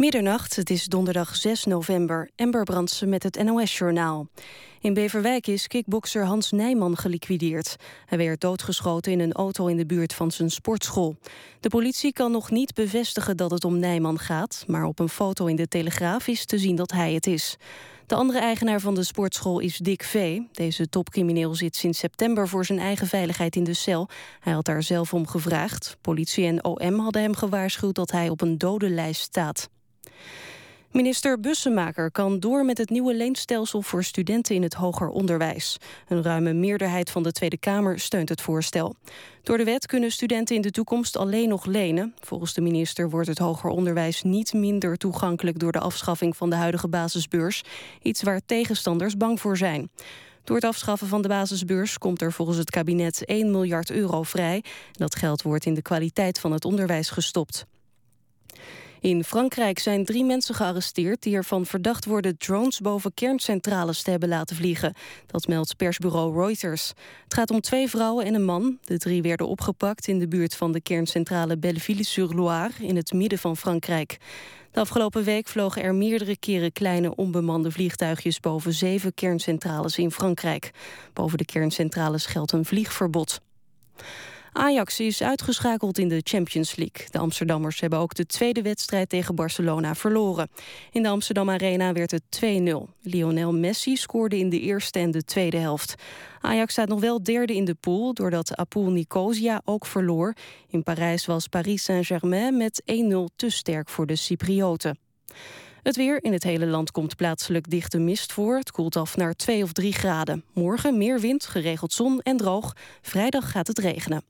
Middernacht, het is donderdag 6 november. Ember Brandsen met het NOS-journaal. In Beverwijk is kickbokser Hans Nijman geliquideerd. Hij werd doodgeschoten in een auto in de buurt van zijn sportschool. De politie kan nog niet bevestigen dat het om Nijman gaat... maar op een foto in de Telegraaf is te zien dat hij het is. De andere eigenaar van de sportschool is Dick V. Deze topcrimineel zit sinds september voor zijn eigen veiligheid in de cel. Hij had daar zelf om gevraagd. Politie en OM hadden hem gewaarschuwd dat hij op een dodenlijst staat. Minister Bussemaker kan door met het nieuwe leenstelsel voor studenten in het hoger onderwijs. Een ruime meerderheid van de Tweede Kamer steunt het voorstel. Door de wet kunnen studenten in de toekomst alleen nog lenen. Volgens de minister wordt het hoger onderwijs niet minder toegankelijk door de afschaffing van de huidige basisbeurs. Iets waar tegenstanders bang voor zijn. Door het afschaffen van de basisbeurs komt er volgens het kabinet 1 miljard euro vrij. Dat geld wordt in de kwaliteit van het onderwijs gestopt. In Frankrijk zijn drie mensen gearresteerd die ervan verdacht worden drones boven kerncentrales te hebben laten vliegen. Dat meldt persbureau Reuters. Het gaat om twee vrouwen en een man. De drie werden opgepakt in de buurt van de kerncentrale Belleville-sur-Loire in het midden van Frankrijk. De afgelopen week vlogen er meerdere keren kleine onbemande vliegtuigjes boven zeven kerncentrales in Frankrijk. Boven de kerncentrales geldt een vliegverbod. Ajax is uitgeschakeld in de Champions League. De Amsterdammers hebben ook de tweede wedstrijd tegen Barcelona verloren. In de Amsterdam Arena werd het 2-0. Lionel Messi scoorde in de eerste en de tweede helft. Ajax staat nog wel derde in de pool... doordat Apul Nicosia ook verloor. In Parijs was Paris Saint-Germain met 1-0 te sterk voor de Cyprioten. Het weer in het hele land komt plaatselijk dichte mist voor. Het koelt af naar 2 of 3 graden. Morgen meer wind, geregeld zon en droog. Vrijdag gaat het regenen.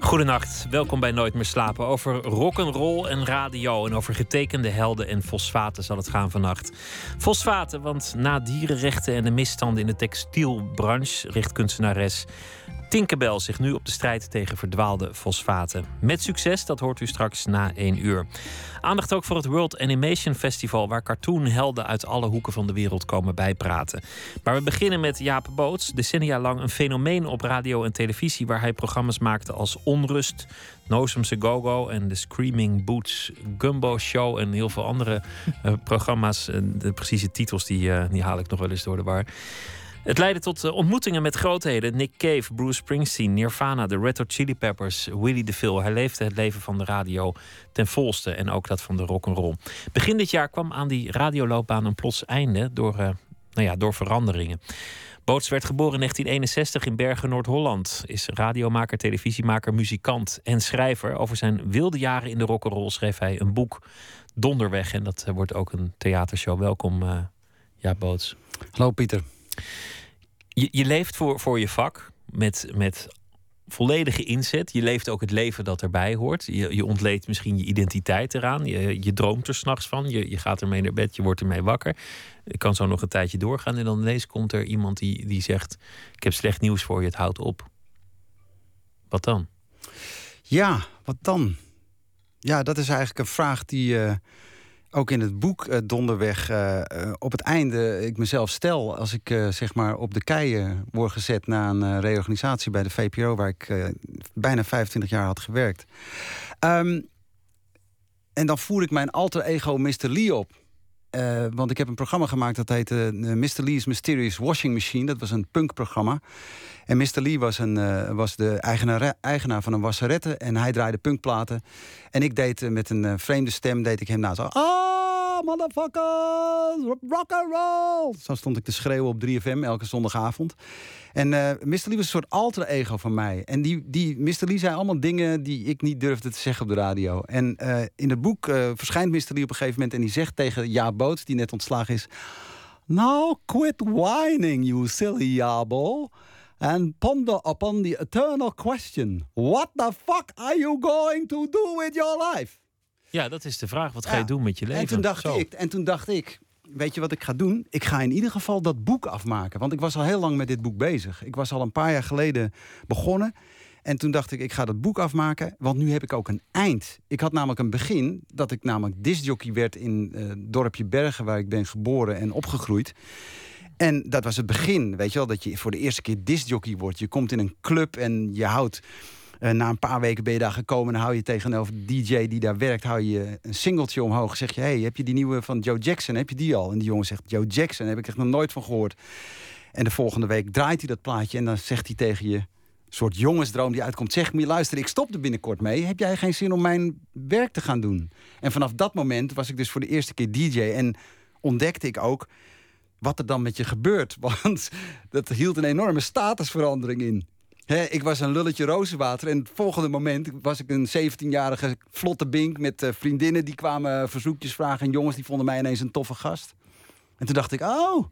Goedenacht, welkom bij Nooit meer slapen. Over rock'n'roll en radio en over getekende helden en fosfaten zal het gaan vannacht. Fosfaten, want na dierenrechten en de misstanden in de textielbranche richt kunstenares Tinkerbell zich nu op de strijd tegen verdwaalde fosfaten. Met succes, dat hoort u straks na één uur. Aandacht ook voor het World Animation Festival, waar cartoonhelden uit alle hoeken van de wereld komen bijpraten. Maar we beginnen met Jaap Boots, decennia lang een fenomeen op radio en televisie, waar hij programma's maakte als Onrust, Nozemse Go-Go en de Screaming Boots Gumbo Show en heel veel andere uh, programma's. De precieze titels die, uh, die haal ik nog wel eens door de war. Het leidde tot uh, ontmoetingen met grootheden. Nick Cave, Bruce Springsteen, Nirvana, de Red Hot Chili Peppers, Willie DeVille. Hij leefde het leven van de radio ten volste en ook dat van de rock and roll. Begin dit jaar kwam aan die radioloopbaan een plots einde door, uh, nou ja, door veranderingen. Boots werd geboren in 1961 in Bergen, Noord-Holland. Is radiomaker, televisiemaker, muzikant en schrijver. Over zijn wilde jaren in de rock'n'roll schreef hij een boek, Donderweg. En dat uh, wordt ook een theatershow. Welkom, ja, Boots. Hallo, Pieter. Je, je leeft voor, voor je vak met, met volledige inzet. Je leeft ook het leven dat erbij hoort. Je, je ontleedt misschien je identiteit eraan. Je, je droomt er s'nachts van. Je, je gaat ermee naar bed, je wordt ermee wakker. Ik kan zo nog een tijdje doorgaan. En dan ineens komt er iemand die, die zegt... ik heb slecht nieuws voor je, het houdt op. Wat dan? Ja, wat dan? Ja, dat is eigenlijk een vraag die... Uh ook in het boek uh, Donderweg uh, op het einde ik mezelf stel... als ik zeg maar op de keien word gezet na een reorganisatie bij de VPRO... waar ik bijna 25 jaar had gewerkt. Um, en dan voer ik mijn alter ego Mr. Lee op. Uh, want ik heb een programma gemaakt dat heette uh, Mr. Lee's Mysterious Washing Machine. Dat was een punkprogramma. En Mr. Lee was, een, uh, was de eigenaar, eigenaar van een wasserette. En hij draaide punkplaten. En ik deed met een vreemde stem, deed ik hem na zo... Ah, motherfuckers, rock and roll. Zo stond ik te schreeuwen op 3FM elke zondagavond. En uh, Mr. Lee was een soort alter ego van mij. En die, die Mr. Lee zei allemaal dingen die ik niet durfde te zeggen op de radio. En uh, in het boek uh, verschijnt Mr. Lee op een gegeven moment... en die zegt tegen Jaap Boots, die net ontslagen is... Now quit whining, you silly Jabo. And ponder upon the eternal question. What the fuck are you going to do with your life? Ja, dat is de vraag. Wat ga je doen met je leven? En toen dacht, ik, en toen dacht ik, weet je wat ik ga doen? Ik ga in ieder geval dat boek afmaken. Want ik was al heel lang met dit boek bezig. Ik was al een paar jaar geleden begonnen. En toen dacht ik, ik ga dat boek afmaken, want nu heb ik ook een eind. Ik had namelijk een begin, dat ik namelijk discjockey werd in uh, dorpje Bergen... waar ik ben geboren en opgegroeid. En dat was het begin, weet je wel, dat je voor de eerste keer discjockey wordt. Je komt in een club en je houdt... Uh, na een paar weken ben je daar gekomen en hou je tegenover de DJ die daar werkt, hou je een singeltje omhoog. Zeg je, hey, heb je die nieuwe van Joe Jackson? Heb je die al? En die jongen zegt, Joe Jackson, heb ik echt nog nooit van gehoord. En de volgende week draait hij dat plaatje en dan zegt hij tegen je, soort jongensdroom die uitkomt. Zeg me, luister, ik stop er binnenkort mee. Heb jij geen zin om mijn werk te gaan doen? En vanaf dat moment was ik dus voor de eerste keer DJ. En ontdekte ik ook wat er dan met je gebeurt. Want dat hield een enorme statusverandering in. Ik was een lulletje rozenwater en het volgende moment was ik een 17-jarige vlotte bink met uh, vriendinnen die kwamen verzoekjes vragen en jongens die vonden mij ineens een toffe gast. En toen dacht ik, oh,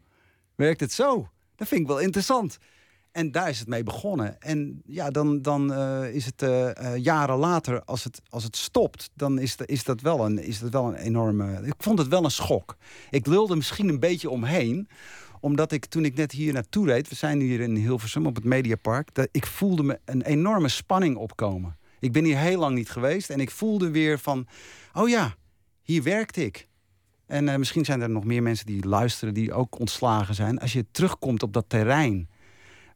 werkt het zo? Dat vind ik wel interessant. En daar is het mee begonnen. En ja, dan, dan uh, is het uh, jaren later, als het, als het stopt, dan is, is, dat wel een, is dat wel een enorme. Ik vond het wel een schok. Ik lulde misschien een beetje omheen omdat ik toen ik net hier naartoe reed, we zijn hier in Hilversum op het Mediapark, dat ik voelde me een enorme spanning opkomen. Ik ben hier heel lang niet geweest en ik voelde weer van, oh ja, hier werkte ik. En misschien zijn er nog meer mensen die luisteren die ook ontslagen zijn. Als je terugkomt op dat terrein,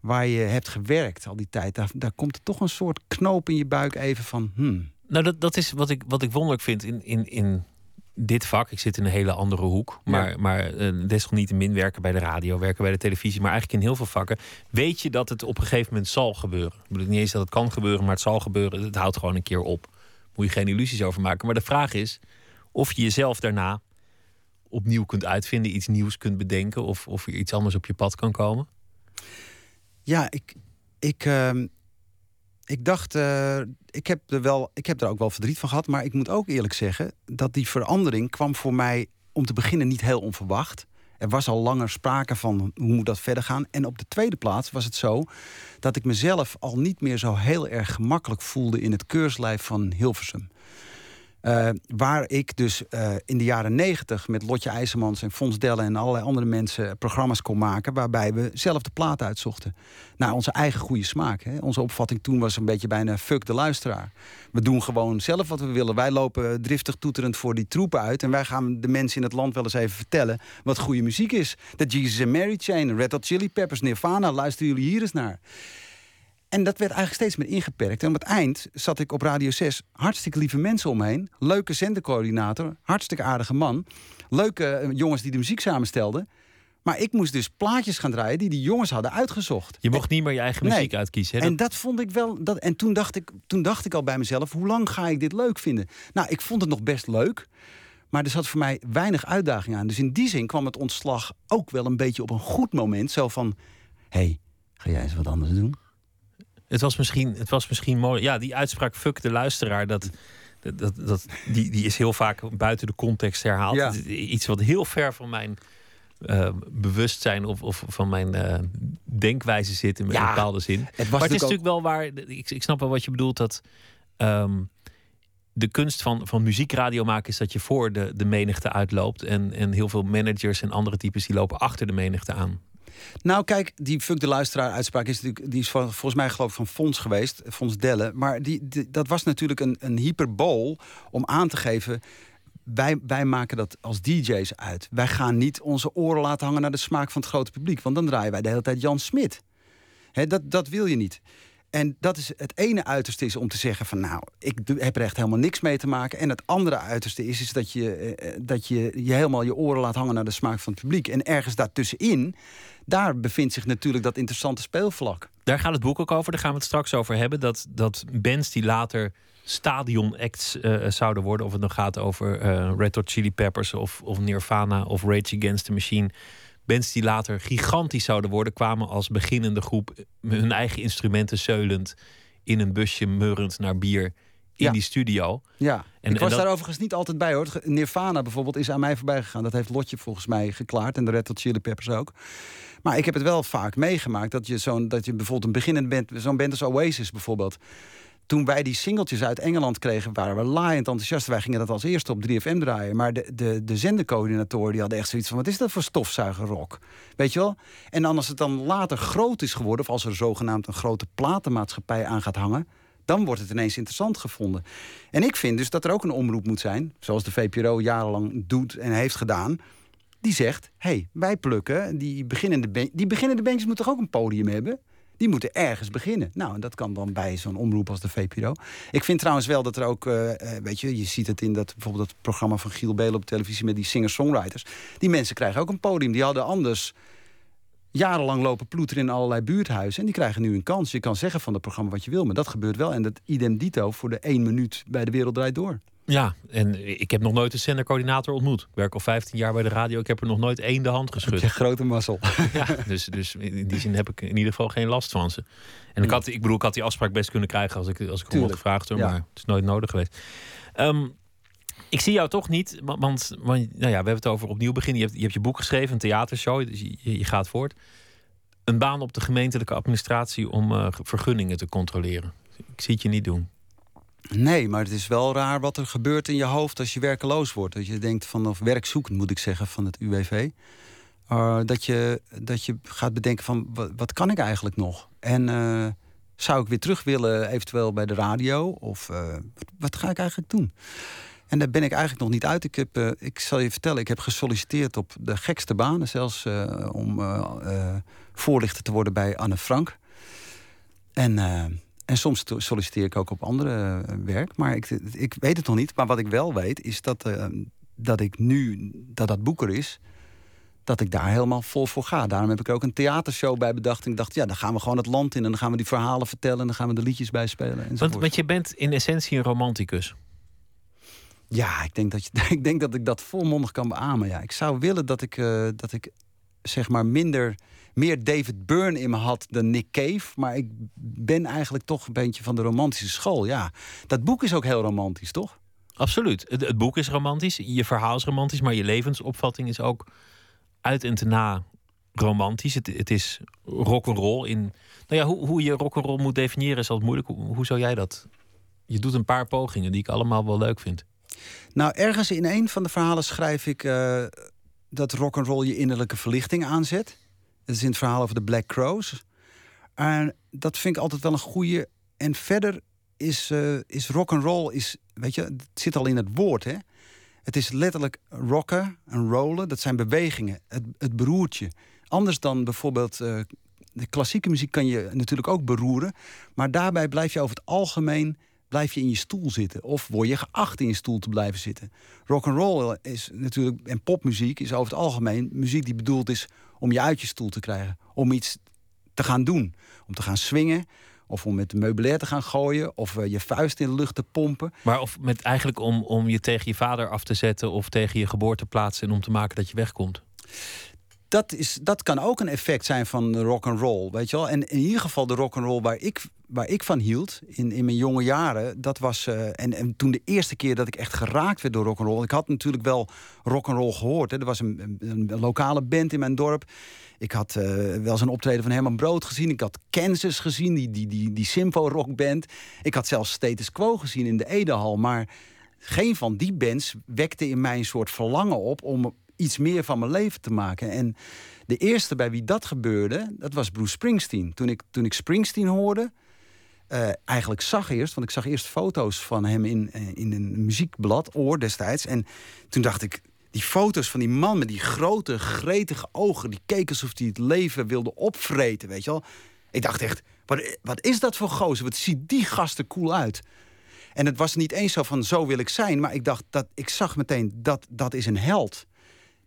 waar je hebt gewerkt al die tijd, daar, daar komt er toch een soort knoop in je buik even van. Hmm. Nou, dat, dat is wat ik, wat ik wonderlijk vind in, in, in dit vak. Ik zit in een hele andere hoek. Maar, ja. maar uh, desalniettemin werken bij de radio, werken bij de televisie. Maar eigenlijk in heel veel vakken weet je dat het op een gegeven moment zal gebeuren. Ik bedoel niet eens dat het kan gebeuren, maar het zal gebeuren. Het houdt gewoon een keer op. Moet je geen illusies over maken. Maar de vraag is of je jezelf daarna opnieuw kunt uitvinden, iets nieuws kunt bedenken. Of, of er iets anders op je pad kan komen. Ja, ik, ik, uh, ik dacht, uh, ik, heb er wel, ik heb er ook wel verdriet van gehad. Maar ik moet ook eerlijk zeggen dat die verandering kwam voor mij om te beginnen niet heel onverwacht. Er was al langer sprake van hoe moet dat verder gaan. En op de tweede plaats was het zo dat ik mezelf al niet meer zo heel erg gemakkelijk voelde in het keurslijf van Hilversum. Uh, waar ik dus uh, in de jaren negentig met Lotje IJzermans en Fons Dellen en allerlei andere mensen programma's kon maken. Waarbij we zelf de plaat uitzochten. Naar onze eigen goede smaak. Hè. Onze opvatting toen was een beetje bijna fuck de luisteraar. We doen gewoon zelf wat we willen. Wij lopen driftig toeterend voor die troepen uit. En wij gaan de mensen in het land wel eens even vertellen wat goede muziek is. De Jesus and Mary Chain, Red Hot Chili Peppers, Nirvana. Luisteren jullie hier eens naar. En dat werd eigenlijk steeds meer ingeperkt. En op het eind zat ik op Radio 6 hartstikke lieve mensen omheen. Leuke zendercoördinator, hartstikke aardige man. Leuke eh, jongens die de muziek samenstelden. Maar ik moest dus plaatjes gaan draaien die die jongens hadden uitgezocht. Je mocht niet meer je eigen muziek nee. uitkiezen. Hè? En dat vond ik wel. Dat, en toen dacht, ik, toen dacht ik al bij mezelf: hoe lang ga ik dit leuk vinden? Nou, ik vond het nog best leuk. Maar er zat voor mij weinig uitdaging aan. Dus in die zin kwam het ontslag ook wel een beetje op een goed moment. Zo van: hé, hey, ga jij eens wat anders doen? Het was misschien, het was misschien mooi. Ja, die uitspraak fuck de luisteraar. Dat, dat, dat, die, die is heel vaak buiten de context herhaald. Ja. Iets wat heel ver van mijn uh, bewustzijn of, of van mijn uh, denkwijze zit in een Ja, bepaalde zin. Het was maar het is natuurlijk natuurlijk wel waar. Ik, ik snap wel wat je bedoelt. Dat ehm, de kunst van, van muziekradio maken is dat je voor de, de menigte uitloopt. En, en heel veel managers en andere types die lopen achter de menigte aan. Nou, kijk, die fuck de luisteraar uitspraak is natuurlijk, die is volgens mij geloof ik van Fons geweest, Fons Dellen. Maar die, dat was natuurlijk een, een hyperbool om aan te geven. Wij, wij maken dat als DJ's uit. Wij gaan niet onze oren laten hangen naar de smaak van het grote publiek. Want dan draaien wij de hele tijd Jan Smit. Dat, dat wil je niet. En dat is het ene uiterste is om te zeggen van nou, ik heb er echt helemaal niks mee te maken. En het andere uiterste is, is dat, je, eh, eh, dat je je helemaal je oren laat hangen naar de smaak van het publiek. En ergens daartussenin, daar bevindt zich natuurlijk dat interessante speelvlak. Daar gaat het boek ook over. Daar gaan we het straks over hebben. Dat, dat bands die later stadion-acts eh, zouden worden. Of het nog gaat over eh, Red Hot Chili Peppers of, of Nirvana of Rage Against the Machine. Bands die later gigantisch zouden worden, kwamen als beginnende groep met hun eigen instrumenten zeulend in een busje meurend naar bier in Ja. die studio. Ja, En- ik en was dat- daar overigens niet altijd bij hoor. Nirvana bijvoorbeeld is aan mij voorbij gegaan. Dat heeft Lotje volgens mij geklaard. En de Red Hot Chili Peppers ook. Maar ik heb het wel vaak meegemaakt dat je, zo'n, dat je bijvoorbeeld een beginnend band, zo'n band als Oasis bijvoorbeeld. Toen wij die singeltjes uit Engeland kregen, waren we laaiend enthousiast. Wij gingen dat als eerste op 3FM draaien. Maar de, de, de die hadden echt zoiets van: wat is dat voor stofzuigerrock? Weet je wel? En dan als het dan later groot is geworden, of als er zogenaamd een grote platenmaatschappij aan gaat hangen, dan wordt het ineens interessant gevonden. En ik vind dus dat er ook een omroep moet zijn, zoals de VPRO jarenlang doet en heeft gedaan. Die zegt: hé, hey, wij plukken, die beginnende, die beginnende bandjes moeten toch ook een podium hebben? Die moeten ergens beginnen. Nou, en dat kan dan bij zo'n omroep als de VPRO. Ik vind trouwens wel dat er ook, uh, weet je, je ziet het in dat bijvoorbeeld dat programma van Giel Belen op televisie met die singer-songwriters. Die mensen krijgen ook een podium. Die hadden anders jarenlang lopen ploeteren in allerlei buurthuizen. En die krijgen nu een kans. Je kan zeggen van het programma wat je wil, maar dat gebeurt wel. En dat idem dito voor de één minuut bij de wereld draait door. Ja, en ik heb nog nooit een zendercoördinator ontmoet. Ik werk al 15 jaar bij de radio. Ik heb er nog nooit één de hand geschud. Je grote mazzel. Ja, dus, dus in die zin heb ik in ieder geval geen last van ze. En ik, had, ik bedoel, ik had die afspraak best kunnen krijgen als ik, als ik om had gevraagd. Hoor, Maar het is nooit nodig geweest. Ehm, ik zie jou toch niet, want, want nou ja, we hebben het over opnieuw beginnen. Je hebt je, hebt je boek geschreven, een theatershow, dus je, je, gaat voort. Een baan op de gemeentelijke administratie om uh, vergunningen te controleren. Ik zie het je niet doen. Nee, maar het is wel raar wat er gebeurt in je hoofd als je werkeloos wordt. Dat je denkt van, of werkzoekend moet ik zeggen, van het UWV. Uh, dat, je, dat je gaat bedenken van, wat, kan ik eigenlijk nog? En uh, zou ik weer terug willen, eventueel bij de radio? Of uh, wat, wat, ga ik eigenlijk doen? En daar ben ik eigenlijk nog niet uit. Ik, heb, ik zal je vertellen, ik heb gesolliciteerd op de gekste banen. Zelfs om voorlichter te worden bij Anne Frank. En en soms solliciteer ik ook op andere eh, werk. Maar ik, ik weet het nog niet. Maar wat ik wel weet is dat, uh, dat ik nu dat dat boek er is. Dat ik daar helemaal vol voor ga. Daarom heb ik ook een theatershow bij bedacht. En ik dacht, ja, dan gaan we gewoon het land in. En dan gaan we die verhalen vertellen. En dan gaan we de liedjes bijspelen. Want, want je bent in essentie een romanticus. Ja, ik denk dat, je, ik, denk dat ik dat volmondig kan beamen. Ja. Ik zou willen dat ik, uh, dat ik zeg maar minder meer David Byrne in me had dan Nick Cave. Maar ik ben eigenlijk toch een beetje van de romantische school. Ja, dat boek is ook heel romantisch, toch? Absoluut. Het, het boek is romantisch, je verhaal is romantisch, maar je levensopvatting is ook uit en te na romantisch. Het, het is rock'n'roll in. Nou ja, hoe, hoe je rock'n'roll moet definiëren is altijd moeilijk. Hoe, hoe zou jij dat? Je doet een paar pogingen die ik allemaal wel leuk vind. Nou, ergens in een van de verhalen schrijf ik uh, dat rock'n'roll je innerlijke verlichting aanzet. Het is in het verhaal over de Black Crows. En dat vind ik altijd wel een goede. En verder is, uh, is rock and roll is, weet je, het zit al in het woord, hè? Het is letterlijk rocken en rollen. Dat zijn bewegingen. Het, het beroertje. Anders dan bijvoorbeeld uh, de klassieke muziek kan je natuurlijk ook beroeren. Maar daarbij blijf je over het algemeen blijf je in je stoel zitten. Of word je geacht in je stoel te blijven zitten. Rock and roll is natuurlijk en popmuziek is over het algemeen muziek die bedoeld is om je uit je stoel te krijgen. Om iets te gaan doen. Om te gaan swingen. Of om met de meubilair te gaan gooien. Of uh, je vuist in de lucht te pompen. Maar of met eigenlijk om, om je tegen je vader af te zetten. Of tegen je geboorteplaats. En om te maken dat je wegkomt. Dat, is, dat kan ook een effect zijn van rock and roll, weet je wel. En in ieder geval de rock and roll waar ik, waar ik van hield in, in mijn jonge jaren, dat was uh, en, en toen de eerste keer dat ik echt geraakt werd door rock and roll. Ik had natuurlijk wel rock and roll gehoord. Hè. Er was een, een, lokale band in mijn dorp. Ik had uh, wel eens een optreden van Herman Brood gezien. Ik had Kansas gezien, die, die, die, die Symfo rockband. Ik had zelfs Status Quo gezien in de Edehal. Maar geen van die bands wekte in mij een soort verlangen op om iets meer van mijn leven te maken. En de eerste bij wie dat gebeurde, dat was Bruce Springsteen. Toen ik, toen ik Springsteen hoorde, uh, eigenlijk zag eerst, want ik zag eerst foto's van hem in, uh, in een muziekblad, Oor destijds. En toen dacht ik, die foto's van die man met die grote, gretige ogen, die keek alsof hij het leven wilde opvreten, weet je wel. Ik dacht echt, wat, wat is dat voor gozer? Wat ziet die gasten cool uit? En het was niet eens zo van zo wil ik zijn, maar ik dacht dat ik zag meteen dat dat is een held.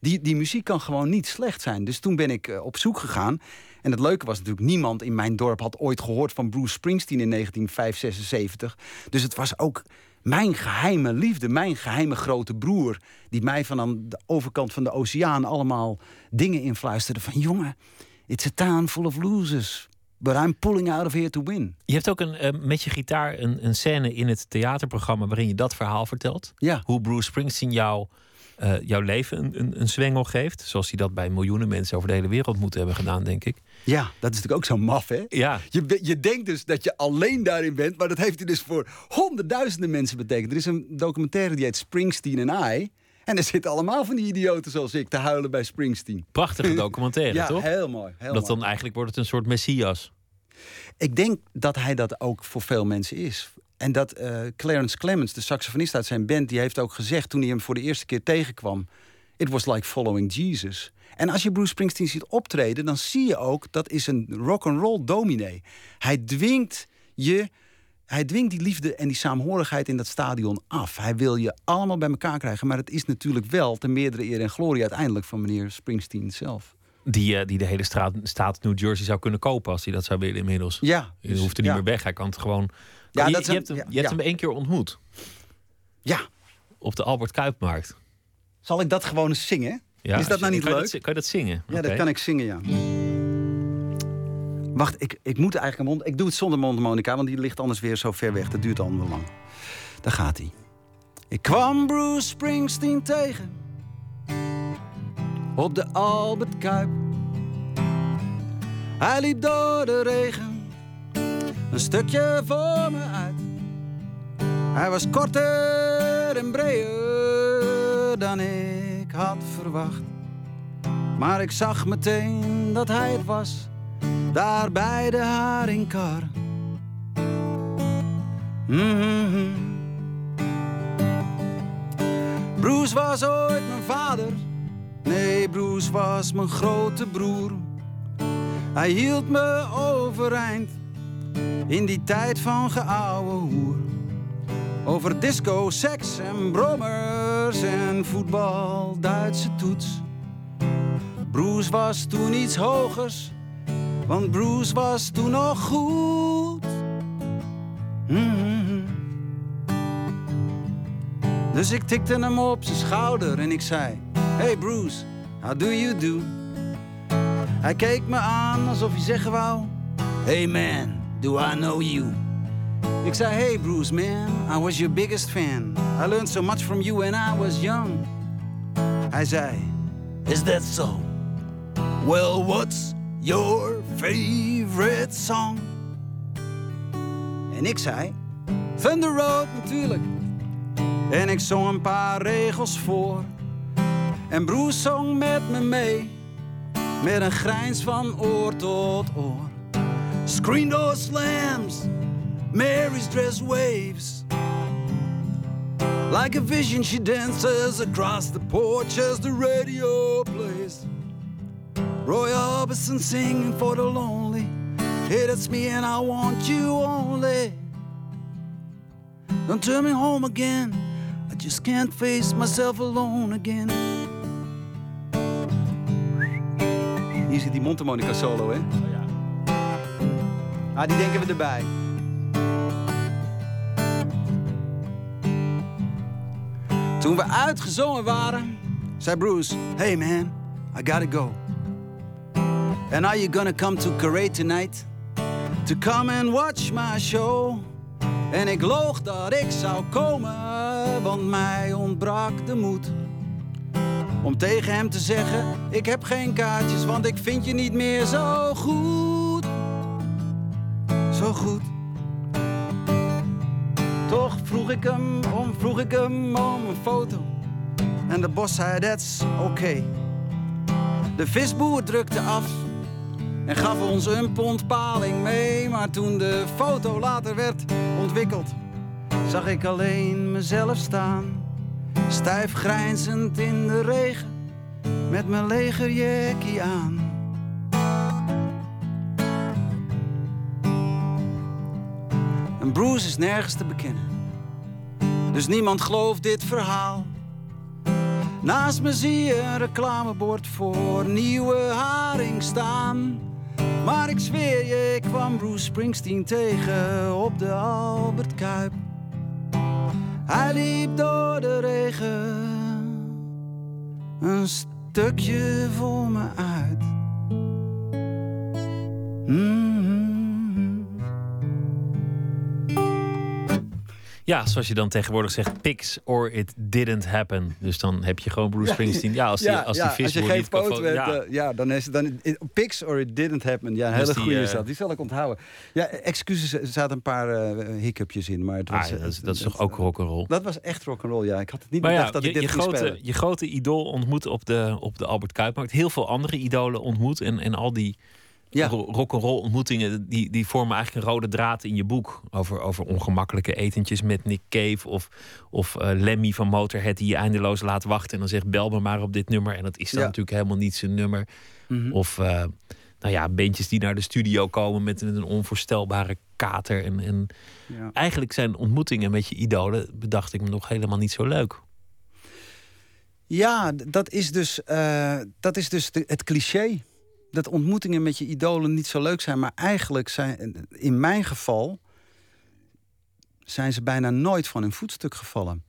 Die, die muziek kan gewoon niet slecht zijn. Dus toen ben ik uh, op zoek gegaan. En het leuke was natuurlijk, niemand in mijn dorp had ooit gehoord van Bruce Springsteen in 1976. Dus het was ook mijn geheime liefde, mijn geheime grote broer. Die mij van aan de overkant van de oceaan allemaal dingen influisterde. Van jongen, it's a town full of losers. But I'm pulling out of here to win. Je hebt ook een, uh, met je gitaar een, een scène in het theaterprogramma waarin je dat verhaal vertelt. Ja. Hoe Bruce Springsteen jou eh, jouw leven een, een, een zwengel geeft. Zoals hij dat bij miljoenen mensen over de hele wereld moeten hebben gedaan, denk ik. Ja, dat is natuurlijk ook zo maf, hè? Ja. Je, je denkt dus dat je alleen daarin bent, maar dat heeft hij dus voor honderdduizenden mensen betekend. Er is een documentaire die heet Springsteen en I. En er zitten allemaal van die idioten zoals ik te huilen bij Springsteen. Prachtige documentaire, ja, toch? heel mooi. Heel dat mooi. dan eigenlijk wordt het een soort messias. Ik denk dat hij dat ook voor veel mensen is. En dat eh, Clarence Clemens, de saxofonist uit zijn band, die heeft ook gezegd toen hij hem voor de eerste keer tegenkwam: It was like following Jesus. En als je Bruce Springsteen ziet optreden, dan zie je ook dat is een rock and roll dominee. Hij dwingt je, hij dwingt die liefde en die saamhorigheid in dat stadion af. Hij wil je allemaal bij elkaar krijgen, maar het is natuurlijk wel ten meerdere eer en glorie uiteindelijk van meneer Springsteen zelf. Die, eh, die de hele straat, staat New Jersey zou kunnen kopen als hij dat zou willen inmiddels. Ja, Je hoeft er niet ja. meer weg. Hij kan het gewoon. Ja, je, dat je hebt hem, ja, je hebt ja. hem één keer ontmoet Ja, op de Albert Kuipmarkt. zal ik dat gewoon eens zingen? Ja, is dat nou je- niet kan je leuk? dat, kan je dat zingen? Ja, dat kan ik zingen, ja. Wacht, ik, ik moet eigenlijk een mond... Ik doe het zonder mondharmonica, want die ligt anders weer zo ver weg. Dat duurt wel lang. Daar gaat hij. Ik kwam Bruce Springsteen tegen. Op de Albert Kuip. Hij liep door de regen. Een stukje voor me uit. Hij was korter en breder dan ik had verwacht. Maar ik zag meteen dat hij het was, daar bij de haringkar. Mhm. Bruce was ooit mijn vader, nee, Bruce was mijn grote broer. Hij hield me overeind in die tijd van geouwe hoer. Over disco, seks en brommers en voetbal, Duitse toets. Bruce was toen iets hogers, want Bruce was toen nog goed. Mhm. Dus ik tikte hem op zijn schouder en ik zei: Hey Bruce, how do you do? Hij keek me aan alsof hij zeggen wou: Hey man, do I know you? Ik zei: Hey Bruce man, I was your biggest fan. I learned so much from you when I was young. Hij zei: Is that so? Well, what's your favorite song? En ik zei: Thunder Road natuurlijk. En ik zong een paar regels voor. En Bruce zong met me mee. Met een grijns van oor tot oor. Screen door slams. Mary's dress waves. Like a vision, she dances across the porch as the radio plays. Roy Orbison singing for the lonely. Hey, that's me, and I want you only. Don't turn me home again. I just can't face myself alone again. Hier zit die mondharmonica solo, hè? Oh Ah, die denken we erbij. Toen we uitgezongen waren, zei Bruce: Hey man, I gotta go. And are you gonna come to Carré tonight? To come and watch my show? En ik loog dat ik zou komen, want mij ontbrak de moed. Om tegen hem te zeggen: Ik heb geen kaartjes, want ik vind je niet meer zo goed. Zo goed. Toch vroeg ik hem om, vroeg ik hem om een foto. En de bos zei: That's oké. De visboer drukte af en gaf ons een pond paling mee. Maar toen de foto later werd ontwikkeld, zag ik alleen mezelf staan. Stijf grijnzend in de regen, met mijn legerjackie aan. Bruce is nergens te bekennen. Dus niemand gelooft dit verhaal. Naast me zie je een reclamebord voor nieuwe haring staan. Maar ik zweer je, ik kwam Bruce Springsteen tegen op de Albert Kuip. Hij liep door de regen, een stukje voor me uit. Mhm. Ja, zoals je dan tegenwoordig zegt, pics or it didn't happen. Dus dan heb je gewoon Bruce Springsteen. Ja, als die, Ja, als ja, die vis als je geen hebt, ja. eh, ja, dan is het dan pics or it didn't happen. Ja, een Dus hele goede eh, is dat. Die zal ik onthouden. Ja, excuses, er zaten een paar eh, hiccupjes in, maar het Ah, was, ja, eh, dat, is, dat is toch ook rock'n'roll? Dat was echt rock'n'roll, ja. Ik had het niet Maar ja, bedacht dat je, ik dit je, grote, spelen. je grote idool ontmoet op de, op de Albert Kuipmarkt. Heel veel andere idolen ontmoet. En, en al die Ja. ro- rock'n'roll ontmoetingen... Die, die vormen eigenlijk een rode draad in je boek. Over, over ongemakkelijke etentjes met Nick Cave. Of, of eh, Lemmy van Motorhead die je eindeloos laat wachten. En dan zegt bel me maar op dit nummer. En dat is dan Ja. natuurlijk helemaal niet zijn nummer. Mhm. Of eh, nou ja, bandjes die naar de studio komen met een onvoorstelbare kater. En, en Ja. eigenlijk zijn ontmoetingen met je idolen, bedacht ik me nog helemaal niet zo leuk. Ja, dat is dus, eh, dat is dus de- het cliché. Dat ontmoetingen met je idolen niet zo leuk zijn. Maar eigenlijk zijn, in mijn geval, zijn ze bijna nooit van hun voetstuk gevallen.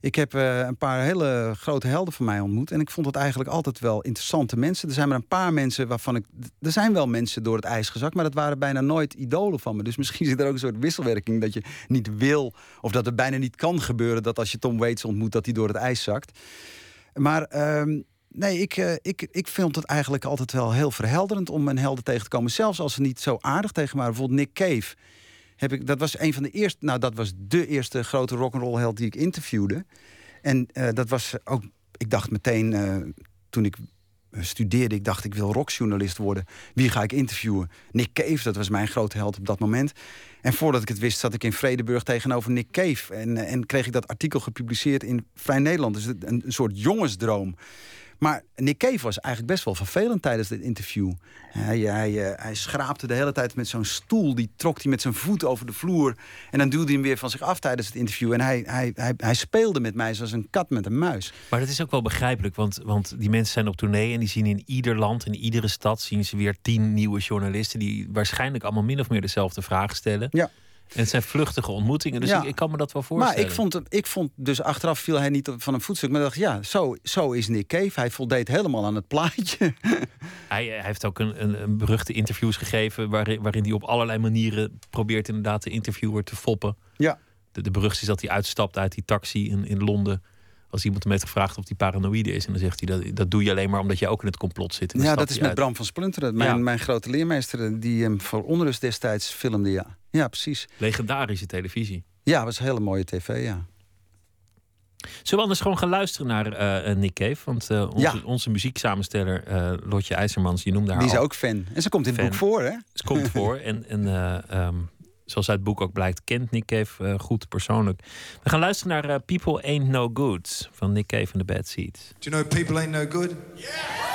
Ik heb eh, een paar hele grote helden van mij ontmoet. En ik vond het eigenlijk altijd wel interessante mensen. Er zijn maar een paar mensen waarvan ik. Er zijn wel mensen door het ijs gezakt, maar dat waren bijna nooit idolen van me. Dus misschien zit er ook een soort wisselwerking dat je niet wil. Of dat het bijna niet kan gebeuren dat als je Tom Waits ontmoet, dat hij door het ijs zakt. Maar ehm, nee, ik, eh, ik, ik vind het eigenlijk altijd wel heel verhelderend om mijn helden tegen te komen. Zelfs als ze niet zo aardig tegen waren. Bijvoorbeeld Nick Cave. Heb ik, dat was een van de eerste, nou dat was de eerste grote rock'n'roll held die ik interviewde. En eh, dat was ook, ik dacht meteen eh, toen ik studeerde, ik dacht ik wil rockjournalist worden. Wie ga ik interviewen? Nick Cave, dat was mijn grote held op dat moment. En voordat ik het wist, zat ik in Vredeburg tegenover Nick Cave. En, en kreeg ik dat artikel gepubliceerd in Vrij Nederland. Dus een, een soort jongensdroom. Maar Nick Cave was eigenlijk best wel vervelend tijdens dit interview. Hij, hij, eh, hij schraapte de hele tijd met zo'n stoel. Die trok hij met zijn voet over de vloer. En dan duwde hij hem weer van zich af tijdens het interview. En hij, hij, hij, hij speelde met mij zoals een kat met een muis. Maar dat is ook wel begrijpelijk, want, want die mensen zijn op tournee en die zien in ieder land, in iedere stad, zien ze weer tien nieuwe journalisten die waarschijnlijk allemaal min of meer dezelfde vraag stellen. Ja. En het zijn vluchtige ontmoetingen, dus Ja. ik, ik kan me dat wel voorstellen. Maar ik vond, ik vond dus achteraf viel hij niet van een voetstuk. Maar dacht, ja, zo, zo is Nick Cave. Hij voldeed helemaal aan het plaatje. Hij, hij heeft ook een, een, een beruchte interviews gegeven waarin, waarin hij op allerlei manieren probeert inderdaad de interviewer te foppen. Ja. De, de is dat hij uitstapt uit die taxi in, in Londen. Als iemand hem heeft gevraagd of hij paranoïde is. En dan zegt hij dat, dat doe je alleen maar omdat je ook in het complot zit. Ja, dat is met uit. Bram van Splunteren. Mijn, Ja. mijn grote leermeester die hem voor onrust destijds filmde. Ja, ja precies. Legendarische televisie. Ja, was een hele mooie tv, ja. Zullen we anders gewoon gaan luisteren naar eh, eh, Nick Cave? Want eh, onze, Ja. onze muzieksamensteller eh, Lotje IJzermans, je noemde haar Die is al. ook fan. En ze komt in het boek voor, hè? Het komt voor. En, en eh, ehm, zoals uit het boek ook blijkt, kent Nick Cave eh, goed persoonlijk. We gaan luisteren naar eh, People Ain't No Good van Nick Cave en The Bad Seeds. Do you know people ain't no good? People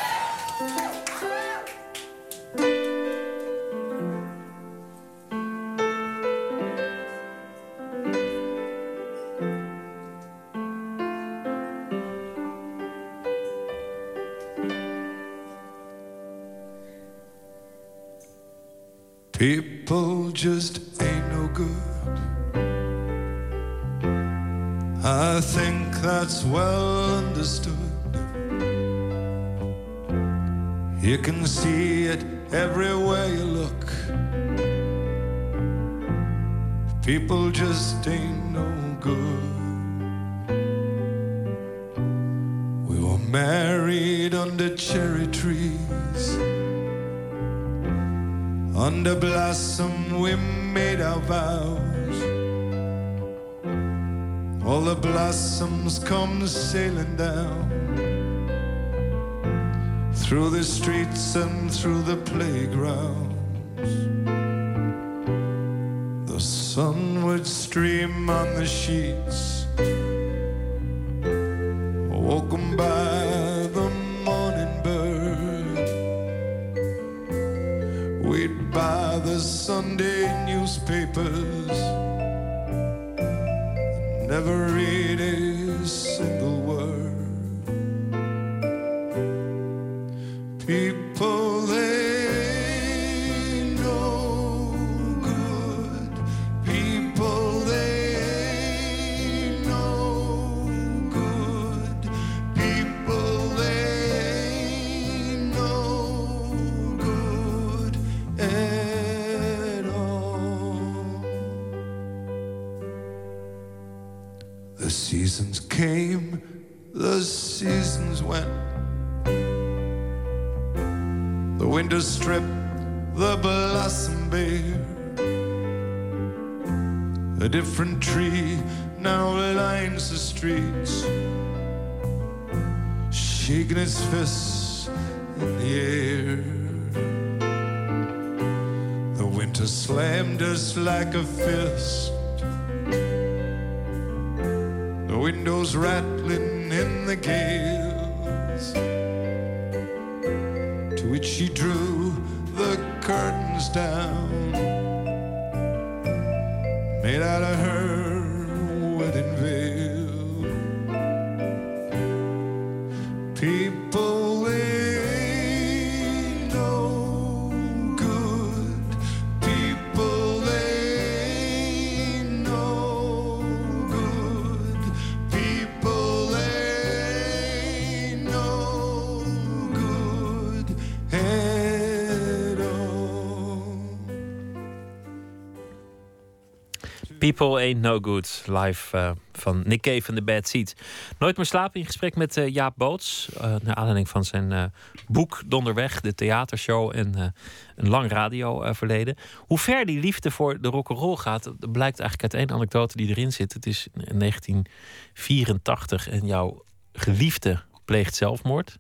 People Ain't No Good, live eh, van Nick Cave en de Bad Seeds. Nooit meer slapen in gesprek met eh, Jaap Boots. eh, naar aanleiding van zijn boek Donderweg, de theatershow en een lang radioverleden. Hoe ver die liefde voor de rock'n'roll gaat, dat blijkt eigenlijk uit één anekdote die erin zit. Het is 1984 en jouw geliefde pleegt zelfmoord.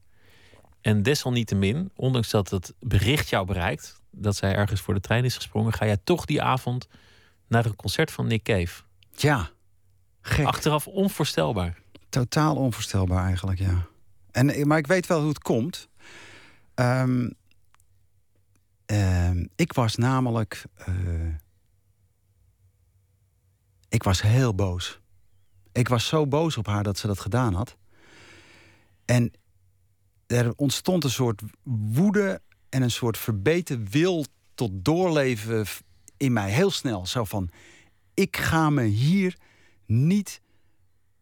En desalniettemin, ondanks dat het bericht jou bereikt, dat zij ergens voor de trein is gesprongen, ga jij toch die avond naar een concert van Nick Cave. Ja, gek. Achteraf onvoorstelbaar. Totaal onvoorstelbaar eigenlijk, ja. En, maar ik weet wel hoe het komt. Ehm, ehm, ik was namelijk... eh, ik was heel boos. Ik was zo boos op haar dat ze dat gedaan had. En er ontstond een soort woede en een soort verbeten wil tot doorleven in mij. Heel snel. Zo van, ik ga me hier niet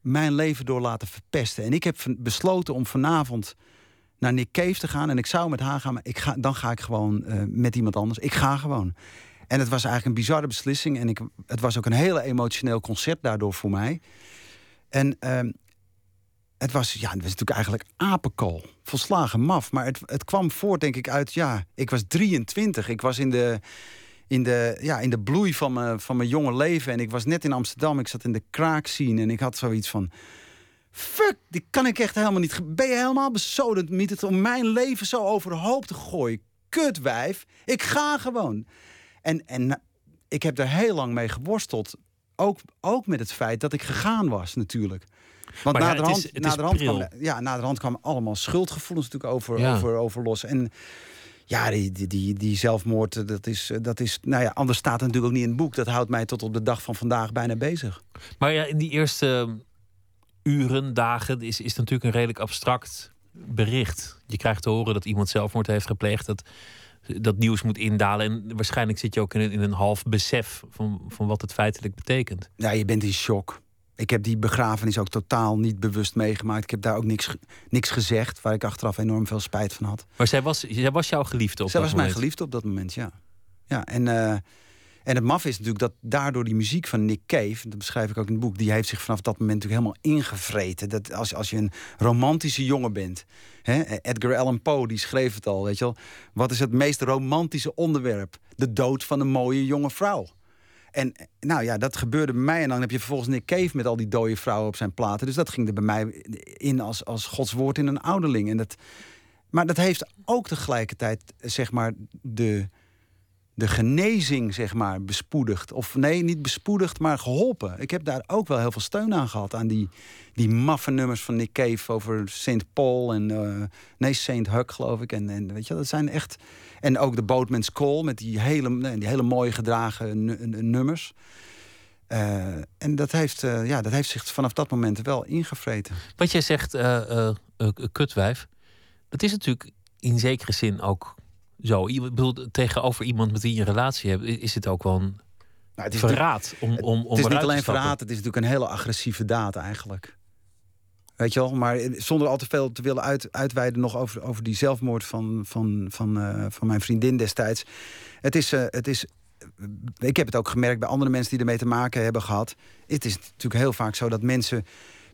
mijn leven door laten verpesten. En ik heb besloten om vanavond naar Nick Cave te gaan. En ik zou met haar gaan, maar ik ga, dan ga ik gewoon eh, met iemand anders. Ik ga gewoon. En het was eigenlijk een bizarre beslissing. En ik, het was ook een hele emotioneel concert daardoor voor mij. En ehm, het, was, ja, het was natuurlijk eigenlijk apenkool. Volslagen maf. Maar het, het kwam voort, denk ik, uit... Ja, ik was 23. Ik was in de, in de, ja, in de bloei van mijn, van mijn jonge leven. En ik was net in Amsterdam. Ik zat in de kraakscene. En ik had zoiets van... Fuck, die kan ik echt helemaal niet. Ben je helemaal besodend niet het om mijn leven zo overhoop te gooien? Kutwijf, ik ga gewoon. En, en na- ik heb daar heel lang mee geworsteld. Ook, ook met het feit dat ik gegaan was, natuurlijk. Want Maar ja, naderhand, het is- het is naderhand, kwam, ja, naderhand kwamen allemaal schuldgevoelens natuurlijk over, Ja. over, over los. En ja, die, die, die, die zelfmoord, eh, dat is, eh, dat is... Nou ja, anders staat het natuurlijk ook niet in het boek. Dat houdt mij tot op de dag van vandaag bijna bezig. Maar ja, in die eerste uren, dagen, is, is het natuurlijk een redelijk abstract bericht. Je krijgt te horen dat iemand zelfmoord heeft gepleegd. Dat, dat nieuws moet indalen. En waarschijnlijk zit je ook in een, in een half besef van, van wat het feitelijk betekent. Ja, je bent in shock. Ik heb die begrafenis ook totaal niet bewust meegemaakt. Ik heb daar ook niks, niks gezegd, waar ik achteraf enorm veel spijt van had. Maar zij was, zij was jouw geliefde op Zij dat was mijn moment. geliefde op dat moment, ja. ja en, eh, en het maf is natuurlijk dat daardoor die muziek van Nick Cave... dat beschrijf ik ook in het boek... die heeft zich vanaf dat moment natuurlijk helemaal ingevreten. Dat als, als je een romantische jongen bent... Hè, Edgar Allan Poe, die schreef het al, weet je wel... wat is het meest romantische onderwerp? De dood van een mooie jonge vrouw. En nou ja, dat gebeurde bij mij. En dan heb je vervolgens Nick Cave met al die dode vrouwen op zijn platen. Dus dat ging er bij mij in als, als Gods woord in een ouderling. En dat, maar dat heeft ook tegelijkertijd, zeg maar, de, de genezing, zeg maar, bespoedigd. Of nee, niet bespoedigd, maar geholpen. Ik heb daar ook wel heel veel steun aan gehad. Aan die, die maffe nummers van Nick Cave over St. Paul en... eh, nee, St. Huck, geloof ik. En, en weet je, dat zijn echt... En ook de Boatman's Call met die hele, die hele mooie gedragen nu- nu- nummers. Eh, en dat heeft, eh, ja, dat heeft zich vanaf dat moment wel ingevreten. Wat jij zegt, kutwijf, dat is natuurlijk in zekere zin ook zo. Ik bedoel, tegenover iemand met wie je een relatie hebt, is het ook wel een Nou, het is verraad om, om, om het is niet alleen verraad, het is natuurlijk een hele agressieve daad eigenlijk. Weet je wel, maar eh, zonder al te veel te willen uit, uitweiden nog over, over die zelfmoord van, van, van, eh, van mijn vriendin destijds. Het is, eh, het is ik heb het ook gemerkt bij andere mensen die ermee te maken hebben gehad. Het is natuurlijk heel vaak zo dat mensen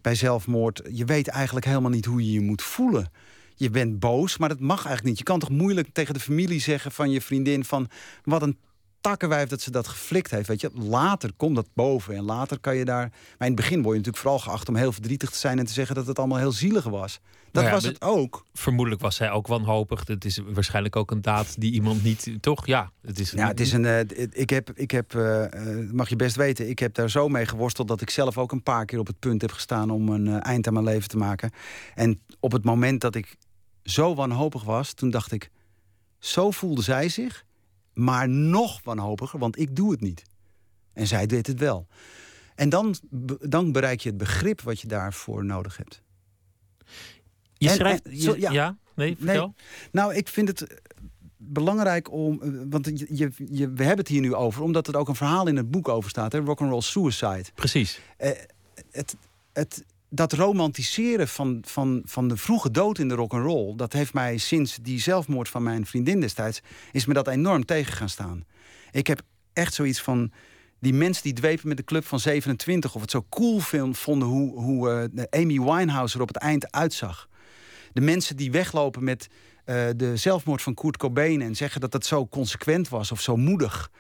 bij zelfmoord. je weet eigenlijk helemaal niet hoe je je moet voelen. Je bent boos, maar dat mag eigenlijk niet. Je kan toch moeilijk tegen de familie zeggen van je vriendin: van wat een takkenwijf dat ze dat geflikt heeft. Weet je, later komt dat boven en later kan je daar. Maar in het begin word je natuurlijk vooral geacht om heel verdrietig te zijn en te zeggen dat het allemaal heel zielig was. Dat Nou ja, was het ook. Vermoedelijk was zij ook wanhopig. Het is waarschijnlijk ook een daad die iemand niet... Toch? Ja, het is, Ja, het is een. eh, ik heb, ik heb eh, mag je best weten, ik heb daar zo mee geworsteld dat ik zelf ook een paar keer op het punt heb gestaan om een eind aan mijn leven te maken. En op het moment dat ik zo wanhopig was, toen dacht ik, zo voelde zij zich, maar nog wanhopiger, want ik doe het niet. En zij deed het wel. En dan, dan bereik je het begrip wat je daarvoor nodig hebt. Je en- schrijft... en- je- ja. ja. Nee, vertel. Nou, ik vind het eh, belangrijk om. eh, Want je, je, je- we hebben het hier nu over, omdat er ook een verhaal in het boek over staat: hè, Rock'n'Roll Suicide. Precies. Eh, het, het, dat romantiseren van, van, van de vroege dood in de rock'n'roll, dat heeft mij sinds die zelfmoord van mijn vriendin destijds, is me dat enorm tegen gaan staan. Ik heb echt zoiets van. Die mensen die dwepen met de club van 27, of het zo cool film vonden hoe, hoe eh, Amy Winehouse er op het eind uitzag. De mensen die weglopen met eh, de zelfmoord van Kurt Cobain en zeggen dat dat zo consequent was of zo moedig.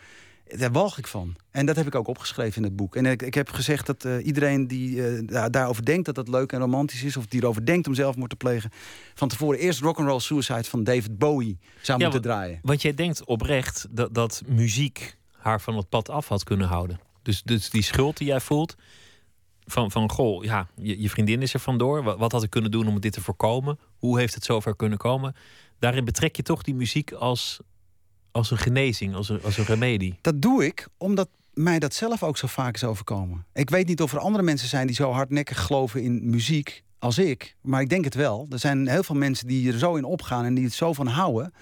Daar walg ik van. En dat heb ik ook opgeschreven in het boek. En ik, ik heb gezegd dat eh, iedereen die eh, daar- daarover denkt dat dat leuk en romantisch is, of die erover denkt om zelfmoord te plegen, van tevoren eerst Rock'n'Roll Suicide van David Bowie zou Ja, moeten draaien. Want jij denkt oprecht dat, dat muziek haar van het pad af had kunnen houden. Dus, dus die schuld die jij voelt. Van, van goh, ja, je, je vriendin is er vandoor. Wat, wat had ik kunnen doen om dit te voorkomen? Hoe heeft het zover kunnen komen? Daarin betrek je toch die muziek als, als een genezing, als een, als een remedie. Dat doe ik omdat mij dat zelf ook zo vaak is overkomen. Ik weet niet of er andere mensen zijn die zo hardnekkig geloven in muziek als ik. Maar ik denk het wel. Er zijn heel veel mensen die er zo in opgaan en die het zo van houden.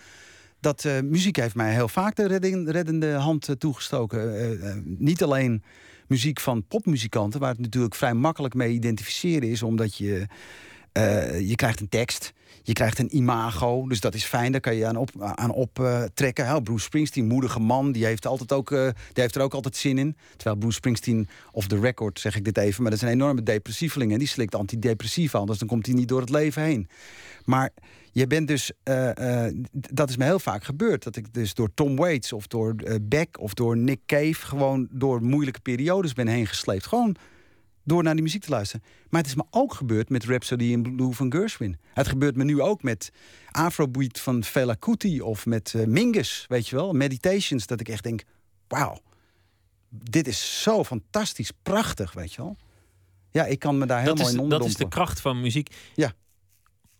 Dat eh, muziek heeft mij heel vaak de redding- reddende hand eh, toegestoken. Eh, niet alleen muziek van popmuzikanten, waar het natuurlijk vrij makkelijk mee identificeren is, omdat je, eh, je krijgt een tekst, je krijgt een imago, dus dat is fijn, daar kan je aan op, aan optrekken. Hè. Bruce Springsteen, moedige man, die heeft, altijd ook, eh, die heeft er ook altijd zin in. Terwijl Bruce Springsteen, of the record zeg ik dit even, maar dat is een enorme depressieveling en die slikt antidepressiva, anders dan komt hij niet door het leven heen. Maar je bent dus, eh, eh, dat is me heel vaak gebeurd. Dat ik dus door Tom Waits of door eh, Beck of door Nick Cave gewoon door moeilijke periodes ben heen gesleept. Gewoon door naar die muziek te luisteren. Maar het is me ook gebeurd met Rhapsody in Blue van Gershwin. Het gebeurt me nu ook met Afrobeat van Fela Kuti of met eh, Mingus, weet je wel, Meditations. Dat ik echt denk, wauw, dit is zo fantastisch, prachtig, weet je wel. Ja, ik kan me daar Dat helemaal is, in dat onderdompelen. is de kracht van muziek. Ja.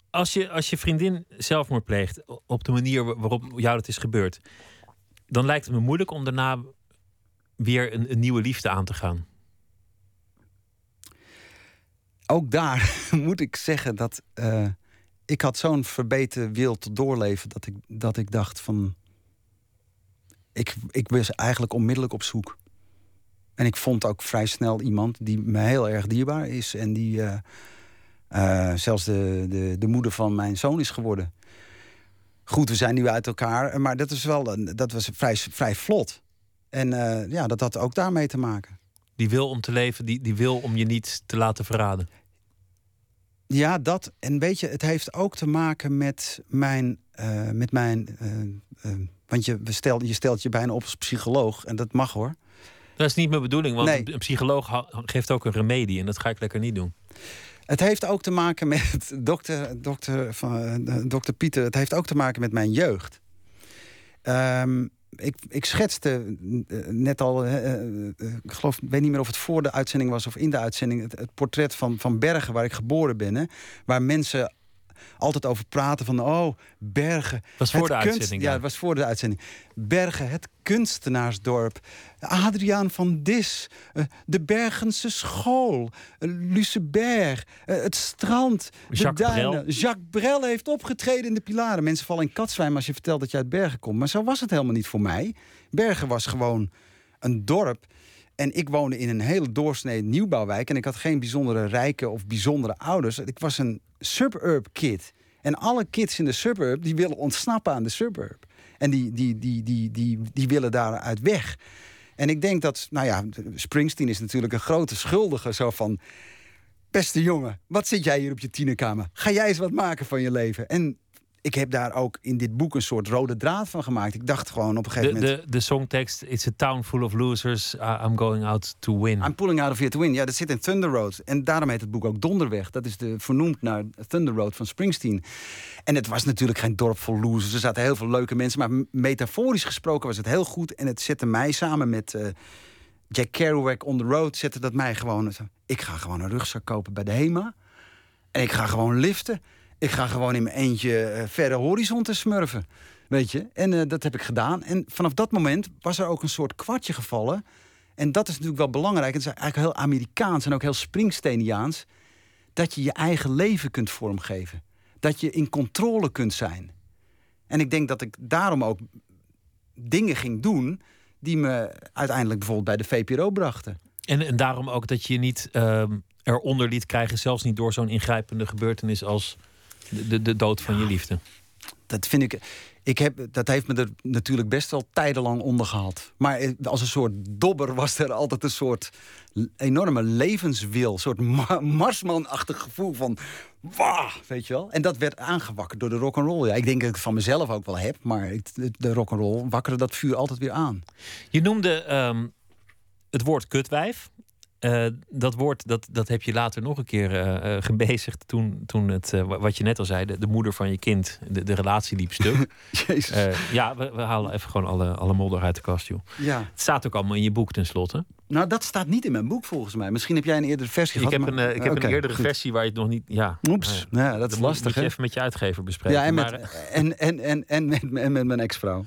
Als je, als je vriendin zelfmoord pleegt op de manier wa- waarop jou dat is gebeurd, dan lijkt het me moeilijk om daarna weer een, een nieuwe liefde aan te gaan. Ook daar moet ik zeggen dat eh, ik had zo'n verbeten wil tot doorleven dat ik, dat ik dacht van ik, ik was eigenlijk onmiddellijk op zoek. En ik vond ook vrij snel iemand die me heel erg dierbaar is en die eh, eh, zelfs de, de, de moeder van mijn zoon is geworden. Goed, we zijn nu uit elkaar, maar dat, is wel, dat was vrij, vrij vlot. En ja, dat had ook daarmee te maken. Die wil om te leven, die, die wil om je niet te laten verraden. Ja, dat. En weet je, het heeft ook te maken met mijn. eh, met mijn eh, eh, want je, stel, je stelt je bijna op als psycholoog. En dat mag hoor. Dat is niet mijn bedoeling, want Nee. een- psycholoog geeft ook een remedie en dat ga ik lekker niet doen. Het heeft ook te maken met dokter, dokter, van, dokter Pieter. Het heeft ook te maken met mijn jeugd. Ehm, ik, ik schetste eh, net al, eh, eh, ik geloof, weet niet meer of het voor de uitzending was of in de uitzending, het, portret van, van Bergen, waar ik geboren ben. Waar mensen altijd over praten van, oh, Bergen. Was voor de uitzending, Ja, ja. het was voor de uitzending. Bergen, het kunstenaarsdorp. Adriaan van Dis, eh, de Bergense school, uh, Luceberg, eh, het strand, de Jacques duinen. Brel. Jacques Brel heeft opgetreden in de Pilaren. Mensen vallen in katzwijm als je vertelt dat je uit Bergen komt. Maar zo was het helemaal niet voor mij. Bergen was gewoon een dorp. En ik woonde in een hele doorsnee nieuwbouwwijk. En ik had geen bijzondere rijke of bijzondere ouders. Ik was een suburb kid. En alle kids in de suburb die willen ontsnappen aan de suburb. En die, die, die, die, die, die willen daaruit weg. En ik denk dat, nou ja, Springsteen is natuurlijk een grote schuldige. Zo van, beste jongen, wat zit jij hier op je tienerkamer? Ga jij eens wat maken van je leven? En ik heb daar ook in dit boek een soort rode draad van gemaakt. Ik dacht gewoon op een gegeven de, moment... De, de songtekst, it's a town full of losers, I'm going out to win. I'm pulling out of here to win. Ja, dat zit in Thunder Road. En daarom heet het boek ook Donderweg. Dat is de, vernoemd naar Thunder Road van Springsteen. En het was natuurlijk geen dorp vol losers. Er zaten heel veel leuke mensen. Maar metaforisch gesproken was het heel goed. En het zette mij samen met... Uh, Jack Kerouac on the road zette dat mij gewoon. Ik ga gewoon een rugzak kopen bij de HEMA. En ik ga gewoon liften. Ik ga gewoon in mijn eentje uh, verre horizon te smurfen. Weet je? En uh, dat heb ik gedaan. En vanaf dat moment was er ook een soort kwartje gevallen. En dat is natuurlijk wel belangrijk. Het is eigenlijk heel Amerikaans en ook heel Springsteeniaans. Dat je je eigen leven kunt vormgeven. Dat je in controle kunt zijn. En ik denk dat ik daarom ook dingen ging doen die me uiteindelijk bijvoorbeeld bij de VPRO brachten. En, en daarom ook dat je niet uh, eronder liet krijgen, zelfs niet door zo'n ingrijpende gebeurtenis als de, de, dood van je liefde. Dat vind ik. Ik heb, dat heeft me er natuurlijk best wel tijdenlang onder gehad. Maar als een soort dobber was er altijd een soort enorme levenswil. Een soort ma marsmanachtig gevoel van. Wah, weet je wel? En dat werd aangewakkerd door de rock and roll. Ja, ik denk dat ik het van mezelf ook wel heb, maar de rock and roll wakkerde dat vuur altijd weer aan. Je noemde um, het woord kutwijf. Uh, dat woord dat, dat heb je later nog een keer uh, gebezigd toen, toen het, uh, wat je net al zei, de, de, moeder van je kind, de, de relatie liep stuk. ja, we, we, halen even gewoon alle, alle modder uit de kast, joh. Ja. Het staat ook allemaal in je boek tenslotte. Nou, dat staat niet in mijn boek volgens mij. Misschien heb jij een eerdere versie ik gehad. Heb een, ik heb okay, een eerdere goed. versie waar je het nog niet... Ja, Oeps, ja, dat is lastig. Moet je even met je uitgever bespreken. Ja, en, met, maar, en, en, en, en, met, en met mijn ex-vrouw.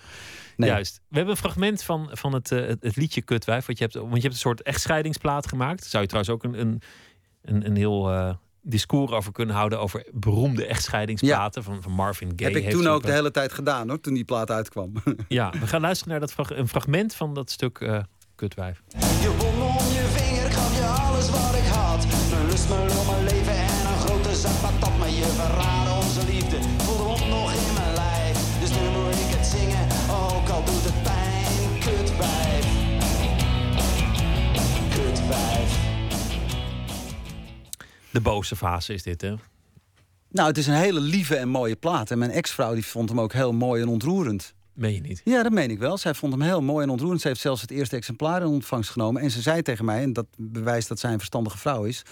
Nee. Juist. We hebben een fragment van, van het, uh, het, liedje Kutwijf. Wat je hebt, want je hebt een soort echtscheidingsplaat gemaakt. Zou je trouwens ook een, een, een, een heel uh, discours over kunnen houden... over beroemde echtscheidingsplaten ja. van, van Marvin Gaye. Heb ik toen ook de hele tijd gedaan, hoor, toen die plaat uitkwam. ja, we gaan luisteren naar dat frag een fragment van dat stuk uh, Kutwijf. Je wond om je vinger gaf je alles wat ik had. Lust me om De boze fase is dit, hè? Nou, het is een hele lieve en mooie plaat. En mijn ex-vrouw die vond hem ook heel mooi en ontroerend. Meen je niet? Ja, dat meen ik wel. Zij vond hem heel mooi en ontroerend. Ze heeft zelfs het eerste exemplaar in ontvangst genomen. En ze zei tegen mij, en dat bewijst dat zij een verstandige vrouw is...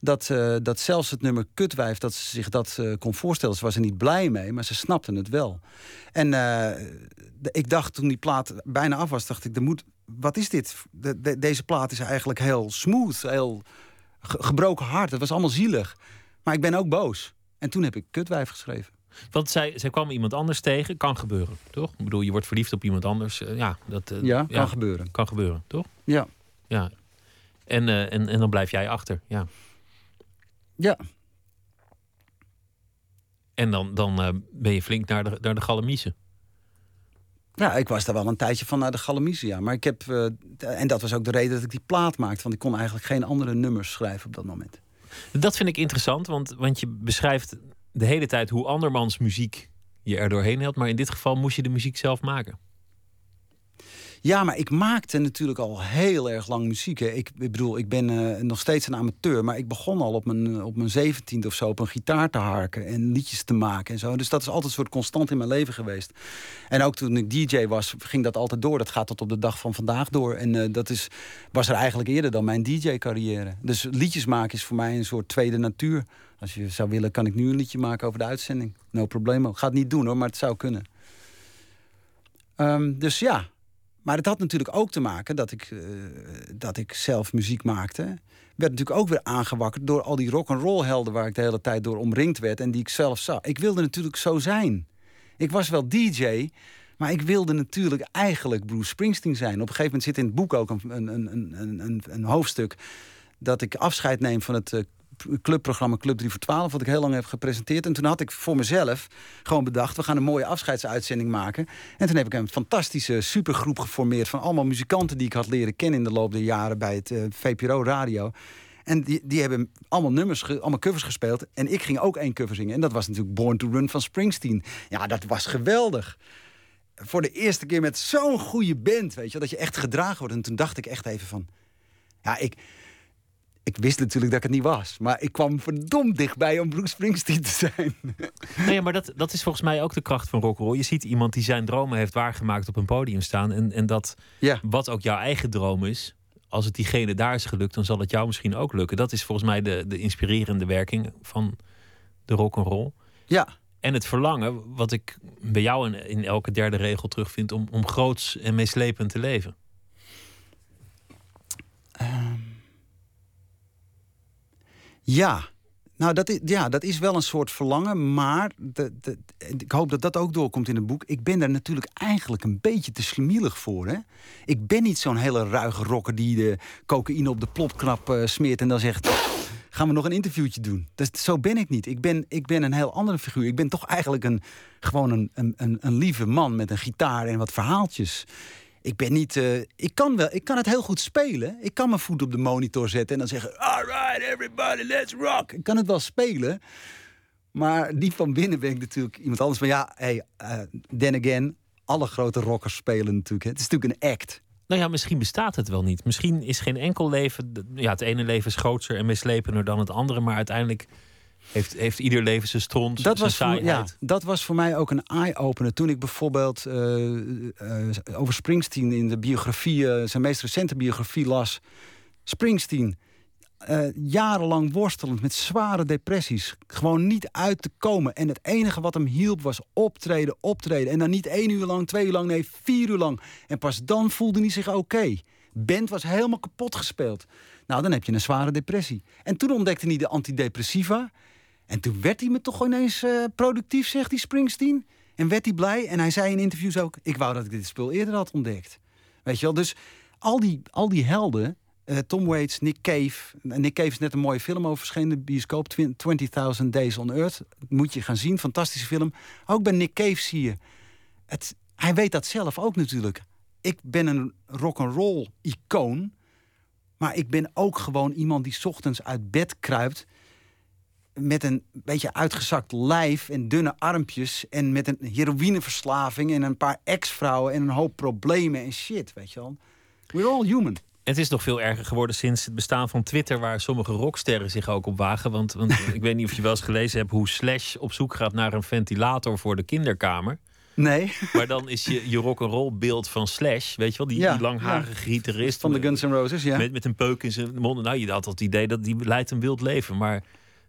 dat, uh, dat zelfs het nummer Kutwijf, dat ze zich dat uh, kon voorstellen. Ze was er niet blij mee, maar ze snapte het wel. En uh, ik dacht toen die plaat bijna af was, dacht ik, er moet, wat is dit? De, de, deze plaat is eigenlijk heel smooth, heel gebroken hart. Het was allemaal zielig. Maar ik ben ook boos. En toen heb ik Kutwijf geschreven. Want zij, zij kwam iemand anders tegen. Kan gebeuren, toch? Ik bedoel, je wordt verliefd op iemand anders. Uh, ja, dat, ja, kan ja, gebeuren. Kan gebeuren, toch? Ja. ja. En, uh, en, en dan blijf jij achter, ja. Ja. En dan, dan ben je flink naar de, naar de Galamiezen. Ja, ik was daar wel een tijdje van naar de Galamiezen, ja. Maar ik heb... en dat was ook de reden dat ik die plaat maakte. Want ik kon eigenlijk geen andere nummers schrijven op dat moment. Dat vind ik interessant, want, want je beschrijft de hele tijd hoe andermans muziek je er doorheen helpt. Maar in dit geval moest je de muziek zelf maken. Ja, maar ik maakte natuurlijk al heel erg lang muziek. Hè. Ik, bedoel, ik ben uh, nog steeds een amateur. Maar ik begon al op mijn, op mijn zeventiende of zo op een gitaar te harken. En liedjes te maken en zo. Dus dat is altijd een soort constant in mijn leven geweest. En ook toen ik DJ was, ging dat altijd door. Dat gaat tot op de dag van vandaag door. En uh, dat is, was er eigenlijk eerder dan mijn DJ-carrière. Dus liedjes maken is voor mij een soort tweede natuur. Als je zou willen, kan ik nu een liedje maken over de uitzending. No problemo. Ga het niet doen hoor, maar het zou kunnen. Um, dus ja, maar het had natuurlijk ook te maken dat ik, uh, dat ik zelf muziek maakte. Werd natuurlijk ook weer aangewakkerd door al die rock and roll helden waar ik de hele tijd door omringd werd en die ik zelf zag. Ik wilde natuurlijk zo zijn. Ik was wel DJ, maar ik wilde natuurlijk eigenlijk Bruce Springsteen zijn. Op een gegeven moment zit in het boek ook een, een, een, een, hoofdstuk dat ik afscheid neem van het uh, clubprogramma Club 3 voor 12, wat ik heel lang heb gepresenteerd. En toen had ik voor mezelf gewoon bedacht, we gaan een mooie afscheidsuitzending maken. En toen heb ik een fantastische supergroep geformeerd van allemaal muzikanten die ik had leren kennen in de loop der jaren bij het uh, VPRO Radio. En die, die hebben allemaal nummers, allemaal covers gespeeld. En ik ging ook één cover zingen. En dat was natuurlijk Born to Run van Springsteen. Ja, dat was geweldig. voor de eerste keer met zo'n goede band, weet je, dat je echt gedragen wordt. En toen dacht ik echt even van, ja, ik, ik wist natuurlijk dat ik het niet was. Maar ik kwam verdomd dichtbij om Bruce Springsteen te zijn. Nee, maar dat, dat is volgens mij ook de kracht van rock'n'roll. Je ziet iemand die zijn dromen heeft waargemaakt op een podium staan. En, en dat Ja. wat ook jouw eigen droom is, als het diegene daar is gelukt, dan zal het jou misschien ook lukken. Dat is volgens mij de, de inspirerende werking van de rock'n'roll. Ja, En het verlangen, wat ik bij jou in, in elke derde regel terugvind, om, om groots en meeslepend te leven. Ja. Nou, dat is, ja, dat is wel een soort verlangen, maar de, de, ik hoop dat dat ook doorkomt in het boek. Ik ben daar natuurlijk eigenlijk een beetje te slimielig voor. Hè? Ik ben niet zo'n hele ruige rocker die de cocaïne op de plopknap eh, smeert en dan zegt... gaan we nog een interviewtje doen. Dat, zo ben ik niet. Ik ben, ik ben een heel andere figuur. Ik ben toch eigenlijk een, gewoon een, een, een, een lieve man met een gitaar en wat verhaaltjes. Ik ben niet. eh, ik, kan wel, ik kan het heel goed spelen. Ik kan mijn voet op de monitor zetten en dan zeggen: Alright, everybody, let's rock. Ik kan het wel spelen. Maar die van binnen ben ik natuurlijk iemand anders. Maar ja, hey, eh, then again, alle grote rockers spelen natuurlijk. Het is natuurlijk een act. Nou ja, misschien bestaat het wel niet. Misschien is geen enkel leven. Ja, het ene leven is groter en meeslepender dan het andere. Maar uiteindelijk heeft, heeft ieder leven zijn stront, dat zijn was, voor, ja, saaiheid. dat was voor mij ook een eye-opener. Toen ik bijvoorbeeld eh, eh, over Springsteen in de biografie, eh, zijn meest recente biografie las. Springsteen, jarenlang worstelend met zware depressies. Gewoon niet uit te komen. En het enige wat hem hielp was optreden, optreden. En dan niet één uur lang, twee uur lang, nee, vier uur lang. En pas dan voelde hij zich oké. Band was helemaal kapot gespeeld. Nou, dan heb je een zware depressie. En toen ontdekte hij de antidepressiva. En toen werd hij me toch ineens eh, productief, zegt die Springsteen. En werd hij blij. En hij zei in interviews ook: Ik wou dat ik dit spul eerder had ontdekt. Weet je wel? Dus al die, al die helden. eh, Tom Waits, Nick Cave. Nick Cave is net een mooie film over verschenen. de bioscoop. Twen- 20.000 Days on Earth. Moet je gaan zien. Fantastische film. Ook bij Nick Cave zie je. Het, hij weet dat zelf ook natuurlijk. Ik ben een rock'n'roll icoon. Maar ik ben ook gewoon iemand die ochtends uit bed kruipt met een beetje uitgezakt lijf en dunne armpjes... en met een heroïneverslaving en een paar ex-vrouwen... en een hoop problemen en shit, weet je wel. We're all human. Het is nog veel erger geworden sinds het bestaan van Twitter, waar sommige rocksterren zich ook op wagen. Want, want ik weet niet of je wel eens gelezen hebt hoe Slash op zoek gaat naar een ventilator voor de kinderkamer. Nee, Maar dan is je, je rock'n'roll beeld van Slash, weet je wel, die, Ja, die langharige gitarist. van de Guns N' Roses, ja. Met, met een peuk in zijn mond. Nou, je had het idee dat die leidt een wild leven. Maar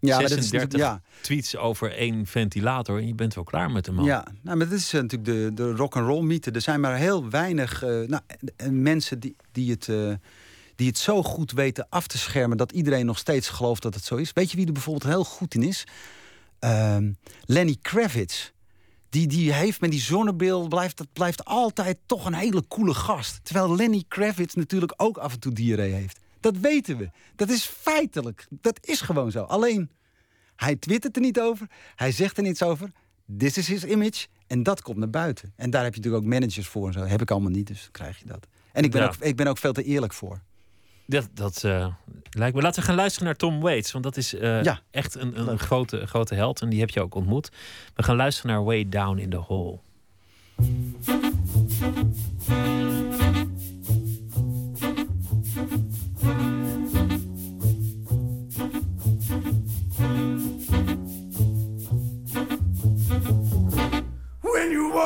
ja, maar dat is 36 natuurlijk- ja, tweets over één ventilator en je bent wel klaar met de man. Ja, nou, maar dat is eh, natuurlijk de, de rock'n'roll mythe. Er zijn maar heel weinig eh, nou, mensen die, die, het, eh, die het zo goed weten af te schermen... dat iedereen nog steeds gelooft dat het zo is. Weet je wie er bijvoorbeeld heel goed in is? Ehm, Lenny Kravitz. Die, die heeft met die zonnebril, blijft, dat blijft altijd toch een hele coole gast. Terwijl Lenny Kravitz natuurlijk ook af en toe diarree heeft. Dat weten we. Dat is feitelijk. Dat is gewoon zo. Alleen, hij twittert er niet over. Hij zegt er niets over. This is his image. En dat komt naar buiten. En daar heb je natuurlijk ook managers voor en zo. Heb ik allemaal niet, dus krijg je dat. En ik ben, Ja. ook, ik ben ook veel te eerlijk voor. Dat, dat eh, lijkt me. Laten we gaan luisteren naar Tom Waits. Want dat is eh, Ja. echt een, een grote, grote held. En die heb je ook ontmoet. We gaan luisteren naar Way Down in the Hole.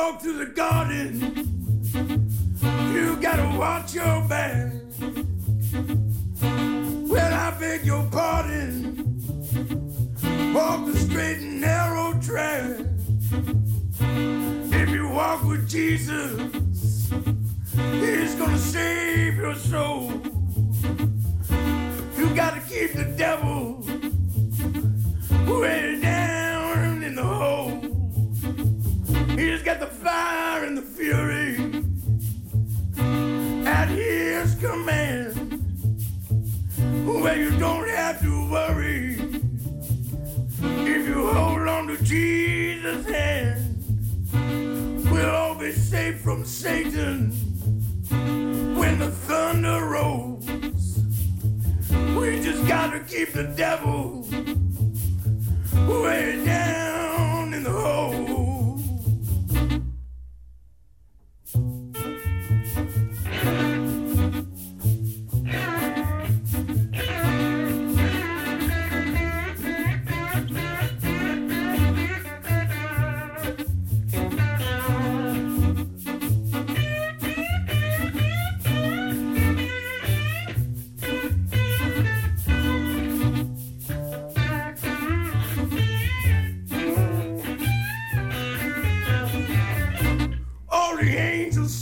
Walk through the garden, you gotta watch your back. Well, I beg your pardon. Walk the straight and narrow track. If you walk with Jesus, He's gonna save your soul. You gotta keep the devil way down in the hole. He's got the fire and the fury at his command. Where you don't have to worry if you hold on to Jesus' hand. We'll all be safe from Satan when the thunder rolls. We just gotta keep the devil way down in the hole.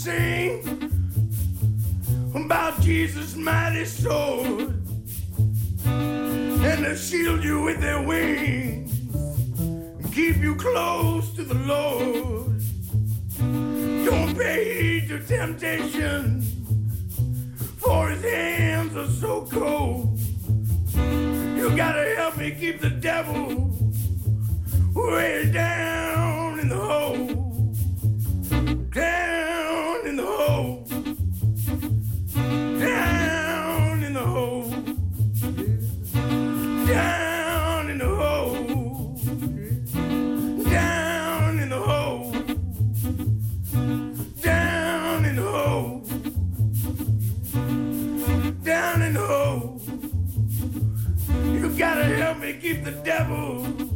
sing about Jesus' mighty sword, and they shield you with their wings, and keep you close to the Lord. Don't pay heed to temptation, for his hands are so cold. You gotta help me keep the devil way down in the hole. Down in the hole. Down in the hole. Down in the hole. Down in the hole. Down in the hole. Down in the hole. You gotta help me keep the devil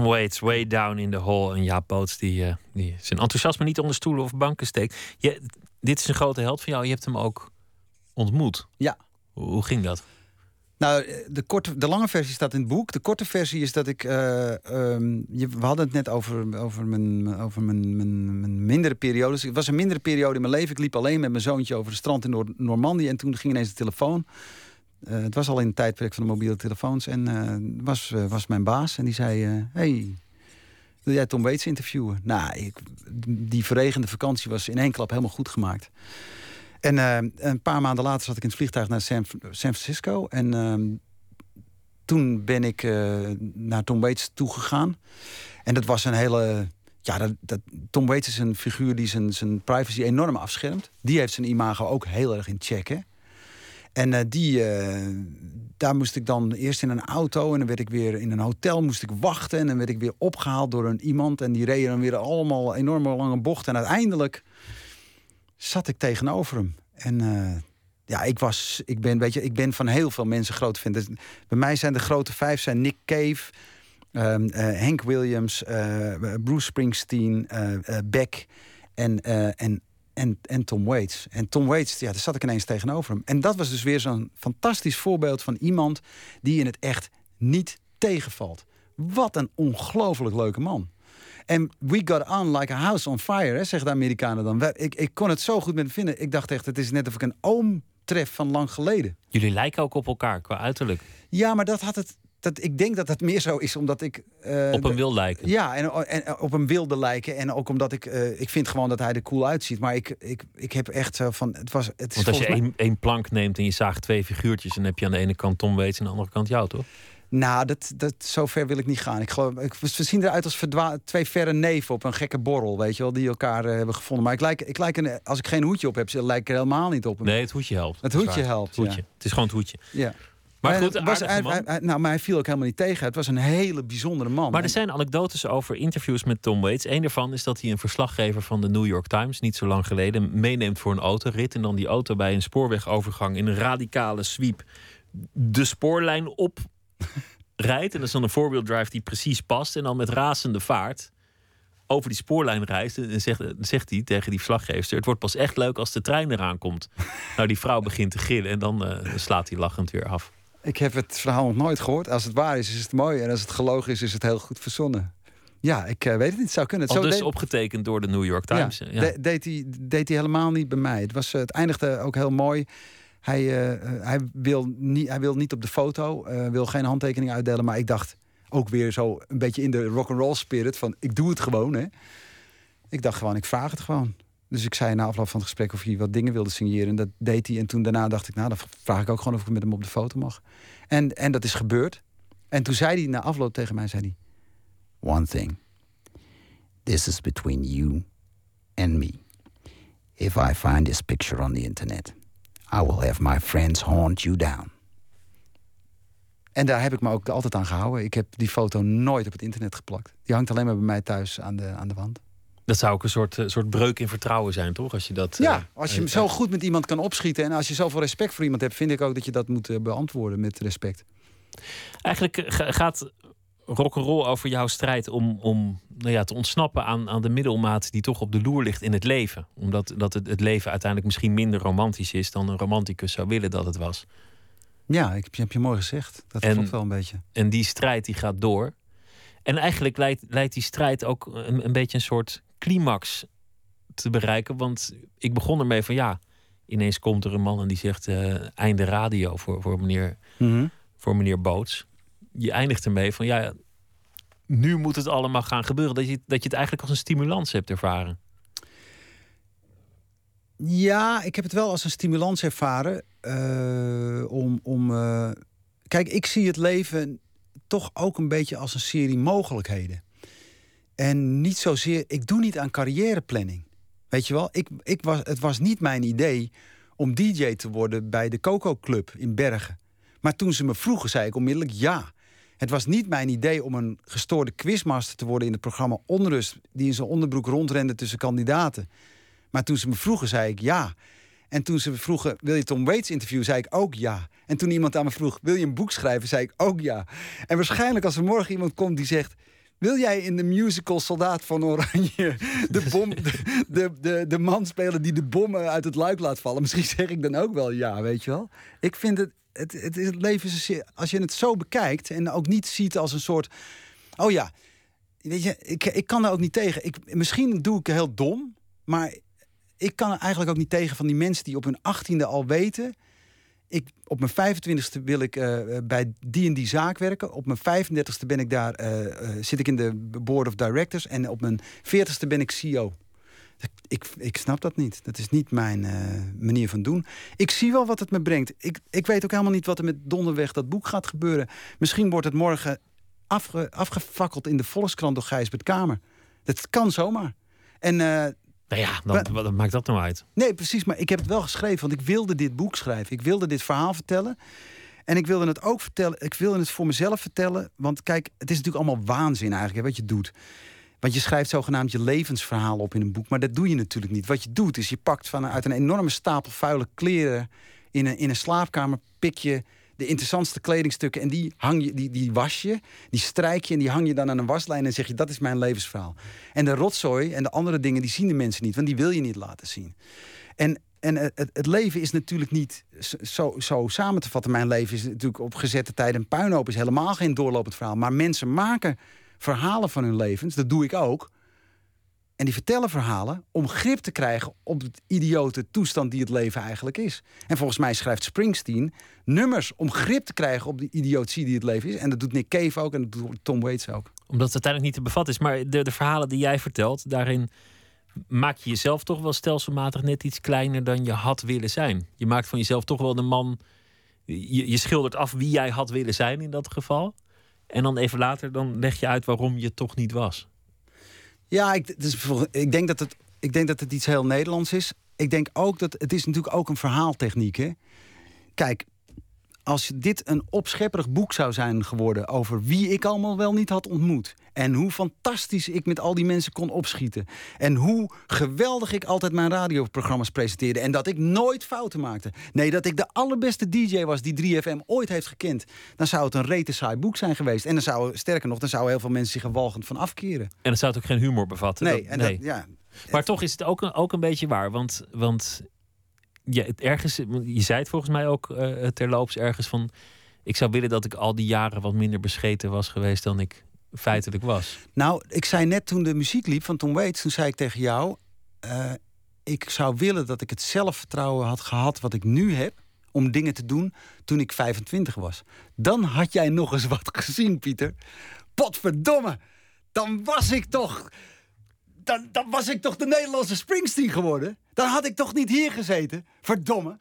Tom Waits, Way Down in the Hole. En Jaap Boots die, eh, die zijn enthousiasme niet onder stoelen of banken steekt. Je, dit is een grote held van jou. Je hebt hem ook ontmoet. Ja. Hoe, hoe ging dat? Nou, de, korte, de lange versie staat in het boek. De korte versie is dat ik. eh, ehm, je, we hadden het net over, over, mijn, over mijn, mijn, mijn mindere periodes. Het was een mindere periode in mijn leven. Ik liep alleen met mijn zoontje over het strand in Noord- Normandië. En toen ging ineens de telefoon. Eh, het was al in het tijdperk van de mobiele telefoons. En eh, was, eh, was mijn baas. En die zei: Hey, wil jij Tom Waits interviewen? Nou, ik, die verregende vakantie was in één klap helemaal goed gemaakt. En een paar maanden later zat ik in het vliegtuig naar San, San Francisco. En ehm, toen ben ik naar Tom Waits toegegaan. En dat was een hele. Ja, dat, dat, Tom Waits is een figuur die zijn, zijn privacy enorm afschermt. Die heeft zijn imago ook heel erg in check. En eh, die, eh, daar moest ik dan eerst in een auto en dan werd ik weer in een hotel moest ik wachten. En dan werd ik weer opgehaald door een iemand. En die reden dan weer allemaal enorme lange bochten. En uiteindelijk zat ik tegenover hem. En eh, ja, ik was, ik ben, weet je, ik ben van heel veel mensen groot fan. Dus bij mij zijn de grote vijf zijn Nick Cave, eh, Hank Williams, Bruce Springsteen, Beck en, en, en, en Tom Waits. En Tom Waits, ja, daar zat ik ineens tegenover hem. En dat was dus weer zo'n fantastisch voorbeeld van iemand die in het echt niet tegenvalt. Wat een ongelooflijk leuke man. En we got on like a house on fire, hè, zeggen de Amerikanen dan. Ik, ik kon het zo goed met hem vinden. Ik dacht echt, het is net of ik een oom tref van lang geleden. Jullie lijken ook op elkaar qua uiterlijk. Ja, maar dat had het. Dat, ik denk dat het meer zo is omdat ik. eh, Op hem wil lijken. Ja, en, en op hem wilde lijken. En ook omdat ik. eh, ik vind gewoon dat hij er cool uitziet. Maar ik, ik, ik heb echt zo van. Het was. Het is Want als je één, één plank neemt en je zaagt twee figuurtjes... dan heb je aan de ene kant Tom Waits en aan de andere kant jou, toch? Nou, dat, dat, zo ver wil ik niet gaan. Ik geloof, ik, we zien eruit als verdwa- twee verre neven op een gekke borrel, weet je wel, die elkaar eh, hebben gevonden. Maar ik lijk, ik lijk een, als ik geen hoedje op heb, lijk ik er helemaal niet op. Nee, het hoedje helpt. Het Dat hoedje helpt, Het, hoedje. ja. het is gewoon het hoedje. Ja. Maar goed, was, hij, hij- nou, maar hij viel ook helemaal niet tegen. Het was een hele bijzondere man. Maar er zijn anekdotes over interviews met Tom Waits. Eén daarvan is dat hij een verslaggever van de New York Times, niet zo lang geleden, meeneemt voor een autorit. En dan die auto bij een spoorwegovergang in een radicale sweep de spoorlijn op rijdt. En dat is dan een four-wheel drive die precies past. En dan met razende vaart over die spoorlijn reist. En zegt, zegt hij tegen die verslaggever: Het wordt pas echt leuk als de trein eraan komt. nou, die vrouw begint te gillen en dan eh, slaat hij lachend weer af. Ik heb het verhaal nog nooit gehoord. Als het waar is, is het mooi. En als het gelogen is, is het heel goed verzonnen. Ja, ik eh, weet het niet. Het zou kunnen. Het Al dus deed- opgetekend door de New York Times. Ja. de- deed, hij, deed hij helemaal niet bij mij. Het, was, eh, het eindigde ook heel mooi. Hij, eh, eh, hij, wil niet, hij wil niet op de foto, eh, wil geen handtekening uitdelen. Maar ik dacht ook weer zo een beetje in de rock and roll spirit van ik doe het gewoon. Hè. Ik dacht gewoon, ik vraag het gewoon. Dus ik zei na afloop van het gesprek of hij wat dingen wilde signeren. En dat deed hij. En toen daarna dacht ik, nou, dan vraag ik ook gewoon of ik met hem op de foto mag. En, en dat is gebeurd. En toen zei hij na afloop tegen mij, zei hij... One thing. This is between you and me. If I find this picture on the internet, I will have my friends haunt you down. En daar heb ik me ook altijd aan gehouden. Ik heb die foto nooit op het internet geplakt. Die hangt alleen maar bij mij thuis aan de, aan de wand. Dat zou ook een soort, eh, soort breuk in vertrouwen zijn, toch? Als je dat. Ja, eh, als je eh, zo goed met iemand kan opschieten... en als je zoveel respect voor iemand hebt... vind ik ook dat je dat moet beantwoorden met respect. Eigenlijk ga- gaat rock'n'roll over jouw strijd om, om nou ja, te ontsnappen aan, aan de middelmaat die toch op de loer ligt in het leven. Omdat dat het, het leven uiteindelijk misschien minder romantisch is dan een romanticus zou willen dat het was. Ja, ik, heb je mooi gezegd. Dat En- klopt wel een beetje. En die strijd die gaat door. En eigenlijk leidt, leidt die strijd ook een, een beetje een soort climax te bereiken. Want ik begon ermee van ja, ineens komt er een man en die zegt eh, einde radio voor, voor, meneer, Mhm. voor meneer Boots. Je eindigt ermee van ja, nu moet het allemaal gaan gebeuren. Dat je, dat je het eigenlijk als een stimulans hebt ervaren. Ja, ik heb het wel als een stimulans ervaren. eh, om. om eh, Kijk, ik zie het leven toch ook een beetje als een serie mogelijkheden. En niet zozeer. Ik doe niet aan carrièreplanning. Weet je wel, ik, ik was, het was niet mijn idee om DJ te worden bij de Coco Club in Bergen. Maar toen ze me vroegen, zei ik onmiddellijk ja. Het was niet mijn idee om een gestoorde quizmaster te worden in het programma Onrust, die in zijn onderbroek rondrende tussen kandidaten. Maar toen ze me vroegen, zei ik ja. En toen ze me vroegen, wil je Tom Waits interviewen, zei ik ook ja. En toen iemand aan me vroeg, wil je een boek schrijven, zei ik ook ja. En waarschijnlijk als er morgen iemand komt die zegt... Wil jij in de musical Soldaat van Oranje de, bom, de, de, de, de man spelen die de bommen uit het luik laat vallen? Misschien zeg ik dan ook wel ja, weet je wel. Ik vind het, het, het, is- het leven, is als je het zo bekijkt en ook niet ziet als een soort... Oh ja, weet je, ik, ik kan er ook niet tegen. Ik, misschien doe ik heel dom, maar ik kan er eigenlijk ook niet tegen van die mensen die op hun achttiende al weten. Ik, op mijn 25ste wil ik eh, bij die en die zaak werken. Op mijn 35ste ben ik daar, eh, eh, zit ik in de board of directors. En op mijn 40ste ben ik CEO. Ik, ik snap dat niet. Dat is niet mijn manier van doen. Ik zie wel wat het me brengt. Ik, ik weet ook helemaal niet wat er met Donderweg dat boek gaat gebeuren. Misschien wordt het morgen afge, afgefakkeld in de Volkskrant door Gijsbert Kamer. Dat kan zomaar. En Nou ja, dan, Maar- wat maakt dat nou uit? Nee, precies. Maar ik heb het wel geschreven, want ik wilde dit boek schrijven. Ik wilde dit verhaal vertellen. En ik wilde het ook vertellen. Ik wilde het voor mezelf vertellen. Want kijk, het is natuurlijk allemaal waanzin eigenlijk, hè, wat je doet. Want je schrijft zogenaamd je levensverhaal op in een boek. Maar dat doe je natuurlijk niet. Wat je doet, is je pakt van, uit een enorme stapel vuile kleren in een, in een slaapkamer, pik je de interessantste kledingstukken en die, hang je, die, die was je, die strijk je en die hang je dan aan een waslijn en zeg je dat is mijn levensverhaal. En de rotzooi en de andere dingen die zien de mensen niet, want die wil je niet laten zien. En, en het, het leven is natuurlijk niet zo, zo samen te vatten. Mijn leven is natuurlijk op gezette tijd een puinhoop, is helemaal geen doorlopend verhaal. Maar mensen maken verhalen van hun levens, dat doe ik ook. En die vertellen verhalen om grip te krijgen op het idiote toestand die het leven eigenlijk is. En volgens mij schrijft Springsteen nummers om grip te krijgen op de idiotie die het leven is. En dat doet Nick Cave ook en dat doet Tom Waits ook. Omdat het uiteindelijk niet te bevatten is. Maar de, de verhalen die jij vertelt, daarin maak je jezelf toch wel stelselmatig net iets kleiner dan je had willen zijn. Je maakt van jezelf toch wel de man. Je, je schildert af wie jij had willen zijn in dat geval. En dan even later dan leg je uit waarom je toch niet was. Ja, ik, ik, denk dat het, ik denk dat het iets heel Nederlands is. Ik denk ook dat het is natuurlijk ook een verhaaltechniek is. Kijk, als dit een opschepperig boek zou zijn geworden over wie ik allemaal wel niet had ontmoet. En hoe fantastisch ik met al die mensen kon opschieten. En hoe geweldig ik altijd mijn radioprogramma's presenteerde. En dat ik nooit fouten maakte. Nee, dat ik de allerbeste DJ was die 3FM ooit heeft gekend. Dan zou het een rete saai boek zijn geweest. En dan zou, sterker nog, dan zouden heel veel mensen zich er walgend van afkeren. En dat zou het ook geen humor bevatten. Nee, Dat- en dat, ja, Maar toch is het ook een, ook een beetje waar. Want, want ja, ergens, je zei het volgens mij ook eh, terloops ergens van... Ik zou willen dat ik al die jaren wat minder bescheten was geweest dan ik feitelijk was. Nou, ik zei net toen de muziek liep van Tom Waits, toen zei ik tegen jou: eh, ik zou willen dat ik het zelfvertrouwen had gehad wat ik nu heb om dingen te doen toen ik 25 was. Dan had jij nog eens wat gezien, Pieter. Potverdomme, dan was ik toch. Dan, dan was ik toch de Nederlandse Springsteen geworden. Dan had ik toch niet hier gezeten. Verdomme.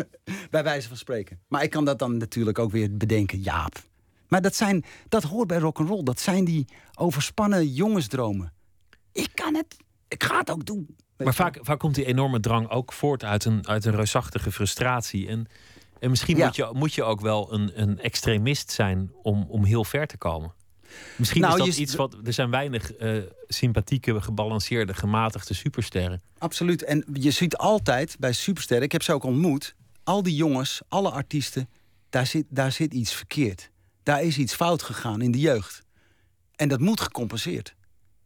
bij wijze van spreken. Maar ik kan dat dan natuurlijk ook weer bedenken. Jaap. Maar dat, zijn, dat hoort bij rock and roll. Dat zijn die overspannen jongensdromen. Ik kan het. Ik ga het ook doen. Maar vaak, vaak komt die enorme drang ook voort uit een, uit een reusachtige frustratie. En, en misschien Ja. moet, je, moet je ook wel een, een extremist zijn om, om heel ver te komen. Misschien Nou, is dat je- iets wat. Er zijn weinig eh, sympathieke, gebalanceerde, gematigde supersterren. Absoluut. En je ziet altijd bij supersterren, ik heb ze ook ontmoet, al die jongens, alle artiesten, daar zit, daar zit iets verkeerd. Daar is iets fout gegaan in de jeugd. En dat moet gecompenseerd.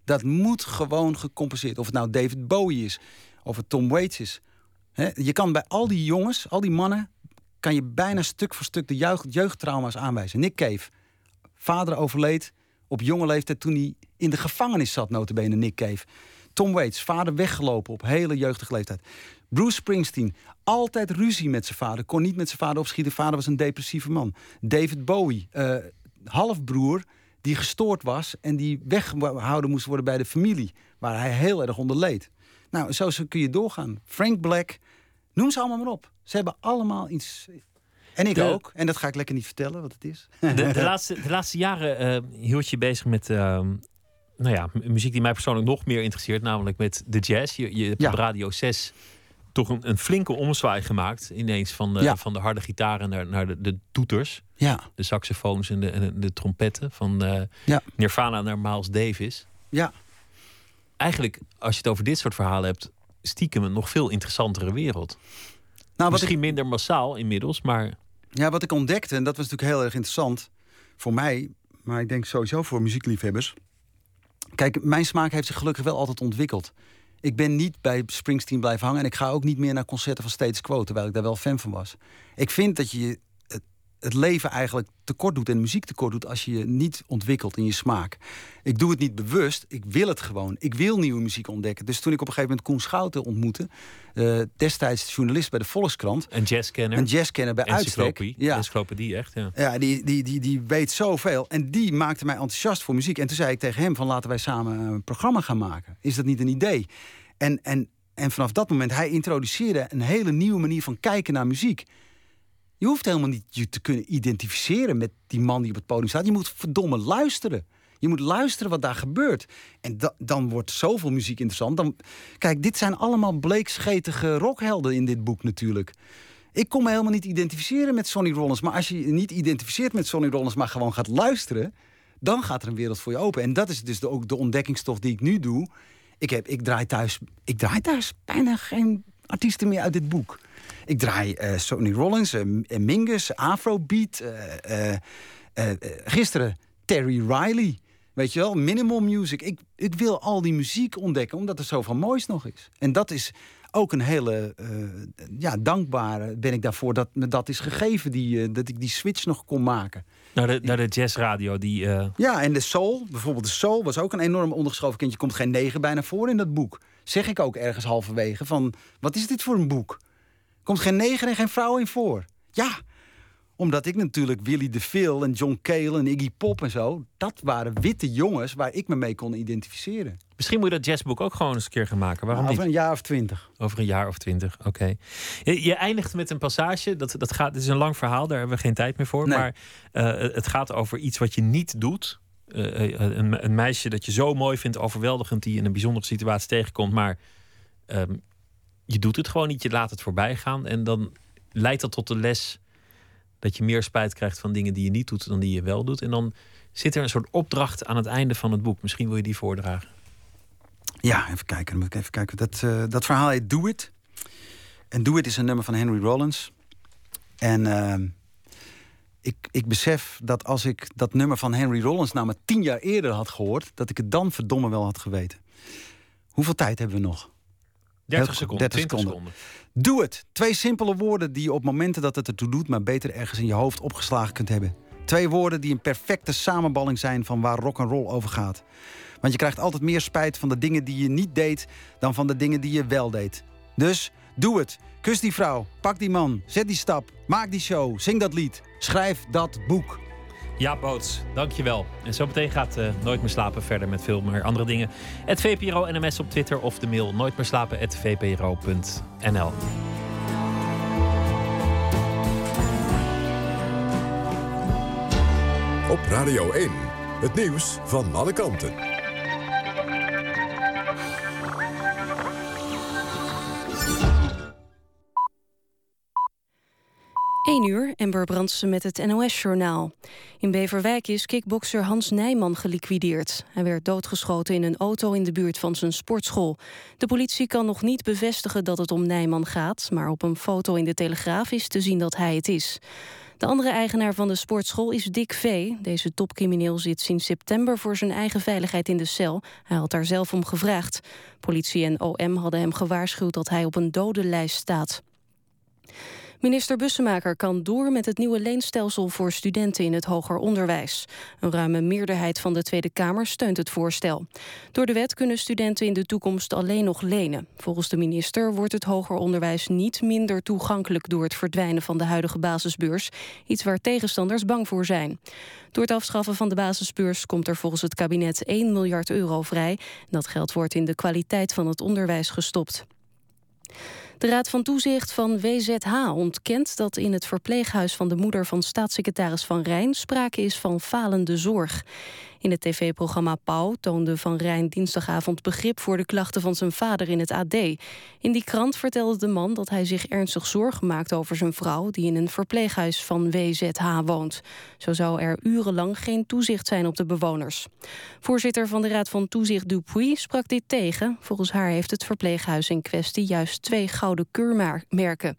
Dat moet gewoon gecompenseerd. Of het nou David Bowie is, of het Tom Waits is. Je kan bij al die jongens, al die mannen, kan je bijna stuk voor stuk de jeugd, jeugdtrauma's aanwijzen. Nick Cave, vader overleed op jonge leeftijd toen hij in de gevangenis zat, notabene Nick Cave. Tom Waits, vader weggelopen op hele jeugdige leeftijd. Bruce Springsteen, altijd ruzie met zijn vader. Kon niet met zijn vader opschieten. Vader was een depressieve man. David Bowie, eh, halfbroer die gestoord was... en die weggehouden moest worden bij de familie... waar hij heel erg onder leed. Nou, zo, zo kun je doorgaan. Frank Black, noem ze allemaal maar op. Ze hebben allemaal iets... En ik De- ook. En dat ga ik lekker niet vertellen wat het is. De, de, laatste, de laatste jaren eh, hield je bezig met. ehm, nou ja, muziek die mij persoonlijk nog meer interesseert, namelijk met de jazz. Je, je hebt Ja. op Radio 6 toch een, een flinke omzwaai gemaakt. Ineens van de, Ja. van de harde gitaren naar, naar de, de toeters. Ja, De saxofoons en de, en de, trompetten. Van eh, Ja. Nirvana naar Miles Davis. ja. Eigenlijk, als je het over dit soort verhalen hebt, stiekem een nog veel interessantere wereld. Nou, wat ik, Misschien minder massaal inmiddels, maar Ja, wat ik ontdekte, en dat was natuurlijk heel erg interessant voor mij, maar ik denk sowieso voor muziekliefhebbers. Kijk, mijn smaak heeft zich gelukkig wel altijd ontwikkeld. Ik ben niet bij Springsteen blijven hangen en ik ga ook niet meer naar concerten van Status Quo, terwijl ik daar wel fan van was. Ik vind dat je het, leven eigenlijk tekort doet en muziek tekort doet als je je niet ontwikkelt in je smaak. Ik doe het niet bewust, ik wil het gewoon. Ik wil nieuwe muziek ontdekken. Dus toen ik op een gegeven moment Koen Schouten ontmoette, eh, destijds journalist bij de Volkskrant, een jazzkenner. een jazzkenner bij uitstek. Ja, Encyclopedie, echt, ja. ja, die, die, die, die weet zoveel. En die maakte mij enthousiast voor muziek. En toen zei ik tegen hem van laten wij samen een programma gaan maken. Is dat niet een idee? En, en, en vanaf dat moment, hij introduceerde een hele nieuwe manier van kijken naar muziek. Je hoeft helemaal niet je te kunnen identificeren met die man die op het podium staat. Je moet verdomme luisteren. Je moet luisteren wat daar gebeurt. En da- dan wordt zoveel muziek interessant. Dan, kijk, dit zijn allemaal bleekschetige rockhelden in dit boek natuurlijk. Ik kon me helemaal niet identificeren met Sonny Rollins. Maar als je je niet identificeert met Sonny Rollins, maar gewoon gaat luisteren, dan gaat er een wereld voor je open. En dat is dus de, ook de ontdekkingstocht die ik nu doe. Ik, heb, ik, draai thuis, ik draai thuis bijna geen artiesten meer uit dit boek. Ik draai eh, Sonny Rollins, eh, eh, Mingus, Afrobeat. gisteren Terry Riley. Weet je wel, minimal music. Ik, ik wil al die muziek ontdekken, omdat er zoveel moois nog is. En dat is ook een hele eh, ja, dankbare ben ik daarvoor dat me dat is gegeven, die, dat ik die switch nog kon maken. Naar de, naar de jazzradio die... Ja, en de soul, bijvoorbeeld de soul, was ook een enorm ondergeschoven kindje. Komt geen negen bijna voor in dat boek. Zeg ik ook ergens halverwege van, wat is dit voor een boek? Komt geen negen en geen vrouw in voor. Ja, omdat ik natuurlijk Willy DeVille en John Cale en Iggy Pop en zo... dat waren witte jongens waar ik me mee kon identificeren. Misschien moet je dat jazzboek ook gewoon eens een keer gaan maken. Waarom Nou, over niet? een jaar of twintig. Over een jaar of twintig, oké. Je, je eindigt met een passage, dat, dat gaat, het is een lang verhaal, daar hebben we geen tijd meer voor. Nee. Maar eh, het gaat over iets wat je niet doet. Eh, eh, een, een meisje dat je zo mooi vindt, overweldigend, die in een bijzondere situatie tegenkomt. Maar ehm, je doet het gewoon niet, je laat het voorbij gaan. En dan leidt dat tot de les dat je meer spijt krijgt van dingen die je niet doet dan die je wel doet. En dan zit er een soort opdracht aan het einde van het boek. Misschien wil je die voordragen. Ja, even kijken. Dan moet ik even kijken. Dat, eh, dat verhaal heet Do It. En Do It is een nummer van Henry Rollins. En ehm, ik, ik besef dat als ik dat nummer van Henry Rollins nou maar tien jaar eerder had gehoord... dat ik het dan verdomme wel had geweten. Hoeveel tijd hebben we nog? 30 goed, seconden, 30 20 seconden. seconden. Doe het. Twee simpele woorden die je op momenten dat het ertoe doet... maar beter ergens in je hoofd opgeslagen kunt hebben. Twee woorden die een perfecte samenballing zijn van waar rock and roll over gaat. Want je krijgt altijd meer spijt van de dingen die je niet deed... dan van de dingen die je wel deed. Dus doe het. Kus die vrouw, pak die man, zet die stap, maak die show, zing dat lied, schrijf dat boek. Ja, Boots, dankjewel. En zo meteen gaat eh, Nooit meer slapen verder met veel meer andere dingen. Het VPRO NMS op Twitter of de mail nooit meer slapen vpro.nl. Op Radio 1. Het nieuws van alle kanten. 1 uur, Ember Brandsen met het NOS-journaal. In Beverwijk is kickbokser Hans Nijman geliquideerd. Hij werd doodgeschoten in een auto in de buurt van zijn sportschool. De politie kan nog niet bevestigen dat het om Nijman gaat... maar op een foto in de Telegraaf is te zien dat hij het is. De andere eigenaar van de sportschool is Dick V. Deze topcrimineel zit sinds september voor zijn eigen veiligheid in de cel. Hij had daar zelf om gevraagd. Politie en OM hadden hem gewaarschuwd dat hij op een dodenlijst staat. Minister Bussemaker kan door met het nieuwe leenstelsel voor studenten in het hoger onderwijs. Een ruime meerderheid van de Tweede Kamer steunt het voorstel. Door de wet kunnen studenten in de toekomst alleen nog lenen. Volgens de minister wordt het hoger onderwijs niet minder toegankelijk door het verdwijnen van de huidige basisbeurs, iets waar tegenstanders bang voor zijn. Door het afschaffen van de basisbeurs komt er volgens het kabinet 1 miljard euro vrij. Dat geld wordt in de kwaliteit van het onderwijs gestopt. De Raad van Toezicht van WZH ontkent dat in het verpleeghuis van de moeder van staatssecretaris Van Rijn sprake is van falende zorg. In het tv-programma Pauw toonde Van Rijn dinsdagavond begrip voor de klachten van zijn vader in het AD. In die krant vertelde de man dat hij zich ernstig zorgen maakt over zijn vrouw die in een verpleeghuis van WZH woont. Zo zou er urenlang geen toezicht zijn op de bewoners. Voorzitter van de Raad van Toezicht Dupuy sprak dit tegen. Volgens haar heeft het verpleeghuis in kwestie juist twee gouden keurmerken.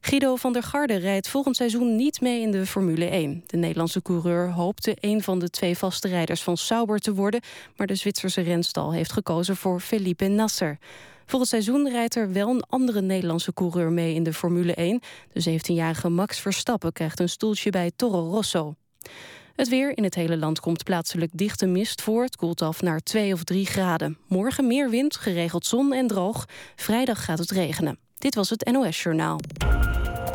Guido van der Garde rijdt volgend seizoen niet mee in de Formule 1. De Nederlandse coureur hoopte een van de twee vaste rijders van Sauber te worden... maar de Zwitserse renstal heeft gekozen voor Felipe Nasser. Volgend seizoen rijdt er wel een andere Nederlandse coureur mee in de Formule 1. De 17-jarige Max Verstappen krijgt een stoeltje bij Toro Rosso. Het weer in het hele land komt plaatselijk dichte mist voor. Het koelt af naar 2 of 3 graden. Morgen meer wind, geregeld zon en droog. Vrijdag gaat het regenen. Dit was het NOS Journaal.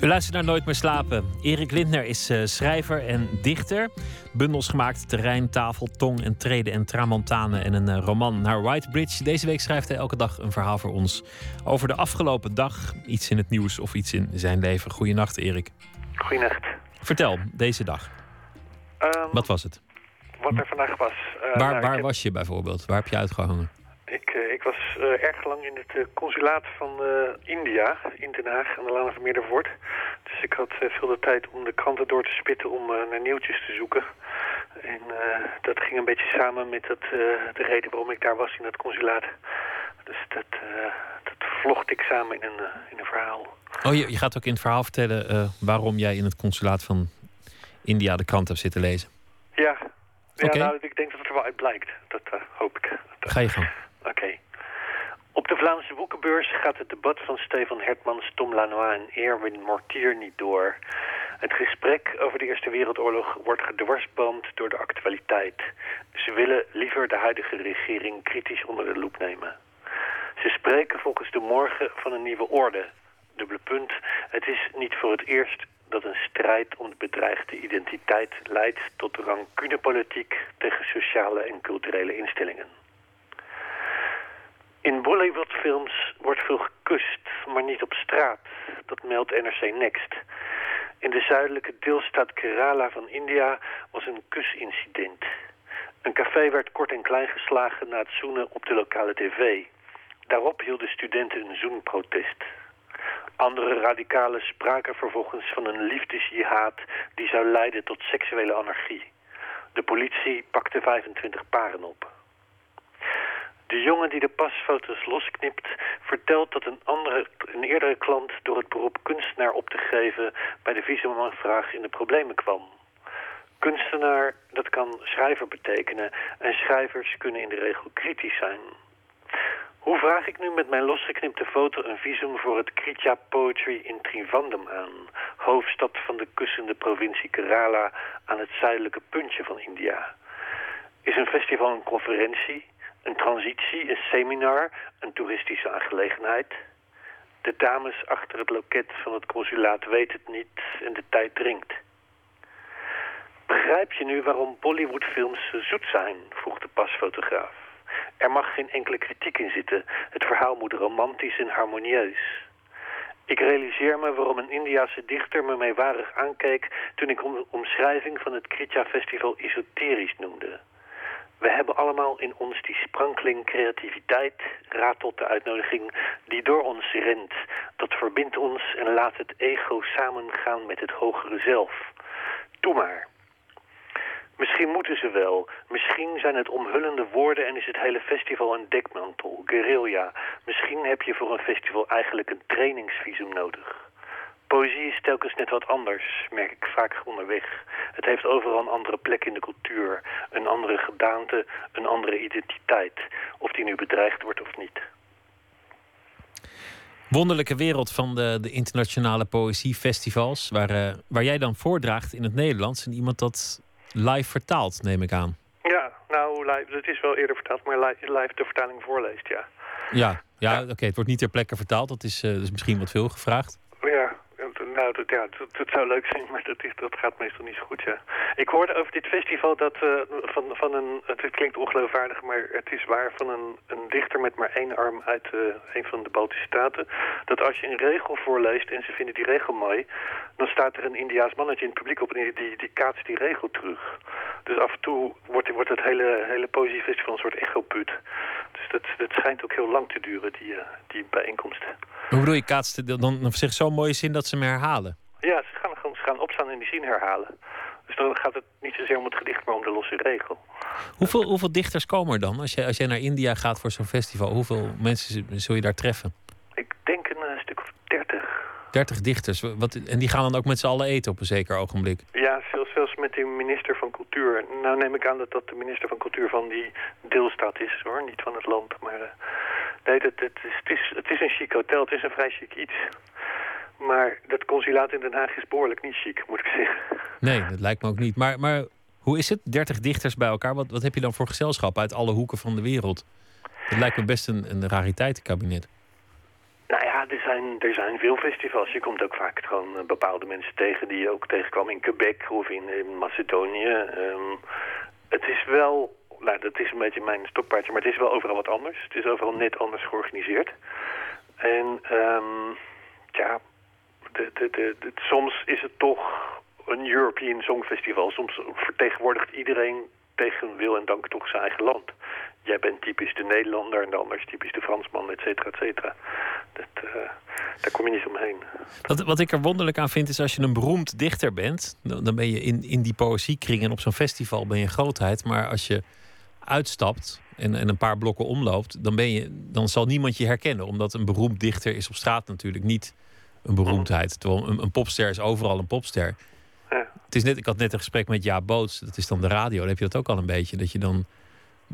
U luistert naar Nooit meer slapen. Erik Lindner is uh, schrijver en dichter. Bundels gemaakt, terrein, tafel, tong en treden en tramontane en een uh, roman naar Whitebridge. Deze week schrijft hij elke dag een verhaal voor ons over de afgelopen dag. Iets in het nieuws of iets in zijn leven. Goedenacht, Erik. Goedenacht. Vertel, deze dag. Um, Wat was het? Wat er vandaag was. Uh, waar nou, waar heb, was je bijvoorbeeld? Waar heb je uitgehangen? Ik, uh, ik was uh, erg lang in het consulaat van India in Den Haag aan de Laan van Meerdervoort. Dus ik had veel de tijd om de kranten door te spitten om naar nieuwtjes te zoeken. En dat ging een beetje samen met het, de reden waarom ik daar was in het consulaat. Dus dat, dat vlocht ik samen in een, in een verhaal. Oh, je, je gaat ook in het verhaal vertellen waarom jij in het consulaat van India de krant hebt zitten lezen? Ja, ja nou, ik denk dat het er wel uit blijkt. Dat uh, hoop ik. Dat, Ga je gang. Oké. Op de Vlaamse boekenbeurs gaat het debat van Stefan Hertmans, Tom Lanois en Erwin Mortier niet door. Het gesprek over de Eerste Wereldoorlog wordt gedwarsboomd door de actualiteit. Ze willen liever de huidige regering kritisch onder de loep nemen. Ze spreken volgens de morgen van een nieuwe orde. Dubbele punt. Het is niet voor het eerst dat een strijd om de bedreigde identiteit leidt tot rancunepolitiek tegen sociale en culturele instellingen. In Bollywoodfilms wordt veel gekust, maar niet op straat. Dat meldt NRC Next. In de zuidelijke deelstaat Kerala van India was een kusincident. Een café werd kort en klein geslagen na het zoenen op de lokale tv. Daarop hielden studenten een zoenprotest. Andere radicalen spraken vervolgens van een liefdesjihad die zou leiden tot seksuele anarchie. De politie pakte 25 paren op. De jongen die de pasfoto's losknipt vertelt dat een, andere, een eerdere klant door het beroep kunstenaar op te geven bij de visumaanvraag in de problemen kwam. Kunstenaar, dat kan schrijver betekenen en schrijvers kunnen in de regel kritisch zijn. Hoe vraag ik nu met mijn losgeknipte foto een visum voor het Kritya Poetry in Trivandrum aan, hoofdstad van de kussende provincie Kerala aan het zuidelijke puntje van India? Is een festival een conferentie, een transitie, een seminar, een toeristische aangelegenheid? De dames achter het loket van het consulaat weten het niet en de tijd dringt. Begrijp je nu waarom Bollywoodfilms zoet zijn? vroeg de pasfotograaf. Er mag geen enkele kritiek in zitten. Het verhaal moet romantisch en harmonieus. Ik realiseer me waarom een Indiase dichter me meewarig aankeek toen ik de omschrijving van het Kritja Festival esoterisch noemde. We hebben allemaal in ons die sprankeling creativiteit, raad tot de uitnodiging, die door ons rent. Dat verbindt ons en laat het ego samengaan met het hogere zelf. Doe maar. Misschien moeten ze wel. Misschien zijn het omhullende woorden en is het hele festival een dekmantel, guerrilla. Misschien heb je voor een festival eigenlijk een trainingsvisum nodig. Poëzie is telkens net wat anders, merk ik vaak onderweg. Het heeft overal een andere plek in de cultuur, een andere gedaante, een andere identiteit. Of die nu bedreigd wordt of niet. Wonderlijke wereld van de, de internationale poëziefestivals, waar, uh, waar jij dan voordraagt in het Nederlands en iemand dat live vertaalt, neem ik aan. Ja, nou, live, het is wel eerder vertaald, maar live, live de vertaling voorleest, ja. Ja, ja, ja. oké, het wordt niet ter plekke vertaald, dat is, uh, dat is misschien wat veel gevraagd. Nou, dat, ja, dat, zou leuk zijn, maar dat, dat gaat meestal niet zo goed, ja. Ik hoorde over dit festival dat uh, van, van een... Het klinkt ongeloofwaardig, maar het is waar van een, een dichter met maar één arm uit uh, een van de Baltische Staten. Dat als je een regel voorleest en ze vinden die regel mooi... dan staat er een Indiaas mannetje in het publiek op en die, die, kaatst die regel terug. Dus af en toe wordt, wordt het hele, hele poëziefestival een soort echoput. Dus dat, dat schijnt ook heel lang te duren, die, uh, die bijeenkomsten. Hoe bedoel je, kaatst dan, dan zegt zo'n mooie zin dat ze me herhalen? Ja, ze gaan, ze gaan opstaan en die zin herhalen. Dus dan gaat het niet zozeer om het gedicht, maar om de losse regel. Hoeveel, hoeveel dichters komen er dan? Als jij, als jij naar India gaat voor zo'n festival, hoeveel mensen zul je daar treffen? Ik denk een, uh, stuk of dertig. Dertig dichters. Wat, en die gaan dan ook met z'n allen eten op een zeker ogenblik? Ja, zelfs, zelfs met de minister van Cultuur. Nou neem ik aan dat dat de minister van Cultuur van die deelstaat is, hoor. Niet van het land, maar... Uh, nee, het, het, is, het, is, het is een chic hotel, het is een vrij chic iets. Maar dat consulaat in Den Haag is behoorlijk niet chic, moet ik zeggen. Nee, dat lijkt me ook niet. Maar, maar hoe is het? 30 dichters bij elkaar. Wat, wat heb je dan voor gezelschap uit alle hoeken van de wereld? Het lijkt me best een, een rariteitenkabinet. Nou ja, er zijn, er zijn veel festivals. Je komt ook vaak gewoon bepaalde mensen tegen die je ook tegenkwam in Quebec of in, in Macedonië. Um, het is wel, nou dat is een beetje mijn stokpaardje, maar het is wel overal wat anders. Het is overal net anders georganiseerd. En um, ja, soms is het toch een European Songfestival. Soms vertegenwoordigt iedereen tegen wil en dank toch zijn eigen land. Jij bent typisch de Nederlander en de ander is typisch de Fransman, et cetera, et cetera. Dat, uh, daar kom je niet omheen. Wat, wat ik er wonderlijk aan vind is als je een beroemd dichter bent... dan, dan ben je in, in die poëziekring en op zo'n festival ben je grootheid. Maar als je uitstapt en, en een paar blokken omloopt... Dan, ben je, dan zal niemand je herkennen. Omdat een beroemd dichter is op straat natuurlijk niet een beroemdheid. Terwijl een, een popster is overal een popster. Ja. Het is net, ik had net een gesprek met Jaap Boots. Dat is dan de radio. Dan heb je dat ook al een beetje. Dat je dan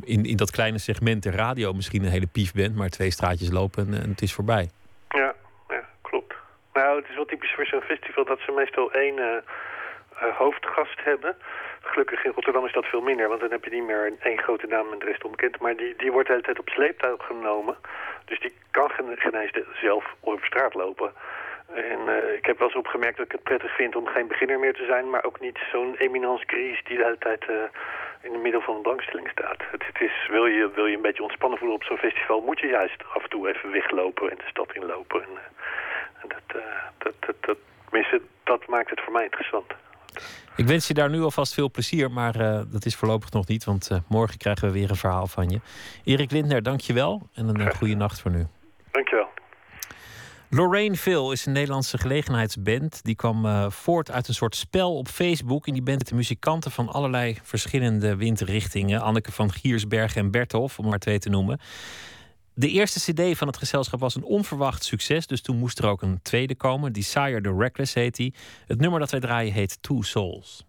in, in dat kleine segment de radio misschien een hele pief bent... maar twee straatjes lopen en, en het is voorbij. Ja, ja, klopt. Nou, het is wel typisch voor zo'n festival... dat ze meestal één uh, uh, hoofdgast hebben... Gelukkig in Rotterdam is dat veel minder, want dan heb je niet meer één grote naam en de rest onbekend. Maar die, die wordt de hele tijd op sleeptouw genomen. Dus die kan geen, eens zelf op straat lopen. En uh, ik heb wel eens opgemerkt dat ik het prettig vind om geen beginner meer te zijn, maar ook niet zo'n eminence grise die de hele tijd uh, in het middel van de belangstelling staat. Het, het, is, wil, je, wil je een beetje ontspannen voelen op zo'n festival, moet je juist af en toe even weglopen en de stad inlopen. En, uh, en dat, dat, dat, dat, tenminste, dat maakt het voor mij interessant. Ik wens je daar nu alvast veel plezier, maar dat is voorlopig nog niet, want morgen krijgen we weer een verhaal van je. Erik Lindner, dank je wel en een goede nacht voor nu. Dank je wel. Lorraine Phil is een Nederlandse gelegenheidsband. Die kwam uh, voort uit een soort spel op Facebook. En die band de muzikanten van allerlei verschillende windrichtingen. Anneke van Giersberg en Bertolf, om maar twee te noemen. De eerste cd van het gezelschap was een onverwacht succes. Dus toen moest er ook een tweede komen. Desire the Reckless heet die. Het nummer dat wij draaien heet. Two souls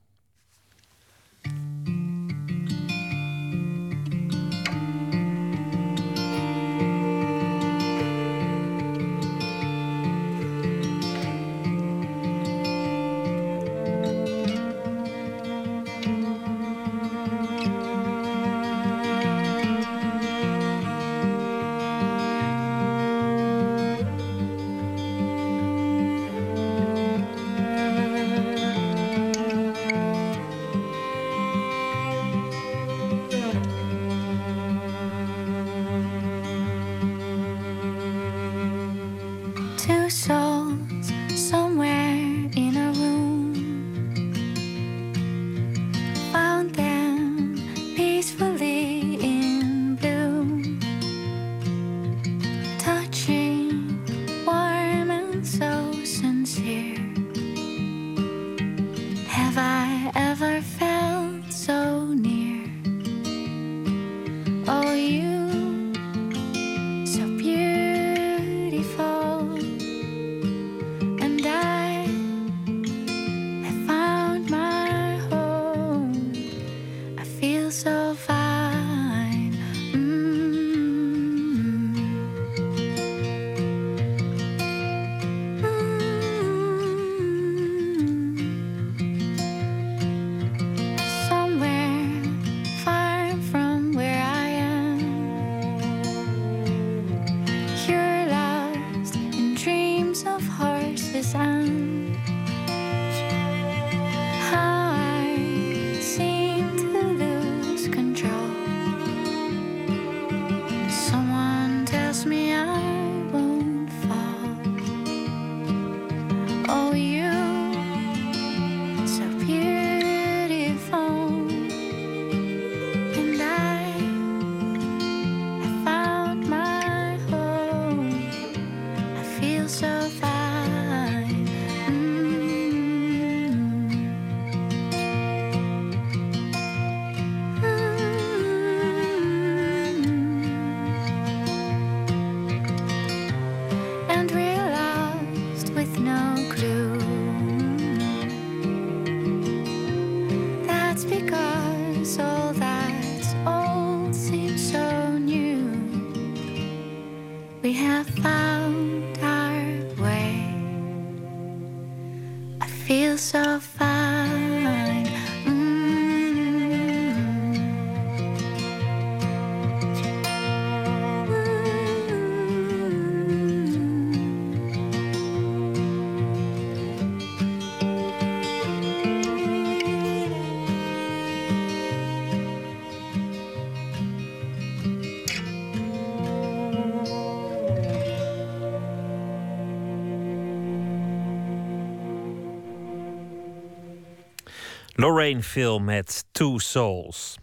Lorraine Phil met Two Souls.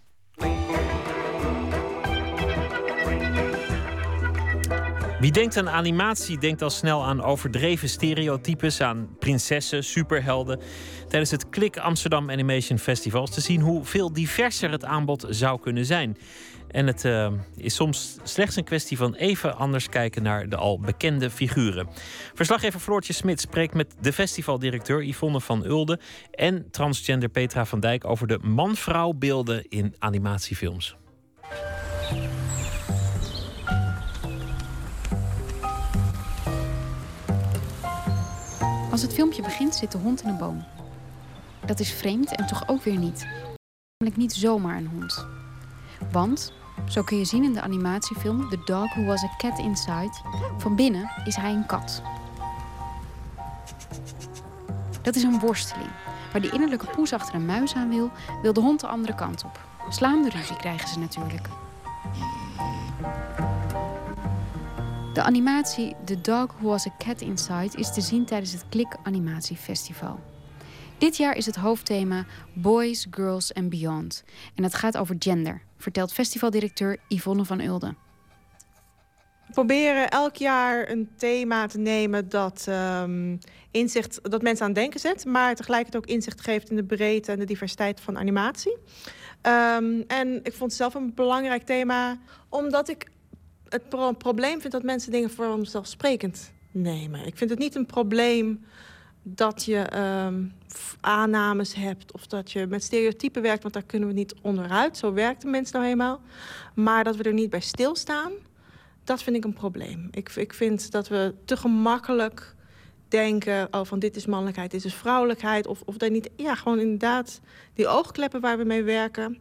Wie denkt aan animatie, denkt al snel aan overdreven stereotypes, aan prinsessen, superhelden. Tijdens het Klik Amsterdam Animation Festival is te zien hoe veel diverser het aanbod zou kunnen zijn. En het eh, is soms slechts een kwestie van even anders kijken naar de al bekende figuren. Verslaggever Floortje Smit spreekt met de festivaldirecteur Yvonne van Ulde en transgender Petra van Dijk over de man-vrouw beelden in animatiefilms. Als het filmpje begint, zit de hond in een boom. Dat is vreemd en toch ook weer niet. Namelijk niet zomaar een hond. Want, zo kun je zien in de animatiefilm The Dog Who Was a Cat Inside, van binnen is hij een kat. Dat is een worsteling. Waar de innerlijke poes achter een muis aan wil, wil de hond de andere kant op. Slaande ruzie krijgen ze natuurlijk. De animatie The Dog Who Was a Cat Inside is te zien tijdens het Klik Animatiefestival. Dit jaar is het hoofdthema Boys, Girls and Beyond. En het gaat over gender, vertelt festivaldirecteur Yvonne van Ulden. We proberen elk jaar een thema te nemen dat, ehm, inzicht, dat mensen aan denken zet, maar tegelijkertijd ook inzicht geeft in de breedte en de diversiteit van animatie. Ehm, en ik vond het zelf een belangrijk thema, omdat ik het pro- probleem vind dat mensen dingen voor vanzelfsprekend nemen. Ik vind het niet een probleem dat je ehm, aannames hebt of dat je met stereotypen werkt, want daar kunnen we niet onderuit. Zo werkt de mens nou eenmaal. Maar dat we er niet bij stilstaan, dat vind ik een probleem. Ik, ik vind dat we te gemakkelijk denken: oh, van dit is mannelijkheid, dit is vrouwelijkheid. Of, of dat niet, ja, gewoon inderdaad die oogkleppen waar we mee werken.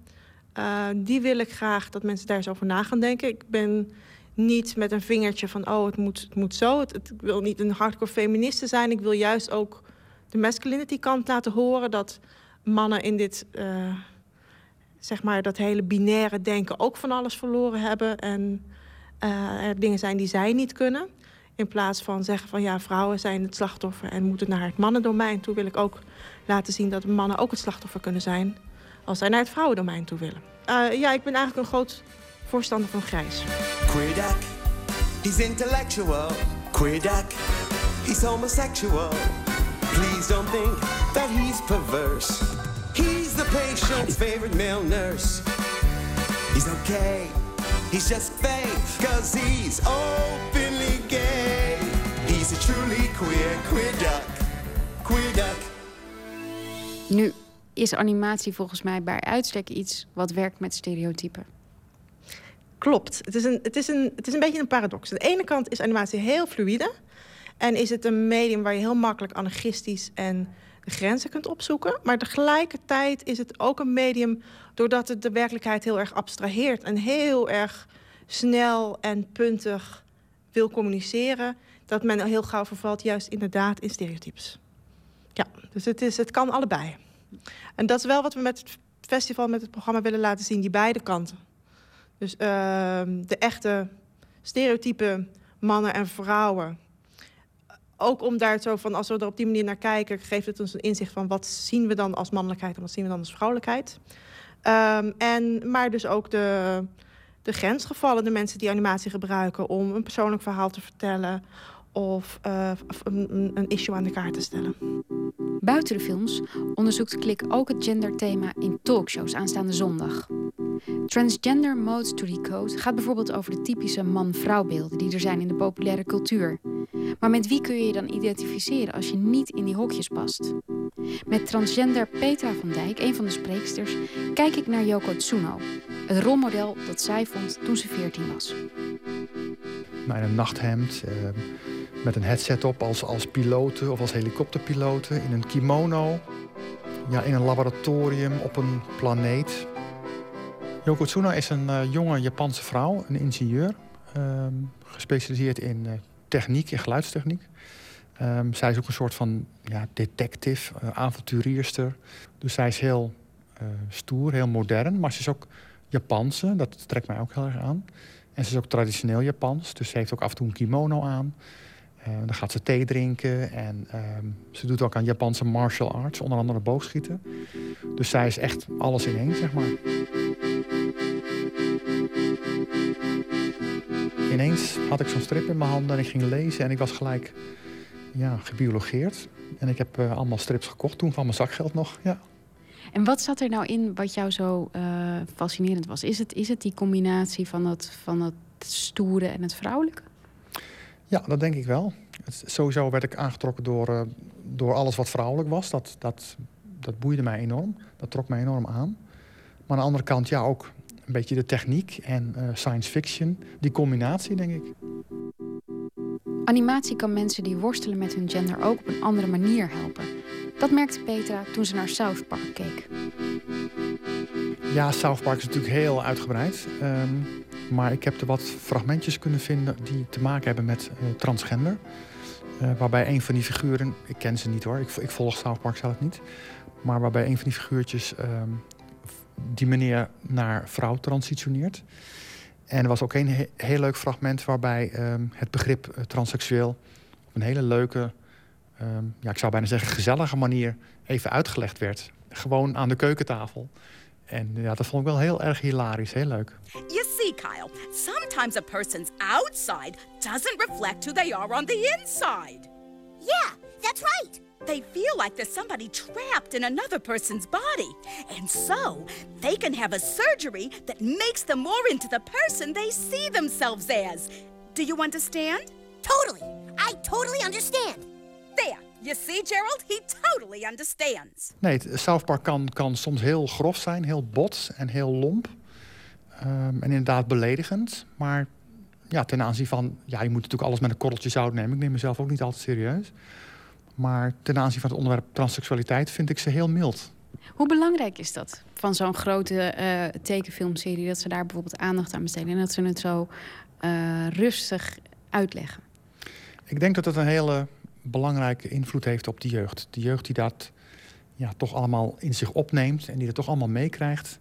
eh, die wil ik graag dat mensen daar eens over na gaan denken. Ik ben niet met een vingertje van, oh, het moet, het moet zo. Het, ik wil niet een hardcore feministe zijn. Ik wil juist ook de masculinity kant laten horen. Dat mannen in dit, eh, zeg maar, dat hele binaire denken ook van alles verloren hebben. En eh, er dingen zijn die zij niet kunnen. In plaats van zeggen van, ja, vrouwen zijn het slachtoffer en moeten naar het mannendomein toe. Wil ik ook laten zien dat mannen ook het slachtoffer kunnen zijn. Als zij naar het vrouwendomein toe willen. Eh, ja, ik ben eigenlijk een groot voorstander van grijs. He's intellectual. He's homosexual. Please don't think that he's perverse. He's the patient's favorite male nurse. He's okay, he's just fake, cause he's openly gay. He's a truly queer, queer duck, queer duck. Nu is animatie volgens mij bij uitstek iets wat werkt met stereotypen. Klopt. Het is, een, het, is een, het is een beetje een paradox. Aan de ene kant is animatie heel fluïde. En is het een medium waar je heel makkelijk anarchistisch en de grenzen kunt opzoeken. Maar tegelijkertijd is het ook een medium doordat het de werkelijkheid heel erg abstraheert. En heel erg snel en puntig wil communiceren. dat men heel gauw vervalt juist inderdaad in stereotypes. Ja, dus het, is, het kan allebei. En dat is wel wat we met het festival, met het programma willen laten zien, die beide kanten. Dus ehm, de echte stereotype mannen en vrouwen. Ook om daar zo van, als we er op die manier naar kijken, geeft het ons een inzicht van wat zien we dan als mannelijkheid en wat zien we dan als vrouwelijkheid. Ehm, en, maar dus ook de, de grensgevallen, de mensen die animatie gebruiken om een persoonlijk verhaal te vertellen of uh, een, een issue aan de kaart te stellen. Buiten de films onderzoekt Klik ook het genderthema in talkshows aanstaande zondag. Transgender Modes to Decode gaat bijvoorbeeld over de typische man-vrouw beelden die er zijn in de populaire cultuur. Maar met wie kun je je dan identificeren als je niet in die hokjes past? Met transgender Petra van Dijk, een van de spreeksters, kijk ik naar Yoko Tsuno. Het rolmodel dat zij vond toen ze 14 was. Een nachthemd, eh, met een headset op als, als piloten of als helikopterpiloten, in een kimono, ja, in een laboratorium op een planeet. Yoko Tsuno is een uh, jonge Japanse vrouw, een ingenieur, uh, gespecialiseerd in uh, techniek en geluidstechniek. Um, zij is ook een soort van ja, detective, uh, avonturierster. Dus zij is heel stoer, heel modern, maar ze is ook Japanse. Dat trekt mij ook heel erg aan. En ze is ook traditioneel Japans, dus ze heeft ook af en toe een kimono aan. Uh, dan gaat ze thee drinken en uh, ze doet ook aan Japanse martial arts, onder andere boogschieten. Dus zij is echt alles in één, zeg maar. Ineens had ik zo'n strip in mijn handen en ik ging lezen en ik was gelijk ja, gebiologeerd. En ik heb uh, allemaal strips gekocht toen van mijn zakgeld nog, ja. En wat zat er nou in wat jou zo uh, fascinerend was? Is het, is het die combinatie van het, van het stoere en het vrouwelijke? Ja, dat denk ik wel. Het, sowieso werd ik aangetrokken door, uh, door alles wat vrouwelijk was. Dat, dat, dat boeide mij enorm. Dat trok mij enorm aan. Maar aan de andere kant, ja, ook een beetje de techniek en uh, science fiction. Die combinatie, denk ik. Animatie kan mensen die worstelen met hun gender ook op een andere manier helpen. Dat merkte Petra toen ze naar South Park keek. Ja, South Park is natuurlijk heel uitgebreid. Um, maar ik heb er wat fragmentjes kunnen vinden die te maken hebben met uh, transgender. Uh, waarbij een van die figuren, ik ken ze niet hoor, ik, ik, volg South Park zelf niet. Maar waarbij een van die figuurtjes um, die meneer naar vrouw transitioneert. En er was ook een he heel leuk fragment waarbij um, het begrip uh, transseksueel op een hele leuke, um, ja, ik zou bijna zeggen gezellige manier even uitgelegd werd. Gewoon aan de keukentafel. En ja, dat vond ik wel heel erg hilarisch, heel leuk. You see, Kyle, sometimes a person's outside doesn't reflect who they are on the inside. Yeah, that's right. They feel like there's somebody trapped in another person's body. And so, they can have a surgery that makes them more into the person they see themselves as. Do you understand? Totally. I totally understand. There. You see, Gerald? He totally understands. Nee, South Park kan, kan soms heel grof zijn, heel bot en heel lomp. Um, en inderdaad beledigend. Maar ja, ten aanzien van... Ja, je moet natuurlijk alles met een korreltje zout nemen. Ik neem mezelf ook niet altijd serieus. Maar ten aanzien van het onderwerp transseksualiteit vind ik ze heel mild. Hoe belangrijk is dat van zo'n grote uh, tekenfilmserie... dat ze daar bijvoorbeeld aandacht aan besteden... en dat ze het zo uh, rustig uitleggen? Ik denk dat het een hele belangrijke invloed heeft op de jeugd. De jeugd die dat ja, toch allemaal in zich opneemt... en die het toch allemaal meekrijgt.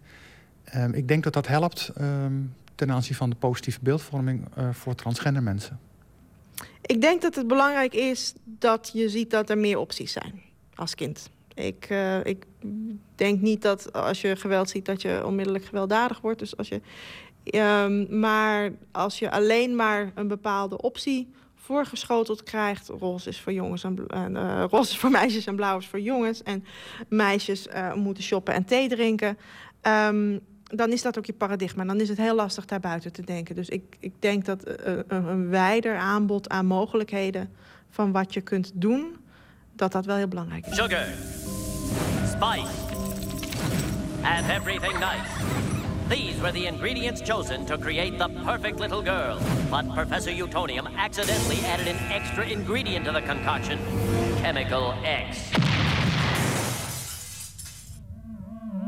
Um, ik denk dat dat helpt um, ten aanzien van de positieve beeldvorming uh, voor transgender mensen. Ik denk dat het belangrijk is dat je ziet dat er meer opties zijn als kind. Ik, uh, ik denk niet dat als je geweld ziet dat je onmiddellijk gewelddadig wordt. Dus als je, um, maar als je alleen maar een bepaalde optie voorgeschoteld krijgt. Roze is voor jongens en uh, roze is voor meisjes en blauw is voor jongens. En meisjes uh, moeten shoppen en thee drinken. Um, dan is dat ook je paradigma. Dan is het heel lastig daarbuiten te denken. Dus ik, ik denk dat uh, een, wijder aanbod aan mogelijkheden van wat je kunt doen, dat dat wel heel belangrijk is. Sugar, spice, and everything nice. These were the ingredients chosen to create the perfect little girl. But Professor Utonium accidentally added an extra ingredient to the concoction chemical X.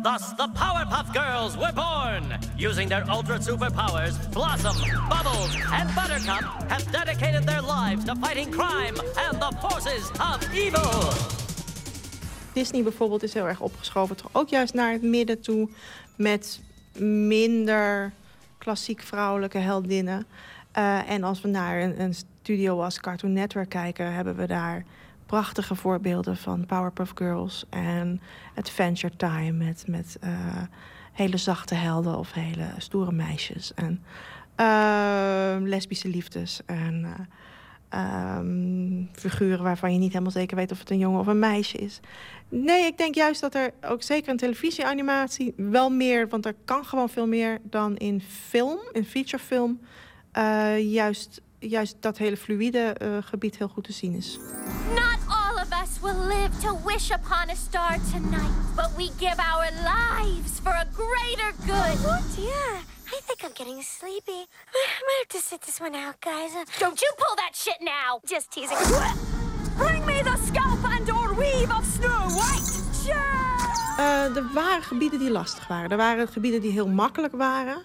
Thus, the Powerpuff Girls were born. Using their ultra superpowers, Blossom, Bubbles, and Buttercup have dedicated their lives to fighting crime and the forces of evil. Disney bijvoorbeeld is heel erg opgeschoven, toch ook juist naar het midden toe met minder klassiek vrouwelijke heldinnen. Uh, en als we naar een, een, studio als Cartoon Network kijken, hebben we daar prachtige voorbeelden van Powerpuff Girls en Adventure Time met, met uh, hele zachte helden of hele stoere meisjes. En uh, lesbische liefdes en um, figuren waarvan je niet helemaal zeker weet of het een jongen of een meisje is. Nee, ik denk juist dat er ook zeker in televisieanimatie wel meer, want er kan gewoon veel meer dan in film, in featurefilm, uh, juist, juist dat hele fluïde uh, gebied heel goed te zien is. Not all of us will live to wish upon a star tonight, but we give our lives for a greater good. Oh dear. I think I'm getting sleepy. I might have to sit this one out, guys. Don't you pull that shit now! Just teasing. Bring me the scalp and or weave of Snow White! Uh, er waren gebieden die lastig waren. Er waren gebieden die heel makkelijk waren.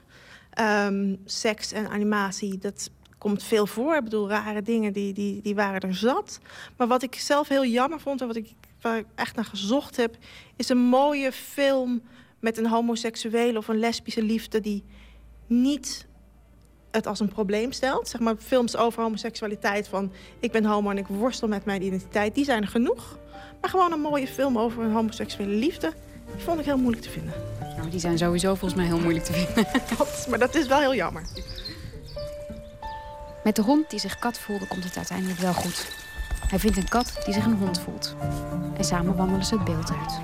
Um, seks en animatie, dat komt veel voor. Ik bedoel, rare dingen, die, die, die waren er zat. Maar wat ik zelf heel jammer vond en wat ik, waar ik echt naar gezocht heb... is een mooie film met een homoseksuele of een lesbische liefde... die niet het als een probleem stelt. Zeg maar films over homoseksualiteit van... ik ben homo en ik worstel met mijn identiteit, die zijn er genoeg. Maar gewoon een mooie film over een homoseksuele liefde... die vond ik heel moeilijk te vinden. Nou, die zijn sowieso volgens mij heel moeilijk te vinden. maar dat is wel heel jammer. Met de hond die zich kat voelde, komt het uiteindelijk wel goed. Hij vindt een kat die zich een hond voelt. En samen wandelen ze het beeld uit.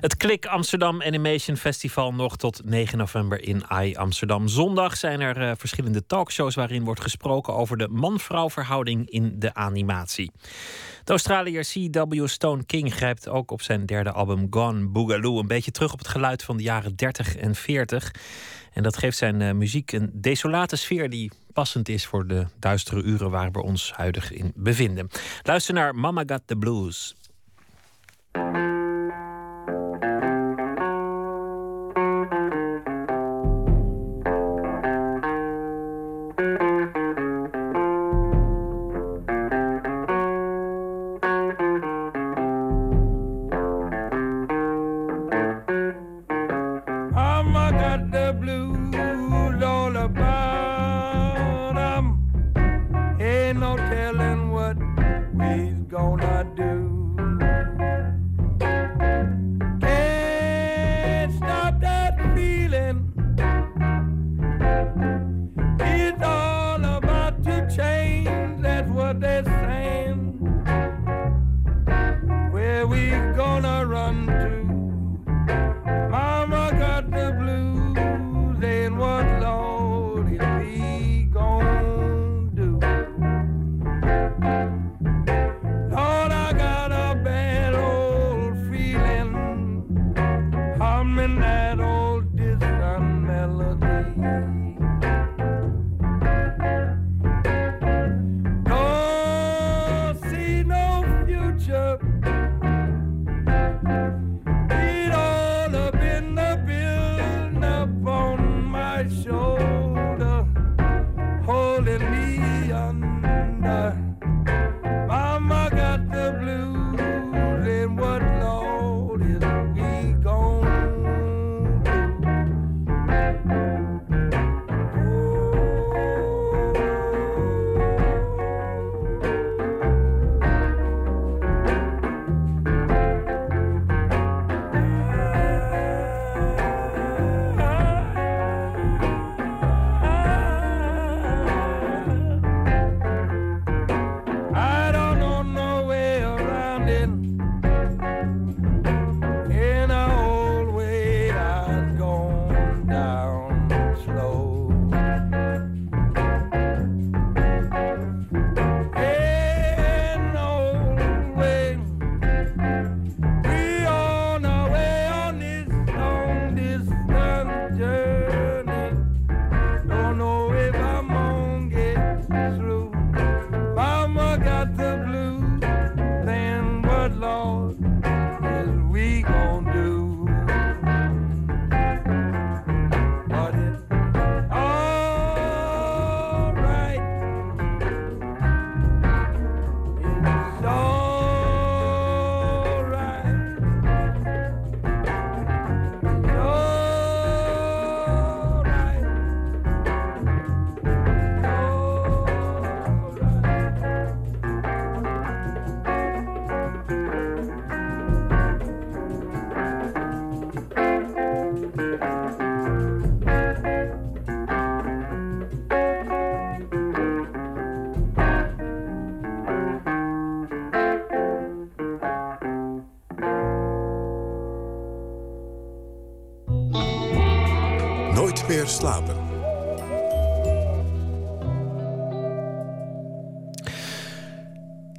Het Klik Amsterdam Animation Festival nog tot 9 november in AI Amsterdam. Zondag zijn er uh, verschillende talkshows waarin wordt gesproken over de man-vrouw verhouding in de animatie. De Australiër C.W. Stone King grijpt ook op zijn derde album Gone Boogaloo een beetje terug op het geluid van de jaren 30 en 40. En dat geeft zijn uh, muziek een desolate sfeer die passend is voor de duistere uren waar we ons huidig in bevinden. Luister naar Mama Got the Blues.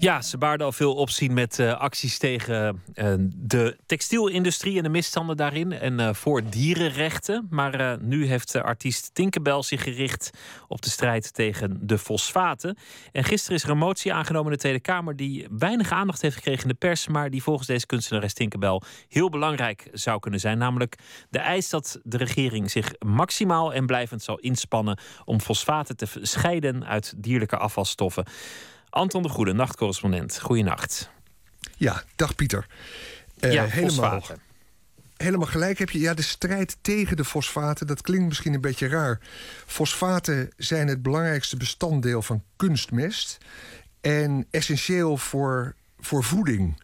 Ja, ze baarden al veel opzien met uh, acties tegen uh, de textielindustrie en de misstanden daarin. En uh, voor dierenrechten. Maar nu heeft artiest Tinkerbell zich gericht op de strijd tegen de fosfaten. En gisteren is er een motie aangenomen in de Tweede Kamer. die weinig aandacht heeft gekregen in de pers. maar die volgens deze kunstenares Tinkerbell heel belangrijk zou kunnen zijn. Namelijk de eis dat de regering zich maximaal en blijvend zal inspannen. om fosfaten te scheiden uit dierlijke afvalstoffen. Anton de Goede, nachtcorrespondent. Goeienacht. Ja, dag Pieter. Uh, ja, helemaal, helemaal gelijk heb je. Ja, de strijd tegen de fosfaten, dat klinkt misschien een beetje raar. Fosfaten zijn het belangrijkste bestanddeel van kunstmest. En essentieel voor, voor voeding.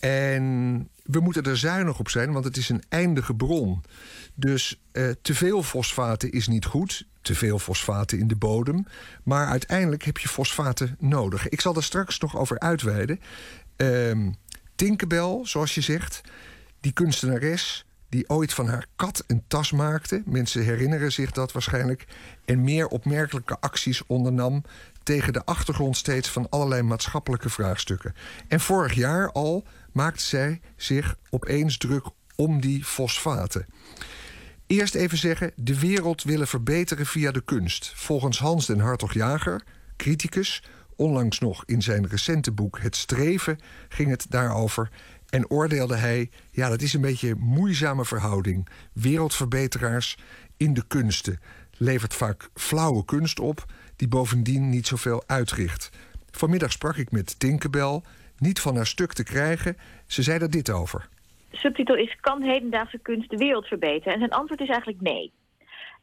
En we moeten er zuinig op zijn, want het is een eindige bron. Dus uh, te veel fosfaten is niet goed te veel fosfaten in de bodem. Maar uiteindelijk heb je fosfaten nodig. Ik zal er straks nog over uitweiden. Um, Tinkerbell, zoals je zegt, die kunstenares die ooit van haar kat een tas maakte. Mensen herinneren zich dat waarschijnlijk. En meer opmerkelijke acties ondernam tegen de achtergrond steeds van allerlei maatschappelijke vraagstukken. En vorig jaar al maakte zij zich opeens druk om die fosfaten. Eerst even zeggen, de wereld willen verbeteren via de kunst. Volgens Hans den Hartog-Jager, criticus, onlangs nog in zijn recente boek Het Streven ging het daarover. En oordeelde hij, ja, dat is een beetje een moeizame verhouding. Wereldverbeteraars in de kunsten levert vaak flauwe kunst op, die bovendien niet zoveel uitricht. Vanmiddag sprak ik met Tinkerbell, niet van haar stuk te krijgen. Ze zei er dit over subtitel is: Kan hedendaagse kunst de wereld verbeteren? En zijn antwoord is eigenlijk nee.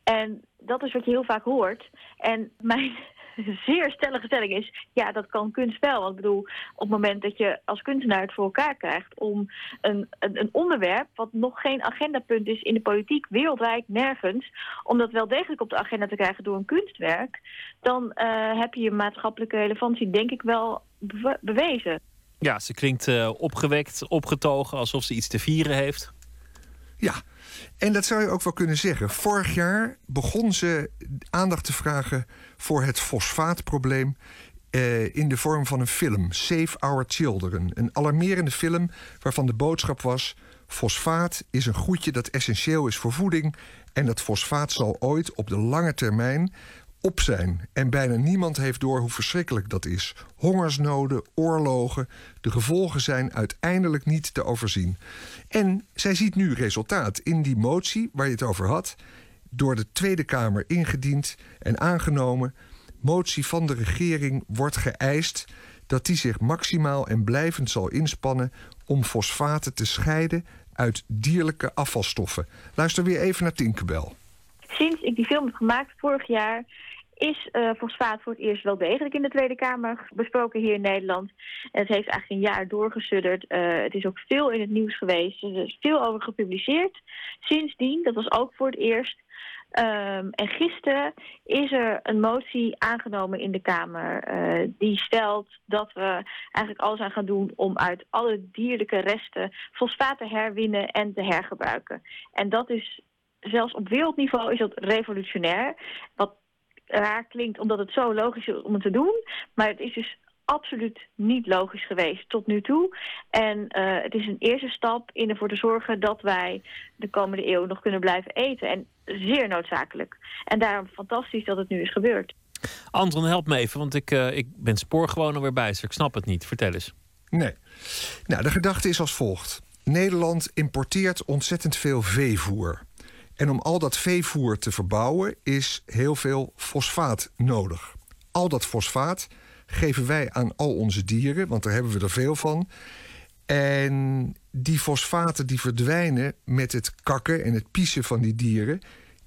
En dat is wat je heel vaak hoort. En mijn zeer stellige stelling is: ja, dat kan kunst wel. Want ik bedoel, op het moment dat je als kunstenaar het voor elkaar krijgt om een, een, een onderwerp wat nog geen agendapunt is in de politiek, wereldwijd nergens, om dat wel degelijk op de agenda te krijgen door een kunstwerk, dan uh, heb je je maatschappelijke relevantie, denk ik, wel bewezen. Ja, ze klinkt uh, opgewekt, opgetogen, alsof ze iets te vieren heeft. Ja, en dat zou je ook wel kunnen zeggen. Vorig jaar begon ze aandacht te vragen voor het fosfaatprobleem. Uh, in de vorm van een film, Save Our Children. Een alarmerende film waarvan de boodschap was: fosfaat is een goedje dat essentieel is voor voeding. En dat fosfaat zal ooit op de lange termijn op zijn. En bijna niemand heeft door hoe verschrikkelijk dat is. Hongersnoden, oorlogen, de gevolgen zijn uiteindelijk niet te overzien. En zij ziet nu resultaat in die motie waar je het over had, door de Tweede Kamer ingediend en aangenomen. Motie van de regering wordt geëist dat die zich maximaal en blijvend zal inspannen om fosfaten te scheiden uit dierlijke afvalstoffen. Luister weer even naar Tinkerbell. Sinds ik die film heb gemaakt vorig jaar is uh, fosfaat voor het eerst wel degelijk in de Tweede Kamer besproken hier in Nederland. Het heeft eigenlijk een jaar doorgesudderd. Uh, het is ook veel in het nieuws geweest. Er is veel over gepubliceerd. Sindsdien, dat was ook voor het eerst. Um, en gisteren is er een motie aangenomen in de Kamer uh, die stelt dat we eigenlijk alles aan gaan doen om uit alle dierlijke resten fosfaat te herwinnen en te hergebruiken. En dat is zelfs op wereldniveau is dat revolutionair. Wat raar klinkt omdat het zo logisch is om het te doen. Maar het is dus absoluut niet logisch geweest tot nu toe. En uh, het is een eerste stap in ervoor te zorgen dat wij de komende eeuw nog kunnen blijven eten. En zeer noodzakelijk. En daarom fantastisch dat het nu is gebeurd. Anton, help me even, want ik, uh, ik ben spoorgewoon weer bij, dus ik snap het niet. Vertel eens. Nee. Nou, de gedachte is als volgt. Nederland importeert ontzettend veel veevoer. En om al dat veevoer te verbouwen is heel veel fosfaat nodig. Al dat fosfaat geven wij aan al onze dieren, want daar hebben we er veel van. En die fosfaten die verdwijnen met het kakken en het piezen van die dieren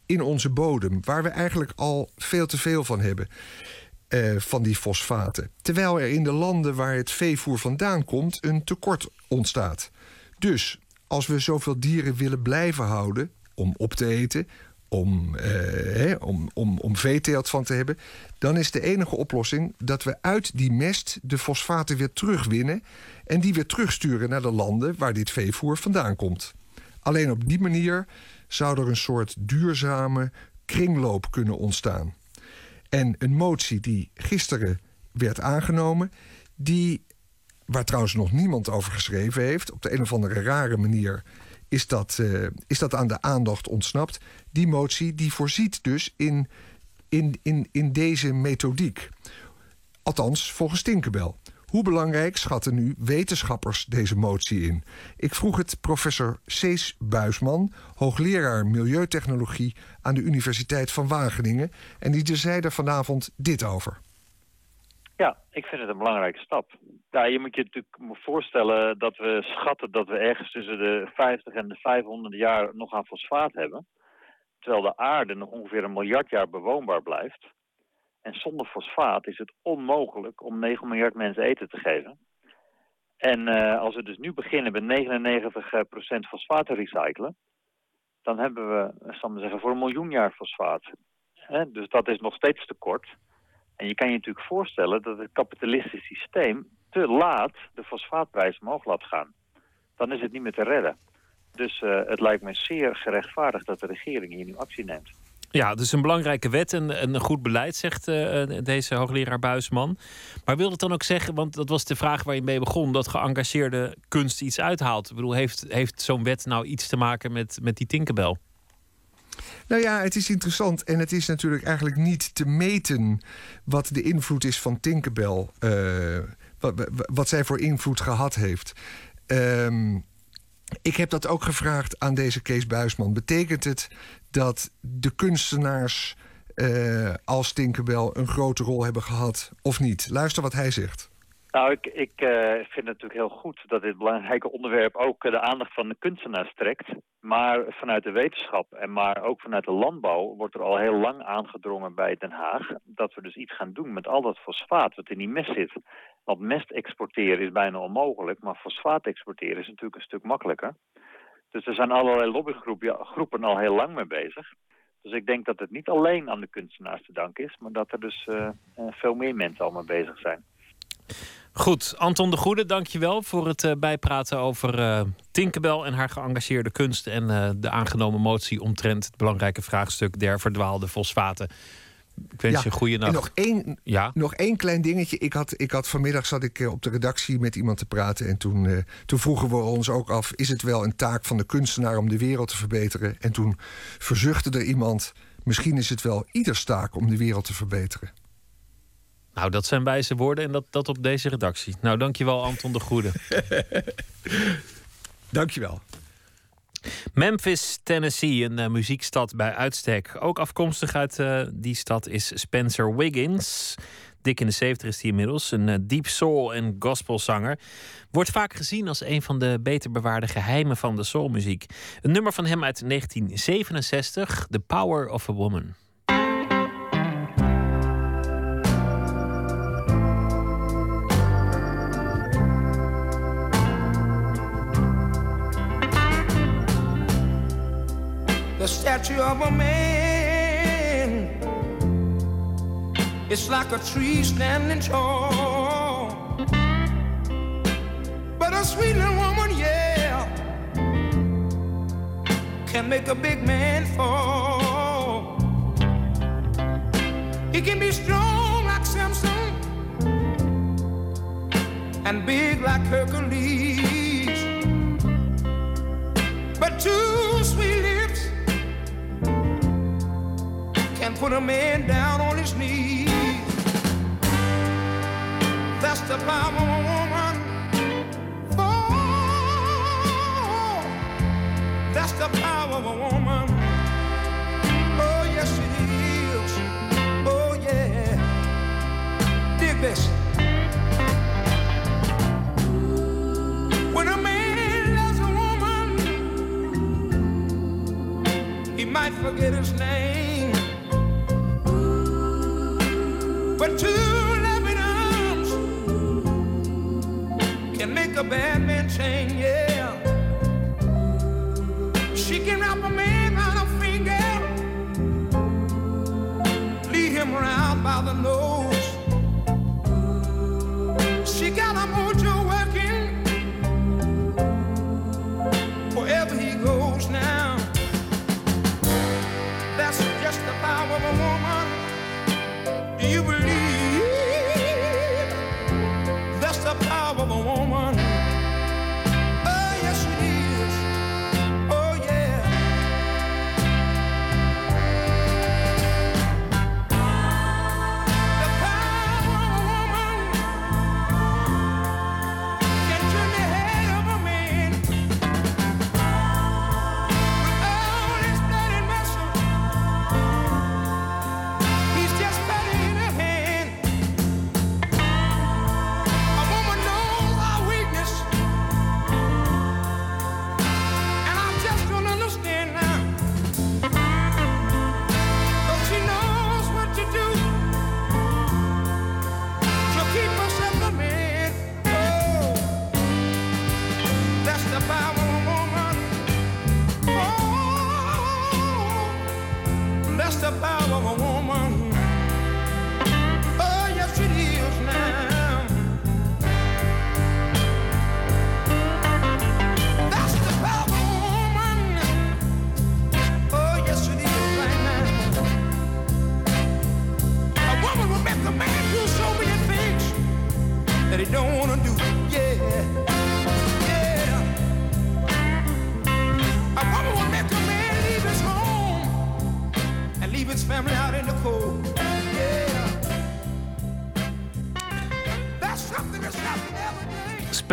in onze bodem, waar we eigenlijk al veel te veel van hebben. Uh, van die fosfaten. Terwijl er in de landen waar het veevoer vandaan komt een tekort ontstaat. Dus als we zoveel dieren willen blijven houden, om op te eten, om, eh, om, om, om veeteelt van te hebben... dan is de enige oplossing dat we uit die mest de fosfaten weer terugwinnen... en die weer terugsturen naar de landen waar dit veevoer vandaan komt. Alleen op die manier zou er een soort duurzame kringloop kunnen ontstaan. En een motie die gisteren werd aangenomen, die, waar trouwens nog niemand over geschreven heeft, op de een of andere rare manier is dat, eh, is dat aan de aandacht ontsnapt. Die motie die voorziet dus in, in, in, in deze methodiek. Althans, volgens Tinkerbell. Hoe belangrijk schatten nu wetenschappers deze motie in? Ik vroeg het professor Cees Buisman, hoogleraar Milieutechnologie aan de Universiteit van Wageningen. En die zei er vanavond dit over. Ja, ik vind het een belangrijke stap. Ja, je moet je natuurlijk voorstellen dat we schatten dat we ergens tussen de 50 en de 500 jaar nog aan fosfaat hebben. Terwijl de aarde nog ongeveer een miljard jaar bewoonbaar blijft. En zonder fosfaat is het onmogelijk om 9 miljard mensen eten te geven. En uh, als we dus nu beginnen met 99% fosfaat te recyclen, dan hebben we, zal ik zeggen, voor een miljoen jaar fosfaat. Dus dat is nog steeds te kort. En je kan je natuurlijk voorstellen dat het kapitalistisch systeem te laat de fosfaatprijs omhoog laat gaan. Dan is het niet meer te redden. Dus uh, het lijkt me zeer gerechtvaardigd dat de regering hier nu actie neemt. Ja, dus een belangrijke wet en een goed beleid, zegt uh, deze hoogleraar Buisman. Maar wil het dan ook zeggen, want dat was de vraag waar je mee begon, dat geëngageerde kunst iets uithaalt? Ik bedoel, heeft, heeft zo'n wet nou iets te maken met, met die Tinkerbell? Nou ja, het is interessant. En het is natuurlijk eigenlijk niet te meten wat de invloed is van Tinkerbell. Uh, wat, wat, zij voor invloed gehad heeft. Um, ik heb dat ook gevraagd aan deze Kees Buisman. Betekent het dat de kunstenaars uh, als Tinkerbell een grote rol hebben gehad of niet? Luister wat hij zegt. Nou, ik, ik uh, vind het natuurlijk heel goed dat dit belangrijke onderwerp ook de aandacht van de kunstenaars trekt. Maar vanuit de wetenschap en maar ook vanuit de landbouw wordt er al heel lang aangedrongen bij Den Haag dat we dus iets gaan doen met al dat fosfaat wat in die mest zit. Want mest exporteren is bijna onmogelijk, maar fosfaat exporteren is natuurlijk een stuk makkelijker. Dus er zijn allerlei lobbygroepen al heel lang mee bezig. Dus ik denk dat het niet alleen aan de kunstenaars te danken is, maar dat er dus uh, veel meer mensen al mee bezig zijn. Goed, Anton de Goede, dankjewel voor het uh, bijpraten over uh, Tinkerbell en haar geëngageerde kunst en uh, de aangenomen motie omtrent het belangrijke vraagstuk der verdwaalde fosfaten. Ik wens ja, je een goede nacht. Nog één, ja? nog één klein dingetje. Ik had, ik had vanmiddag zat ik op de redactie met iemand te praten. En toen, toen vroegen we ons ook af: is het wel een taak van de kunstenaar om de wereld te verbeteren? En toen verzuchtte er iemand: misschien is het wel ieders taak om de wereld te verbeteren. Nou, dat zijn wijze woorden en dat, dat op deze redactie. Nou, dankjewel Anton de Goede. dankjewel. Memphis, Tennessee, een uh, muziekstad bij uitstek. Ook afkomstig uit uh, die stad is Spencer Wiggins. Dik in de 70 is hij inmiddels. Een uh, deep soul en gospelzanger. Wordt vaak gezien als een van de beter bewaarde geheimen van de soulmuziek. Een nummer van hem uit 1967, The Power of a Woman. Statue of a man. It's like a tree standing tall. But a sweet little woman, yeah, can make a big man fall. He can be strong like Samson and big like Hercules. But two sweet put a man down on his knees. That's the power of a woman. Oh, that's the power of a woman. Oh, yes, it is. Oh, yeah. Dig this. When a man loves a woman, he might forget his name. But two loving arms can make a bad man change, yeah. She can wrap a man around a finger, lead him around by the nose. She got a mojo working wherever he goes now. That's just about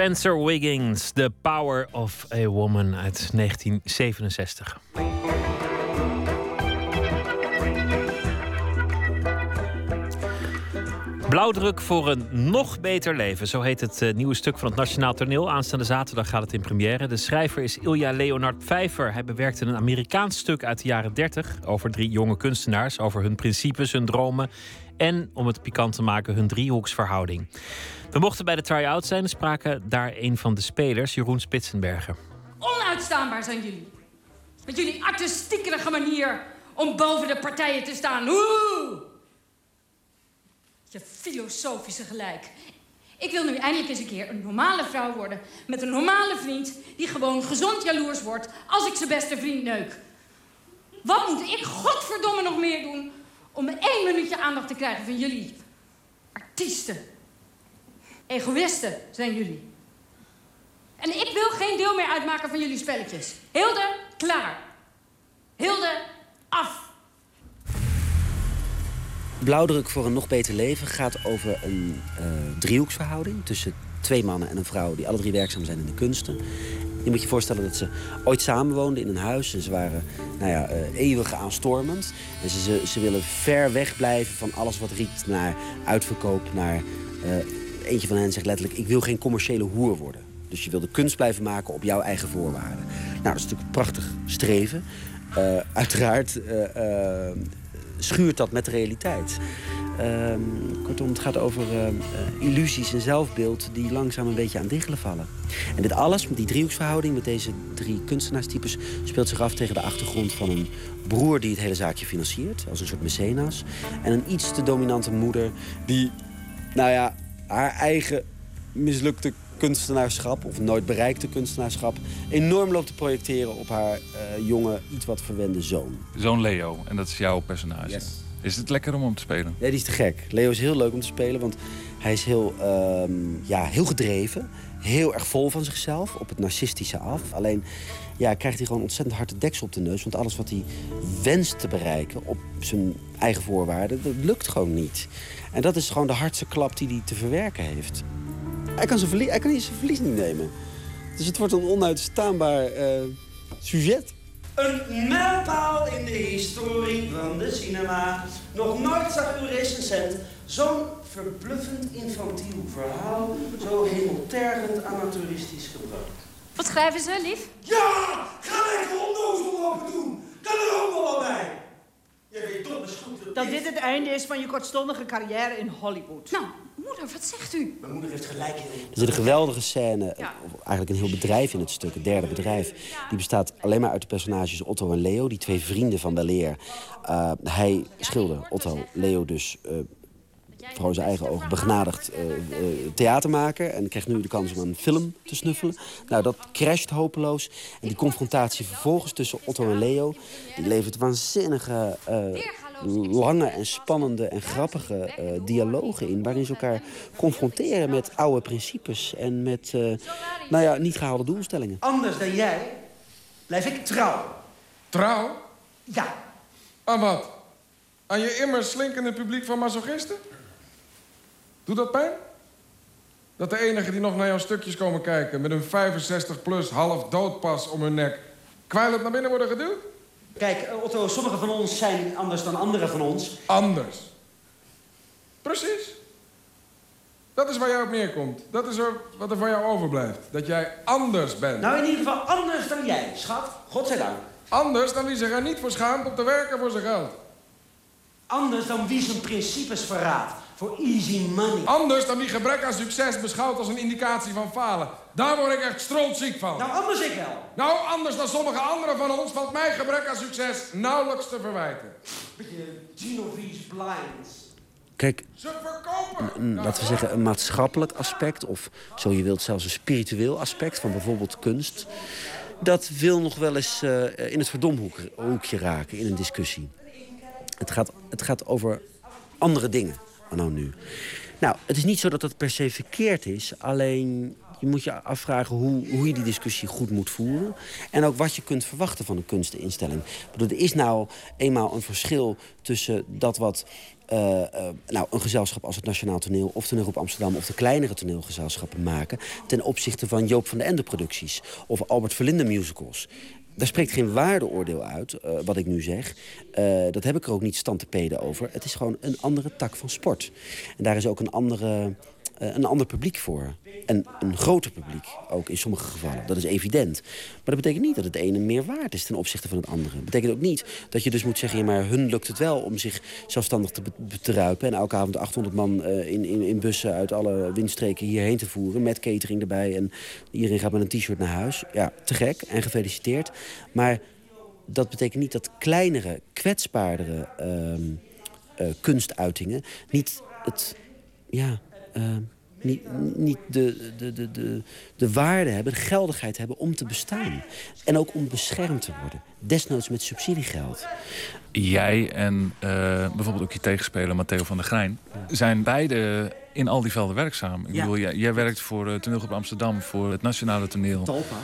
Spencer Wiggins, The Power of a Woman uit 1967. Blauwdruk voor een nog beter leven. Zo heet het uh, nieuwe stuk van het Nationaal Toneel. Aanstaande zaterdag gaat het in première. De schrijver is Ilja Leonard Pfeiffer. Hij bewerkte een Amerikaans stuk uit de jaren 30 over drie jonge kunstenaars, over hun principes, hun dromen en, om het pikant te maken, hun driehoeksverhouding. We mochten bij de try-out zijn en spraken daar een van de spelers, Jeroen Spitsenberger. Onuitstaanbaar zijn jullie. Met jullie artistiekerige manier om boven de partijen te staan. Oeh! Je filosofische gelijk. Ik wil nu eindelijk eens een keer een normale vrouw worden. Met een normale vriend die gewoon gezond jaloers wordt als ik zijn beste vriend neuk. Wat moet ik godverdomme nog meer doen om één minuutje aandacht te krijgen van jullie? Artiesten. Egoïsten zijn jullie. En ik wil geen deel meer uitmaken van jullie spelletjes. Hilde, klaar. Hilde, af. Blauwdruk voor een nog beter leven gaat over een uh, driehoeksverhouding tussen twee mannen en een vrouw die alle drie werkzaam zijn in de kunsten. Je moet je voorstellen dat ze ooit samenwoonden in een huis. En ze waren nou ja, uh, eeuwig aanstormend. En ze, ze, willen ver weg blijven van alles wat riekt naar uitverkoop. Naar, uh, eentje van hen zegt letterlijk, ik wil geen commerciële hoer worden. Dus je wil de kunst blijven maken op jouw eigen voorwaarden. Nou, dat is natuurlijk prachtig streven. Uh, uiteraard schuurt dat met de realiteit. Uh, kortom, het gaat over illusies en zelfbeeld die langzaam een beetje aan diggelen vallen. En dit alles, met die driehoeksverhouding met deze drie kunstenaarstypes... speelt zich af tegen de achtergrond van een broer die het hele zaakje financiert... als een soort mecenas. En een iets te dominante moeder die, nou ja, haar eigen mislukte kunstenaarschap... of nooit bereikte kunstenaarschap... enorm loopt te projecteren op haar uh, jonge, iets wat verwende zoon. Zoon Leo, en dat is jouw personage. Yes. Is het lekker om hem te spelen? Nee, die is te gek. Leo is heel leuk om te spelen, want hij is heel, um, ja, heel gedreven. Heel erg vol van zichzelf, op het narcistische af. Alleen ja, krijgt hij gewoon ontzettend harde deksel op de neus. Want alles wat hij wenst te bereiken op zijn eigen voorwaarden, dat lukt gewoon niet. En dat is gewoon de hardste klap die hij te verwerken heeft. Hij kan, zijn verlie hij kan niet zijn verlies niet nemen. Dus het wordt een onuitstaanbaar uh, sujet. Een mijlpaal in de historie van de cinema. Nog nooit zag uw recensent zo'n verbluffend infantiel verhaal... zo hemeltergend amateuristisch gebracht. Wat schrijven ze, lief? Ja! Ga lekker onnozel lopen doen! Kan er ook wel bij! Je weet toch goed dat dit het einde is van je kortstondige carrière in Hollywood. Nou, moeder, wat zegt u? Mijn moeder heeft gelijk in. Er zit een geweldige scène, ja. eigenlijk een heel bedrijf in het stuk, het derde bedrijf. Die bestaat alleen maar uit de personages Otto en Leo, die twee vrienden van Beleer. Uh, hij schilder, Otto, Leo dus... Uh, vooral zijn eigen ogen begnadigd uh, uh, theatermaker. En krijgt nu de kans om een film te snuffelen. Nou, dat crasht hopeloos. En die confrontatie vervolgens tussen Otto en Leo... die levert waanzinnige, uh, lange en spannende en grappige dialogen in... waarin ze elkaar confronteren met oude principes... en met, nou ja, niet gehaalde doelstellingen. Anders dan jij blijf ik trouw. Trouw? Ja. Aan wat? Aan je immer slinkende publiek van masochisten? Doet dat pijn? Dat de enigen die nog naar jouw stukjes komen kijken... met een 65-plus half doodpas om hun nek... kwijlend naar binnen worden geduwd? Kijk, Otto, sommigen van ons zijn anders dan anderen van ons. Anders? Precies. Dat is waar jij op neerkomt. Dat is ook wat er van jou overblijft. Dat jij anders bent. Nou, in ieder geval anders dan jij, schat. Godzijdank. Anders dan wie zich er niet voor schaamt om te werken voor zijn geld. Anders dan wie zijn principes verraadt. Voor easy money. Anders dan wie gebrek aan succes beschouwt als een indicatie van falen. Daar word ik echt strontziek van. Nou, anders ik wel. Nou, anders dan sommige anderen van ons valt mijn gebrek aan succes nauwelijks te verwijten. Beetje Genovese Blinds. Kijk, laten we zeggen een maatschappelijk aspect... of zo je wilt zelfs een spiritueel aspect van bijvoorbeeld kunst... dat wil nog wel eens uh, in het verdomhoekje raken in een discussie. Het gaat, het gaat over andere dingen, nou nu. Nou, het is niet zo dat dat per se verkeerd is. Alleen je moet je afvragen hoe, hoe je die discussie goed moet voeren. En ook wat je kunt verwachten van een kunsteninstelling. Er is nou eenmaal een verschil tussen dat wat eh, eh, nou, een gezelschap als het Nationaal Toneel of Toneelgroep Amsterdam of de kleinere toneelgezelschappen maken ten opzichte van Joop van de Ende producties of Albert Verlinde musicals. Daar spreekt geen waardeoordeel uit, eh, wat ik nu zeg. dat heb ik er ook niet stand te peden over. Het is gewoon een andere tak van sport. En daar is ook een andere een ander publiek voor. En een groter publiek, ook in sommige gevallen. Dat is evident. Maar dat betekent niet dat het ene meer waard is ten opzichte van het andere. Dat betekent ook niet dat je dus moet zeggen... Ja, maar hun lukt het wel om zich zelfstandig te, te ruipen... en elke avond 800 man uh, in, in, in, bussen uit alle windstreken hierheen te voeren... met catering erbij en iedereen gaat met een t-shirt naar huis. Ja, te gek en gefeliciteerd. Maar dat betekent niet dat kleinere, kwetsbaardere uh, kunstuitingen... niet het... Ja, uh, niet, niet de, de, de, de, de waarde hebben, de geldigheid hebben om te bestaan. En ook om beschermd te worden. Desnoods met subsidiegeld. Jij en uh, bijvoorbeeld ook je tegenspeler Matteo van der Grijn... zijn beide in al die velden werkzaam. Ik ja. bedoel, jij, jij, werkt voor uh, Toneelgroep Amsterdam, voor het Nationale Toneel. Talpa.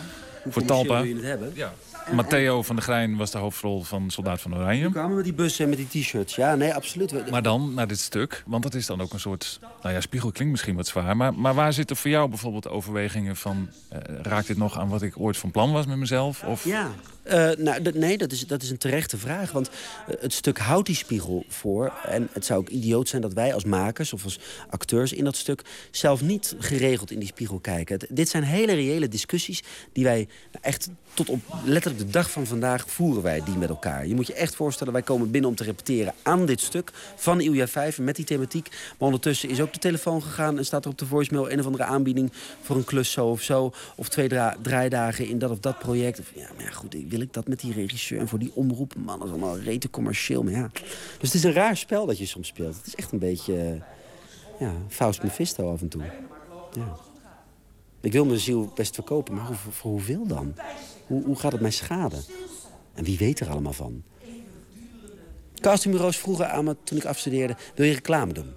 Hoe voor Talpa. wil je het hebben? Ja. Matteo van der Grijn was de hoofdrol van Soldaat van Oranje. Die kwamen met die bussen en met die t-shirts. Ja, nee, absoluut. Maar dan naar dit stuk, want dat is dan ook een soort... Nou ja, spiegel klinkt misschien wat zwaar. Maar, maar waar zitten voor jou bijvoorbeeld overwegingen van... Uh, raakt dit nog aan wat ik ooit van plan was met mezelf? Of... Ja, uh, nou, nee, dat is, dat is een terechte vraag. Want uh, het stuk houdt die spiegel voor. En het zou ook idioot zijn dat wij als makers of als acteurs in dat stuk... zelf niet geregeld in die spiegel kijken. Dit zijn hele reële discussies die wij echt tot op letterlijk de dag van vandaag voeren wij die met elkaar. Je moet je echt voorstellen, wij komen binnen om te repeteren aan dit stuk van Ilja 5 met die thematiek. Maar ondertussen is ook de telefoon gegaan en staat er op de voicemail een of andere aanbieding voor een klus zo of zo. Of twee dra draaidagen in dat of dat project. Ja, maar goed, wil ik dat met die regisseur en voor die omroep? Man, dat is allemaal rete commercieel. Maar ja. Dus het is een raar spel dat je soms speelt. Het is echt een beetje, ja, Faust Mephisto af en toe. Ja. Ik wil mijn ziel best verkopen, maar voor, hoeveel dan? Hoe, hoe gaat het mij schaden? En wie weet er allemaal van? Castingbureaus vroegen aan me toen ik afstudeerde... wil je reclame doen?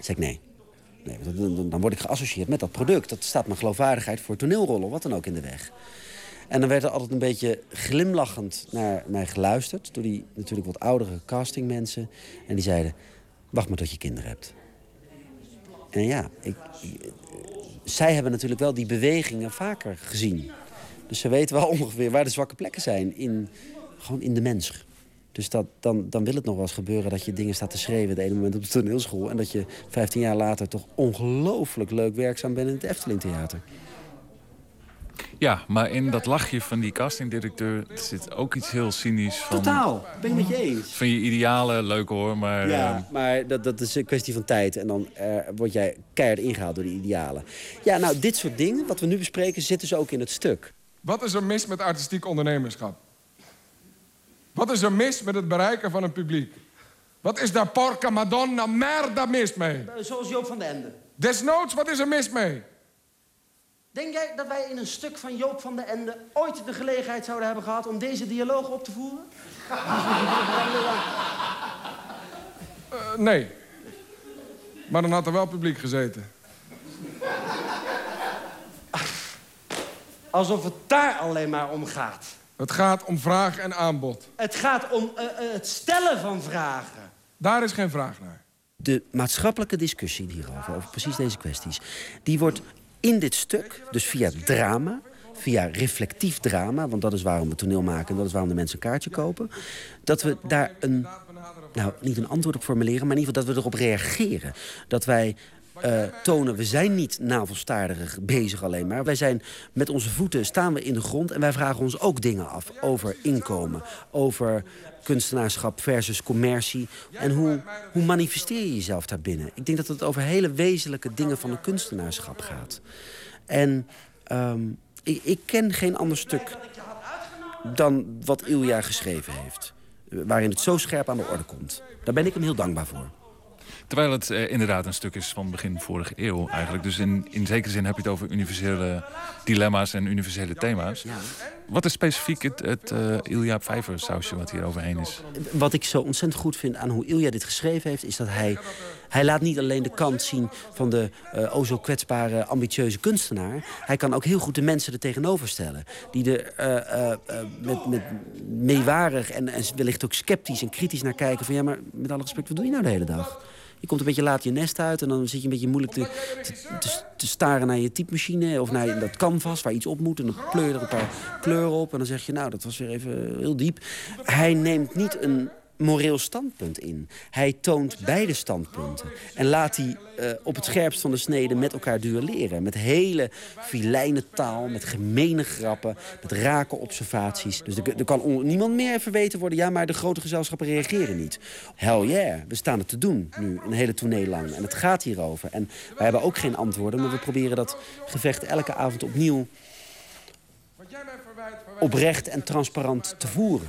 Zeg ik nee. nee dan, dan word ik geassocieerd met dat product. Dat staat mijn geloofwaardigheid voor toneelrollen wat dan ook in de weg. En dan werd er altijd een beetje glimlachend naar mij geluisterd... door die natuurlijk wat oudere castingmensen. En die zeiden, wacht maar tot je kinderen hebt. En ja, ik, zij hebben natuurlijk wel die bewegingen vaker gezien. Dus ze weten wel ongeveer waar de zwakke plekken zijn. In, gewoon in de mens. Dus dat, dan, dan wil het nog wel eens gebeuren dat je dingen staat te schreeuwen... het ene moment op de toneelschool... en dat je 15 jaar later toch ongelooflijk leuk werkzaam bent in het Efteling Theater. Ja, maar in dat lachje van die castingdirecteur zit ook iets heel cynisch van... Totaal, ben ik met je eens. Van je idealen, leuk hoor, maar... Ja, uh... maar dat, dat is een kwestie van tijd. En dan uh, word jij keihard ingehaald door die idealen. Ja, nou, dit soort dingen, wat we nu bespreken, zit dus ook in het stuk. Wat is er mis met artistiek ondernemerschap? Wat is er mis met het bereiken van een publiek? Wat is daar porca madonna merda mis mee? Zoals Joop van den Ende. Desnoods, wat is er mis mee? Denk jij dat wij in een stuk van Joop van den Ende ooit de gelegenheid zouden hebben gehad om deze dialoog op te voeren? uh, nee. Maar dan had er wel publiek gezeten. Alsof het daar alleen maar om gaat. Het gaat om vraag en aanbod. Het gaat om uh, uh, het stellen van vragen. Daar is geen vraag naar. De maatschappelijke discussie hierover, over precies deze kwesties... die wordt in dit stuk, dus via drama, via reflectief drama... want dat is waarom we toneel maken en dat is waarom de mensen een kaartje kopen... dat we daar een, nou, niet een antwoord op formuleren... maar in ieder geval dat we erop reageren. Dat wij uh, tonen, we zijn niet navelstaardig bezig alleen maar. Wij zijn met onze voeten, staan we in de grond... en wij vragen ons ook dingen af over inkomen, over kunstenaarschap versus commercie. En hoe, hoe manifesteer je jezelf daarbinnen? Ik denk dat het over hele wezenlijke dingen van een kunstenaarschap gaat. En um, ik, ik, ken geen ander stuk dan wat Ilja geschreven heeft. Waarin het zo scherp aan de orde komt. Daar ben ik hem heel dankbaar voor. Terwijl het eh, inderdaad een stuk is van begin vorige eeuw eigenlijk. Dus in, in zekere zin heb je het over universele dilemma's en universele thema's. Wat is specifiek het, het eh, Ilja Vijver sausje wat hier overheen is? Wat ik zo ontzettend goed vind aan hoe Ilja dit geschreven heeft... is dat hij, hij laat niet alleen de kant zien van de eh o zo kwetsbare, ambitieuze kunstenaar. Hij kan ook heel goed de mensen er tegenover stellen. Die er met, met meewarig en, en wellicht ook sceptisch en kritisch naar kijken... van ja, maar met alle respect, wat doe je nou de hele dag? Je komt een beetje laat je nest uit en dan zit je een beetje moeilijk te, te, staren naar je typemachine of naar dat canvas waar iets op moet. En dan pleur je er een paar kleuren op en dan zeg je, nou, dat was weer even heel diep. Hij neemt niet een moreel standpunt in. Hij toont beide standpunten. En laat die eh, op het scherpst van de snede met elkaar duelleren. Met hele filijne taal, met gemene grappen, met rake observaties. Dus er, kan niemand meer verweten worden... ja, maar de grote gezelschappen reageren niet. Hell yeah, we staan het te doen nu, een hele tournee lang. En het gaat hierover. En wij hebben ook geen antwoorden... maar we proberen dat gevecht elke avond opnieuw... oprecht en transparant te voeren.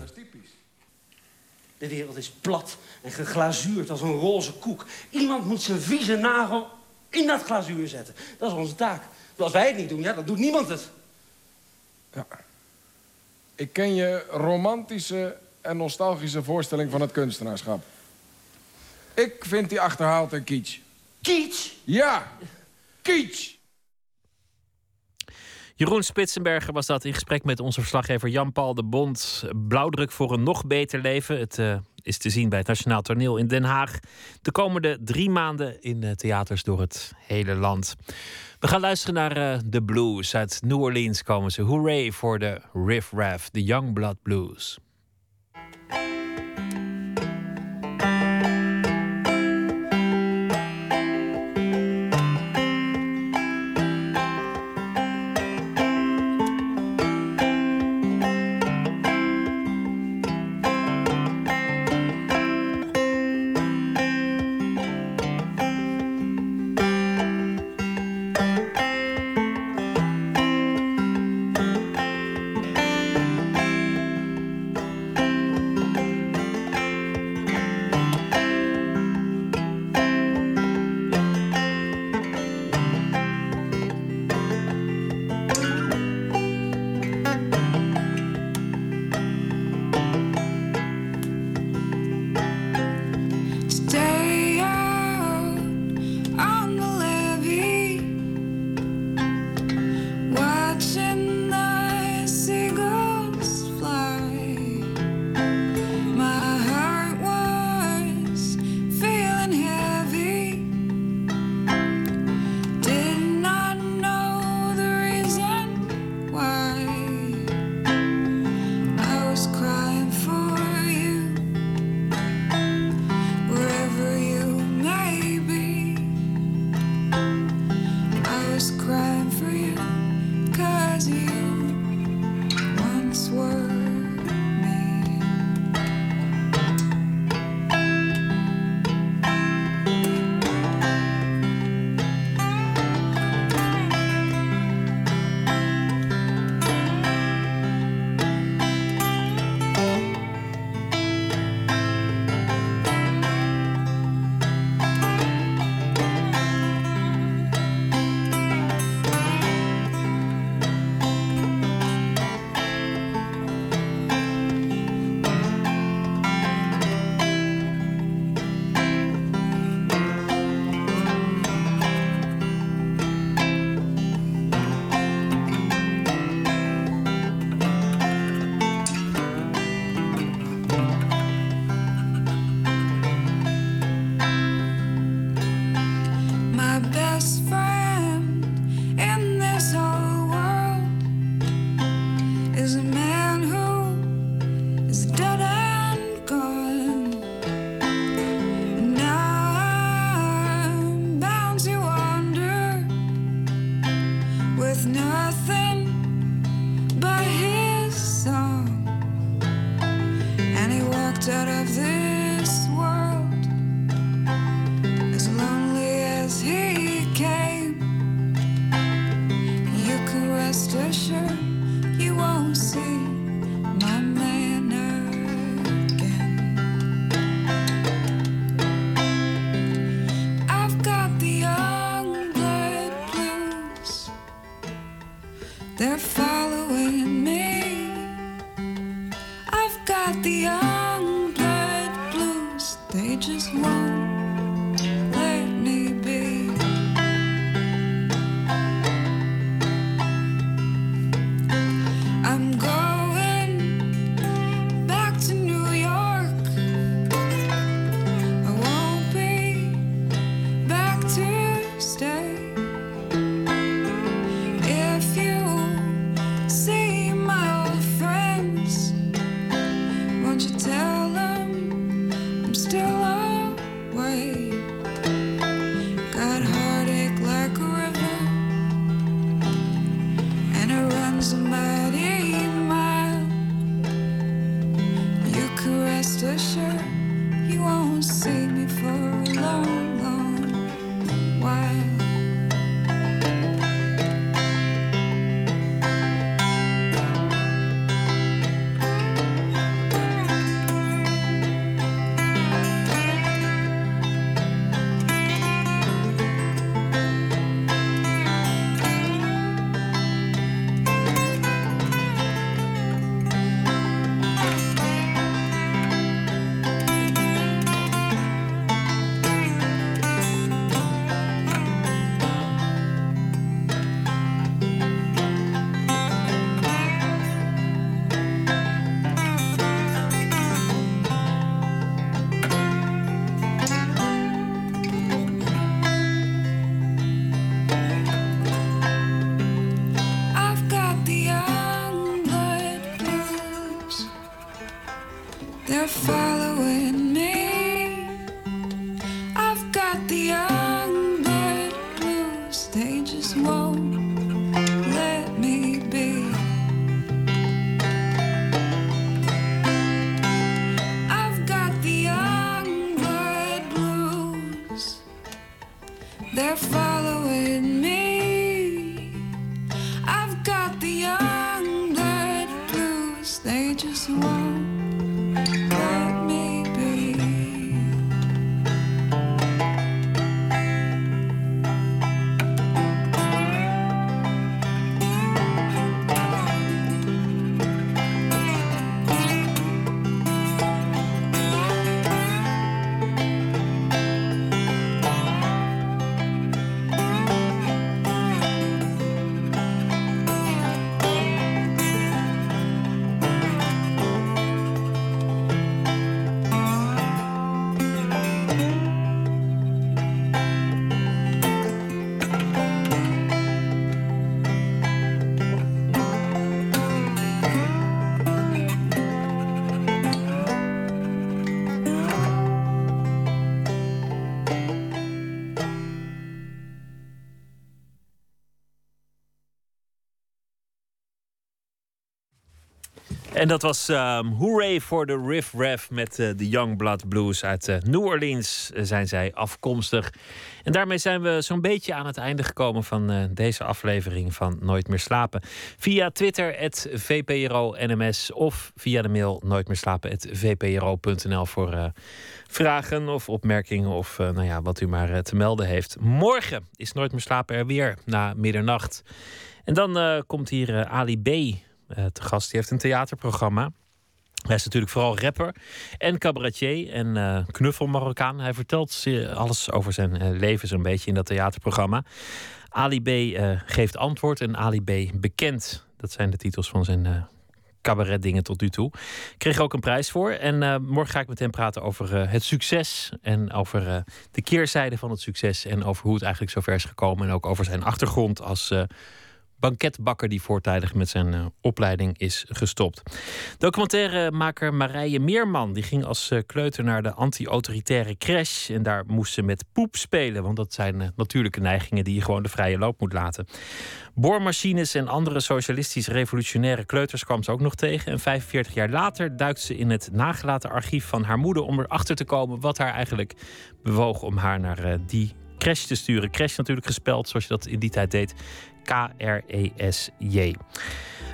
De wereld is plat en geglazuurd als een roze koek. Iemand moet zijn vieze nagel in dat glazuur zetten. Dat is onze taak. Als wij het niet doen, ja, dan doet niemand het. Ik ken je romantische en nostalgische voorstelling van het kunstenaarschap. Ik vind die achterhaald en kitsch. Kitsch? Ja, kitsch. Jeroen Spitsenberger was dat in gesprek met onze verslaggever Jan-Paul de Bond. Blauwdruk voor een nog beter leven. Het eh, is te zien bij het Nationaal Toneel in Den Haag. De komende drie maanden in eh, theaters door het hele land. We gaan luisteren naar eh, de blues. Uit New Orleans komen ze. Hooray voor de Riff Raff, de Youngblood Blues. En dat was um, Hooray for the Riff Raff met eh, de Young Blood Blues uit eh, New Orleans eh, zijn zij afkomstig. En daarmee zijn we zo'n beetje aan het einde gekomen van eh, deze aflevering van Nooit meer slapen. Via Twitter, het VPRO NMS of via de mail nooit meer slapen, het VPRO.nl voor eh, vragen of opmerkingen of eh, nou ja, wat u maar eh, te melden heeft. Morgen is Nooit meer slapen er weer na middernacht. En dan eh, komt hier eh, Ali B eh, te gast. Die heeft een theaterprogramma. Hij is natuurlijk vooral rapper en cabaretier en eh knuffel Marokkaan. Hij vertelt alles over zijn eh, leven zo'n beetje in dat theaterprogramma. Ali B eh, geeft antwoord en Ali B bekend. Dat zijn de titels van zijn eh cabaretdingen tot nu toe. Kreeg ook een prijs voor. En eh, morgen ga ik met hem praten over eh, het succes. En over eh, de keerzijde van het succes. En over hoe het eigenlijk zover is gekomen. En ook over zijn achtergrond als eh, banketbakker die voortijdig met zijn eh, opleiding is gestopt. Documentairemaker Marije Meerman die ging als eh, kleuter naar de anti-autoritaire crash. En daar moest ze met poep spelen. Want dat zijn eh, natuurlijke neigingen die je gewoon de vrije loop moet laten. Boormachines en andere socialistisch-revolutionaire kleuters kwam ze ook nog tegen. En 45 jaar later duikt ze in het nagelaten archief van haar moeder om erachter te komen wat haar eigenlijk bewoog om haar naar die crash te sturen. Crash natuurlijk gespeld zoals je dat in die tijd deed. K-R-E-S-J.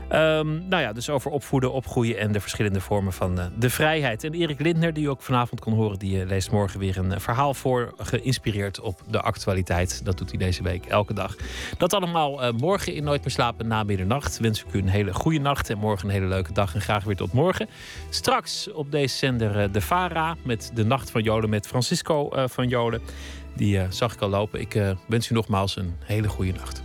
Ehm, nou ja, dus over opvoeden, opgroeien en de verschillende vormen van eh, de vrijheid. En Erik Lindner, die u ook vanavond kon horen, die eh, leest morgen weer een eh, verhaal voor, geïnspireerd op de actualiteit. Dat doet hij deze week elke dag. Dat allemaal morgen in Nooit meer slapen na middernacht. Wens ik u een hele goede nacht en morgen een hele leuke dag. En graag weer tot morgen. Straks op deze zender de Vara met de Nacht van Jolen met Francisco van Jolen. Die zag ik al lopen. Ik wens u nogmaals een hele goede nacht.